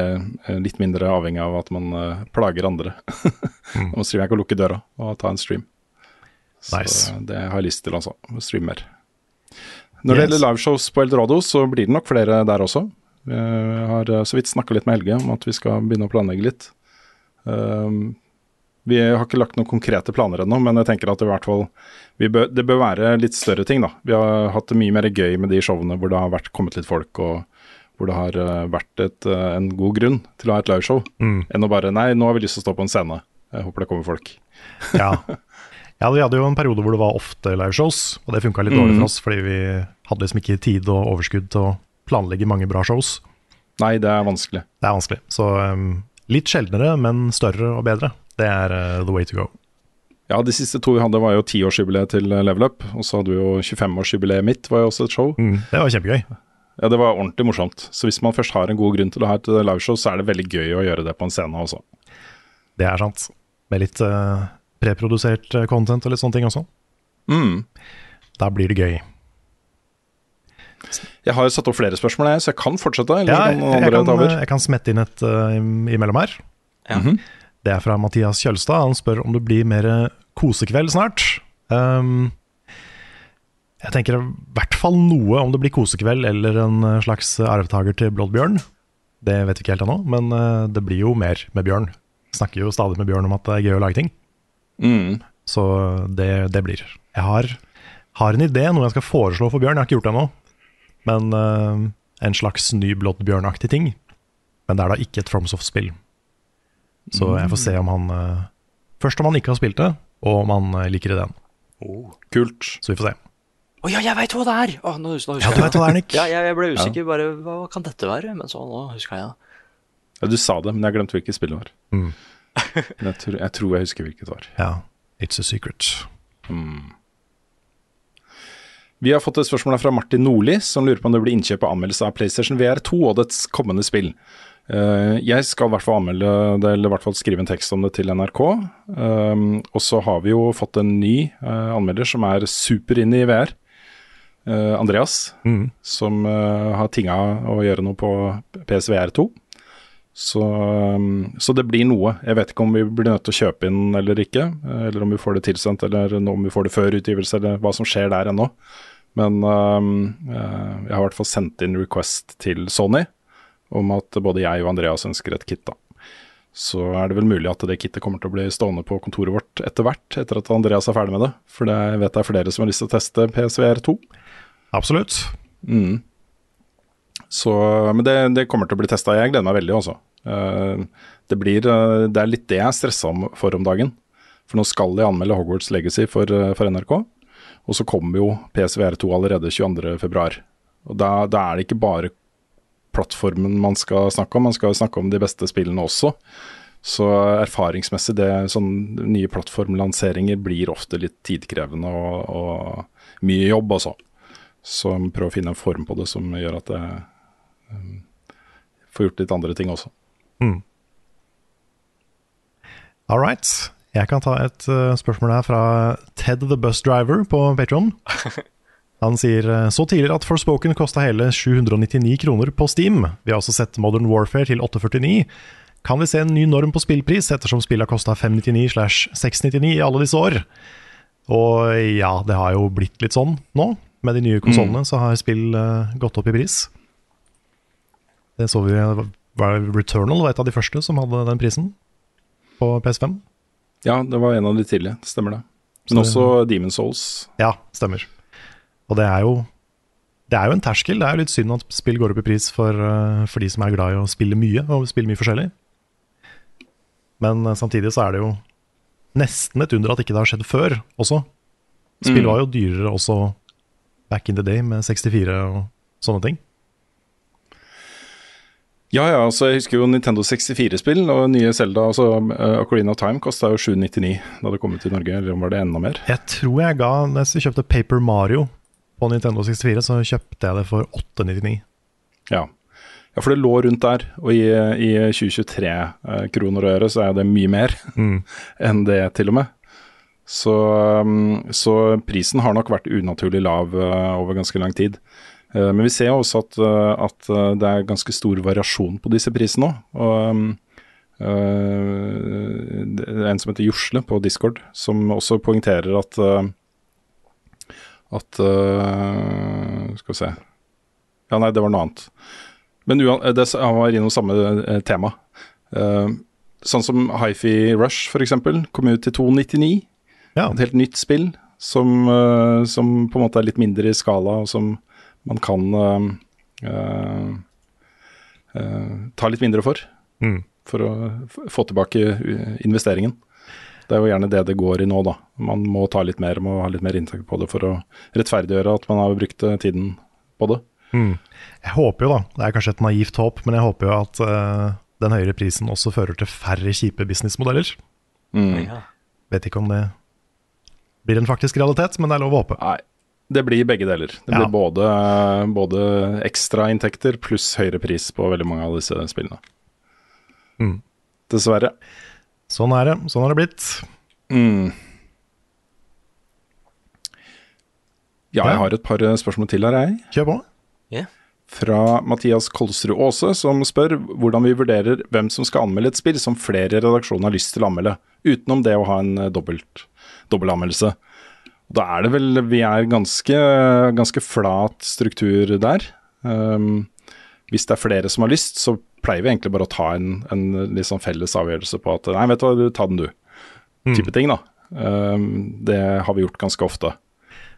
eh, litt mindre avhengig av at man plager andre. Nå streamer jeg ikke å lukke døra og ta en stream. Så Nice. det har jeg lyst til, altså. Streame mer. Når det Yes. gjelder liveshows på Eldorado, så blir det nok flere der også. Jeg har eh, så vidt snakka litt med Helge om at vi skal begynne å planlegge litt. Um, vi har ikke lagt noen konkrete planer ennå, men jeg tenker at det i hvert fall vi bør, Det bør være litt større ting, da. Vi har hatt det mye mer gøy med de showene hvor det har vært, kommet litt folk, og hvor det har eh, vært et, eh, en god grunn til å ha et liveshow, Mm. enn å bare Nei, nå har vi lyst til å stå på en scene. Jeg håper det kommer folk. Ja. ja, vi hadde jo en periode hvor det var ofte liveshows, og det funka litt dårlig Mhm. for oss, fordi vi hadde liksom ikke tid og overskudd til å planlegge mange bra shows. Nei, det er vanskelig. Det er vanskelig. Så um, litt sjeldnere, men større og bedre. Det er uh, the way to go. Ja, de siste to vi hadde var jo tiårsjubileet til eh, Level Up, og så hadde vi jo 25-årsjubileet mitt, var jo også et show. Mm, det var kjempegøy. Ja, det var ordentlig morsomt. Så hvis man først har en god grunn til å ha et eh, liveshow, så er det veldig gøy å gjøre det på en scene også. Det er sant. Med litt uh, preprodusert eh, content og litt sånne ting også. Mm. Da blir det gøy. Jeg har satt opp flere spørsmål, jeg, så jeg kan fortsette. Eller Ja, jeg, jeg, kan, over? jeg kan smette inn et uh, imellom her. Ja. Mhm. Det er fra Mathias Kjølstad. Han spør om det blir mer kosekveld snart. Um, jeg tenker i hvert fall noe om det blir kosekveld eller en eh, slags arvtaker til Blodbjørn. Det vet vi ikke helt ennå, men eh, det blir jo mer med Bjørn. Snakker jo stadig med Bjørn om at det er gøy å lage ting. Mm. Så det, det blir. Jeg har, har en idé, noe jeg skal foreslå for Bjørn. Jeg har ikke gjort det ennå. Men uh, en slags ny Bloodbjørn-aktig ting. Men det er da ikke et FromSoft-spill. Så jeg får se om han uh, Først om han ikke har spilt det, og om han eh, liker ideen. Kult. Så vi får se. Å ja, jeg veit hva det er! Oh, nå, husker, nå husker Ja, du vet hva det er, Nick. Ja, jeg, jeg ble usikker. Bare hva kan dette være? Men så nå huska jeg det. Ja, du sa det, men jeg glemte hvilket spill det var. Mm. Jeg, tror, jeg tror jeg husker hvilket det var. Ja. It's a secret. Mm. Vi har fått et spørsmål fra Martin Nordli, som lurer på om det blir innkjøp og anmeldelse av PlayStation VR2 og dets kommende spill. Eh, jeg skal i hvert fall anmelde det, eller i hvert fall skrive en tekst om det til NRK. Um, og så har vi jo fått en ny eh, anmelder som er super inne i VR. Eh, Andreas, Mm. som har tinga å gjøre noe på PSVR2. Så, um, så det blir noe. Jeg vet ikke om vi blir nødt til å kjøpe inn eller ikke. Eller om vi får det tilsendt, eller om vi får det før utgivelse, eller hva som skjer der ennå. Men um, eh, jeg har i hvert fall sendt inn request til Sony om at både jeg og Andreas ønsker et kit. da. Så er det vel mulig at det kittet kommer til å bli stående på kontoret vårt etter hvert, etter at Andreas er ferdig med det. For det jeg vet det er flere som har lyst til å teste PSVR2. Absolutt. Mm. Så, men det, det kommer til å bli testa. Jeg gleder meg veldig, altså. Eh, det, blir, eh, det er litt det jeg er stressa for om dagen. For nå skal jeg anmelde Hogwarts Legacy for, for NRK. Og så kommer jo PSVR2 allerede 22.2. Og da, da er det ikke bare plattformen man skal snakke om, man skal snakke om de beste spillene også. Så erfaringsmessig, det, sånn nye plattformlanseringer blir ofte litt tidkrevende og, og mye jobb, altså. Så prøv å finne en form på det som gjør at jeg um, får gjort litt andre ting også. Mm. All right. Jeg kan ta et uh, spørsmål her fra Ted the Bus Driver på Patron. Han sier eh, så tidligere at Forspoken kosta hele 799 kroner på Steam. Vi har også sett Modern Warfare til 849. Kan vi se en ny norm på spillpris, ettersom spillet har kosta 599 slash 699 i alle disse år? Og ja, det har jo blitt litt sånn nå. Med de nye konsollene så har spill uh, gått opp i pris. Det så vi var Returnal var et av de første som hadde den prisen på PS5. Ja, det var en av de tidlige, stemmer det. Men Så- også Demon Souls. Ja, stemmer. Og det er jo Det er jo en terskel. Det er jo litt synd at spill går opp i pris for, eh, for de som er glad i å spille mye, og spille mye forskjellig. Men eh, samtidig så er det jo nesten et under at ikke det har skjedd før også. Spill Mm. var jo dyrere også back in the day, med 64 og sånne ting. Ja, ja, altså jeg husker jo Nintendo 64-spill og nye Zelda, altså uh, Ocarina of Time kosta jo 799 da det kom ut i Norge, eller var det enda mer? Jeg tror jeg ga Når jeg kjøpte Paper Mario på Nintendo 64, så kjøpte jeg det for 899. Ja. ja, for det lå rundt der, og i, i 2023 uh, kroner og øre så er det mye mer Mm. enn det, til og med. Så, um, så prisen har nok vært unaturlig lav uh, over ganske lang tid. Uh, men vi ser jo også at, uh, at uh, det er ganske stor variasjon på disse prisene òg. Og uh, det er en som heter Josle på Discord, som også poengterer at uh, at uh, Skal vi se Ja, nei, det var noe annet. Men det, han var innom samme tema. Sånn som Hifi Rush, f.eks., kom ut til 299. Ja. Et helt nytt spill som, som på en måte er litt mindre i skala, og som man kan uh, uh, uh, ta litt mindre for. Mm. For å få tilbake investeringen. Det er jo gjerne det det går i nå, da. Man må ta litt mer, må ha litt mer inntekt på det for å rettferdiggjøre at man har brukt tiden på det. Mm. Jeg håper jo, da, det er kanskje et naivt håp, men jeg håper jo at uh, den høyere prisen også fører til færre kjipe businessmodeller. Mm. Ja. Vet ikke om det blir en faktisk realitet, men det er lov å håpe. Nei, det blir begge deler. Det Ja. blir både, både ekstrainntekter pluss høyere pris på veldig mange av disse spillene. Mm. Dessverre. Sånn er det. Sånn har det blitt. Mm. Ja, Ja. jeg har et par eh, spørsmål til her, jeg. Kjør på. Yeah. Fra Mathias Kolsrud Aase, som spør hvordan vi vurderer hvem som skal anmelde et spill som flere i redaksjonen har lyst til å anmelde, utenom det å ha en eh, dobbelt, dobbeltanmeldelse. Da er det vel Vi er ganske, ganske flat struktur der. Um, hvis det er flere som har lyst, så pleier vi egentlig bare å ta en, en sånn felles avgjørelse på at nei, vet du hva, du ta den du. Type ting, da. Um, det har vi gjort ganske ofte.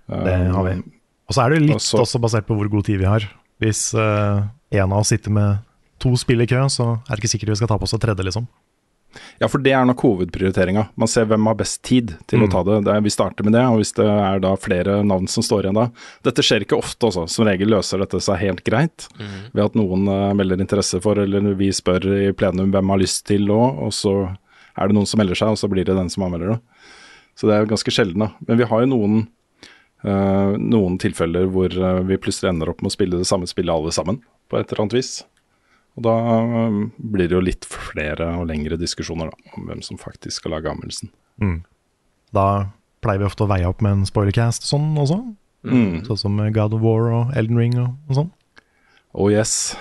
Det har vi. Um, Og så er det litt også, også basert på hvor god tid vi har. Hvis eh, en av oss sitter med to spill i kø, så er det ikke sikkert vi skal ta på oss et tredje, liksom. Ja, for det er nok hovedprioriteringa. Man ser hvem har best tid til å Mm. ta det. det vi starter med det, og hvis det er da flere navn som står igjen da Dette skjer ikke ofte, også. Som regel løser dette seg helt greit ved at noen uh, melder interesse for, eller vi spør i plenum hvem har lyst til òg, og så er det noen som melder seg, og så blir det den som anmelder det. Så det er ganske sjelden, da. Men vi har jo noen uh, noen tilfeller hvor eh, vi plutselig ender opp med å spille det samme spillet alle sammen, på et eller annet vis. Og da eh, blir det jo litt flere og lengre diskusjoner da, om hvem som faktisk skal lage anmeldelsen. Mm. Da pleier vi ofte å veie opp med en spoilercast sånn også. Mm. Sånn som God of War og Elden Ring og, og sånn. Oh yes.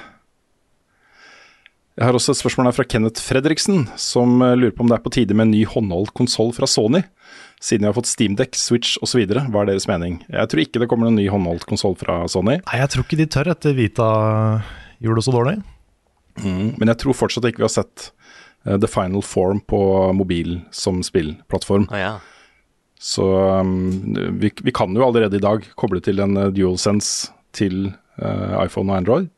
Jeg har også et spørsmål her fra Kenneth Fredriksen, som eh, lurer på om det er på tide med en ny håndholdt konsoll fra Sony. Siden vi har fått Steamdeck, Switch osv. Hva er deres mening? Jeg tror ikke det kommer noen ny håndholdt konsoll fra Sony. Nei, jeg tror ikke de tør etter Vita gjorde det så dårlig. Mm, men jeg tror fortsatt ikke vi har sett uh, The Final Form på mobil som spillplattform. Å ja. Så um, vi, vi kan jo allerede i dag koble til en uh, DualSense til uh, iPhone og Android.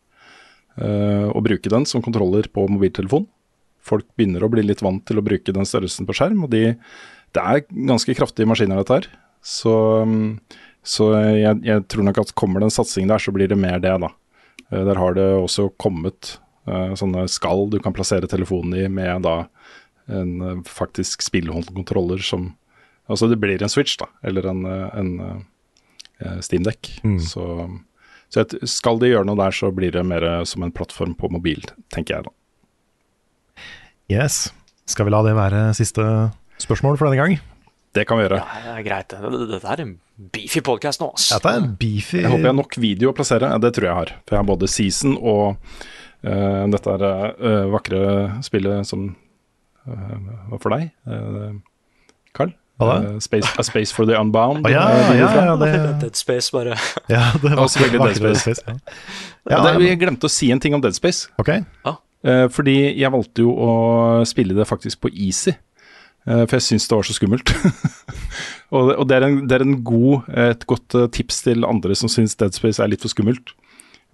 uh, og bruke den som kontroller på mobiltelefon. Folk begynner å bli litt vant til å bruke den størrelsen på skjerm, og de, det er ganske kraftige maskiner dette her. Så, um, så jeg, jeg tror nok at kommer det en satsing der, så blir det mer det, da. Uh, der har det også kommet sånne skall du kan plassere telefonen i med da en uh, faktisk spillhåndkontroller som Altså det blir en Switch, da, eller en, eh, en Steamdekk. Mm. Så, så skal de gjøre noe der, så blir det mer eh, som en plattform på mobil, tenker jeg da. Yes. Skal vi la det være siste spørsmål for denne gang? Det kan vi gjøre. Ja, det er greit. Dette er en beefy podcast nå, ass. Dette er en beefy Jeg håper jeg har nok video å plassere. Ja, det tror jeg har. For jeg har både Season og eh, dette er, uh, vakre spillet som uh, var for deg, uh, Carl. Hva da? Eh, Space, A Space for the Unbound. Oh, ja, ja, ja, ja, det, Dead Space, bare. ja, det var også veldig Dead vakre Space. ja. Ja, Ja, det, jeg glemte å si en ting om Dead Space. Ok. Uh, fordi jeg valgte jo å spille det faktisk på easy. Uh, for jeg syns det var så skummelt. og det, og det, er en, det er en god, et godt tips til andre som syns Dead Space er litt for skummelt.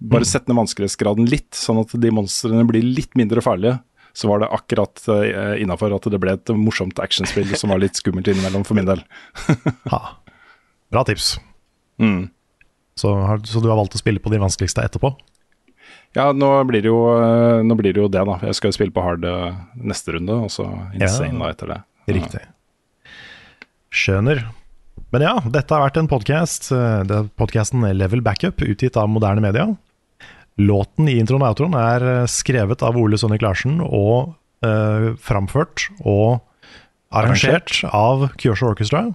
Bare sett ned vanskelighetsgraden litt, sånn at de monstrene blir litt mindre farlige. Så var det akkurat uh, innafor at det ble et morsomt actionspill som var litt skummelt innimellom, for min del. Ha. Bra tips. Mm. Så, har, så du har valgt å spille på de vanskeligste etterpå? Ja, nå blir, det jo, eh, blir det jo det, da. Jeg skal jo spille på hard eh, neste runde, og så insane da etter det. Riktig. Skjønner. Men ja, dette har vært en podkast. Podkasten Level Backup, utgitt av moderne media. Låten i introen og outroen er eh, skrevet av Ole Sonny Larsen og eh, framført og arrangert av Kyosho Orchestra.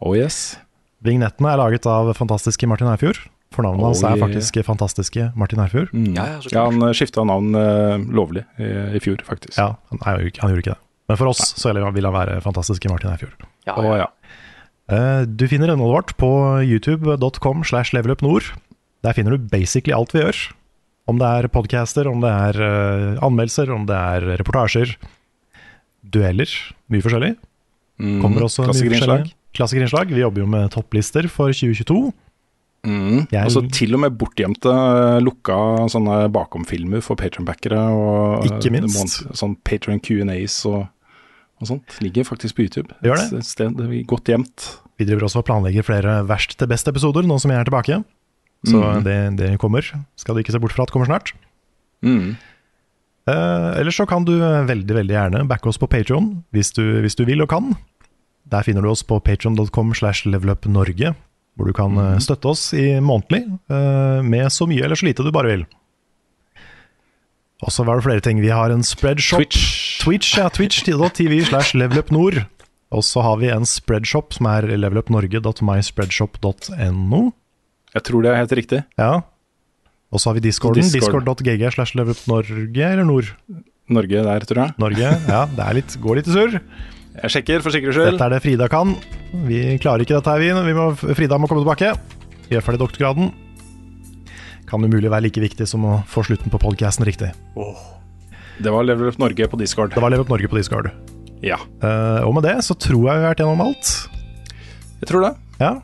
Oh yes. Vignettene er laget av fantastiske Martin Erfjord, Fornavnet Oh, hans er yeah. faktisk fantastiske Martin Erfjord Mm. Ja, ja, Ja, han skifta navn uh, lovlig i, i fjor, faktisk. Ja, han, er han gjorde ikke det. Men for oss så vil han være fantastiske Martin Erfjord Ja, Å, ja. ja. Eh, Du finner innholdet vårt på youtube.com slash levelupnord. Der finner du basically alt vi gjør. Om det er podcaster, om det er uh, anmeldelser, om det er reportasjer. Dueller. Mye forskjellig. Mm. Kommer også Klassikerinnslag. Klassikerinnslag. Vi jobber jo med topplister for 2022. Mm. Jeg- Og så til og med bortgjemte eh, lukka sånne bakomfilmer for patronbackere. eh, Ikke minst. Sånn Patron Q&As og, og sånt. Ligger faktisk på YouTube. Gjør det? Et, sted godt gjemt. Vi driver også og planlegger flere verst til best-episoder nå som jeg er tilbake. Så mm. det, det kommer. Skal du ikke se bort fra at det kommer snart. Mm. Eh, ellers så kan du veldig veldig gjerne backe oss på Patreon hvis du, hvis du vil og kan. Der finner du oss på patreon.com slash levelupnorge, hvor du kan eh, støtte oss i månedlig eh, med så mye eller så lite du bare vil. Og så var det flere ting. Vi har en spreadshop. Twitch. Twitch, ja, twitch.tv slash levelupnord. Og så har vi en spreadshop som er levelupnorge.myspreadshop.no. Jeg tror det er helt riktig. Ja. Og så har vi discorden. Discord. Discord.gg slash levelupnorge, eller nord. Norge der, tror jeg. Norge. Ja, det er litt, går litt i surr. Jeg sjekker for sikkerhets skyld. Dette er det Frida kan. Vi klarer ikke dette her, vi. vi må, Frida må komme tilbake. Gjør ferdig doktorgraden. Kan umulig være like viktig som å få slutten på podcasten riktig. Det var Level Up Norge på Discord. Det var Level Up Norge på Discord. Ja, Uh, og med det så tror jeg vi har vært gjennom alt. jeg tror det. Ja,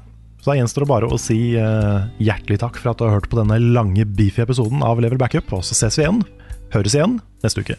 Så da gjenstår det bare å si eh, hjertelig takk for at du har hørt på denne lange, beefy episoden av Level Backup. Og så ses vi igjen, høres igjen, neste uke.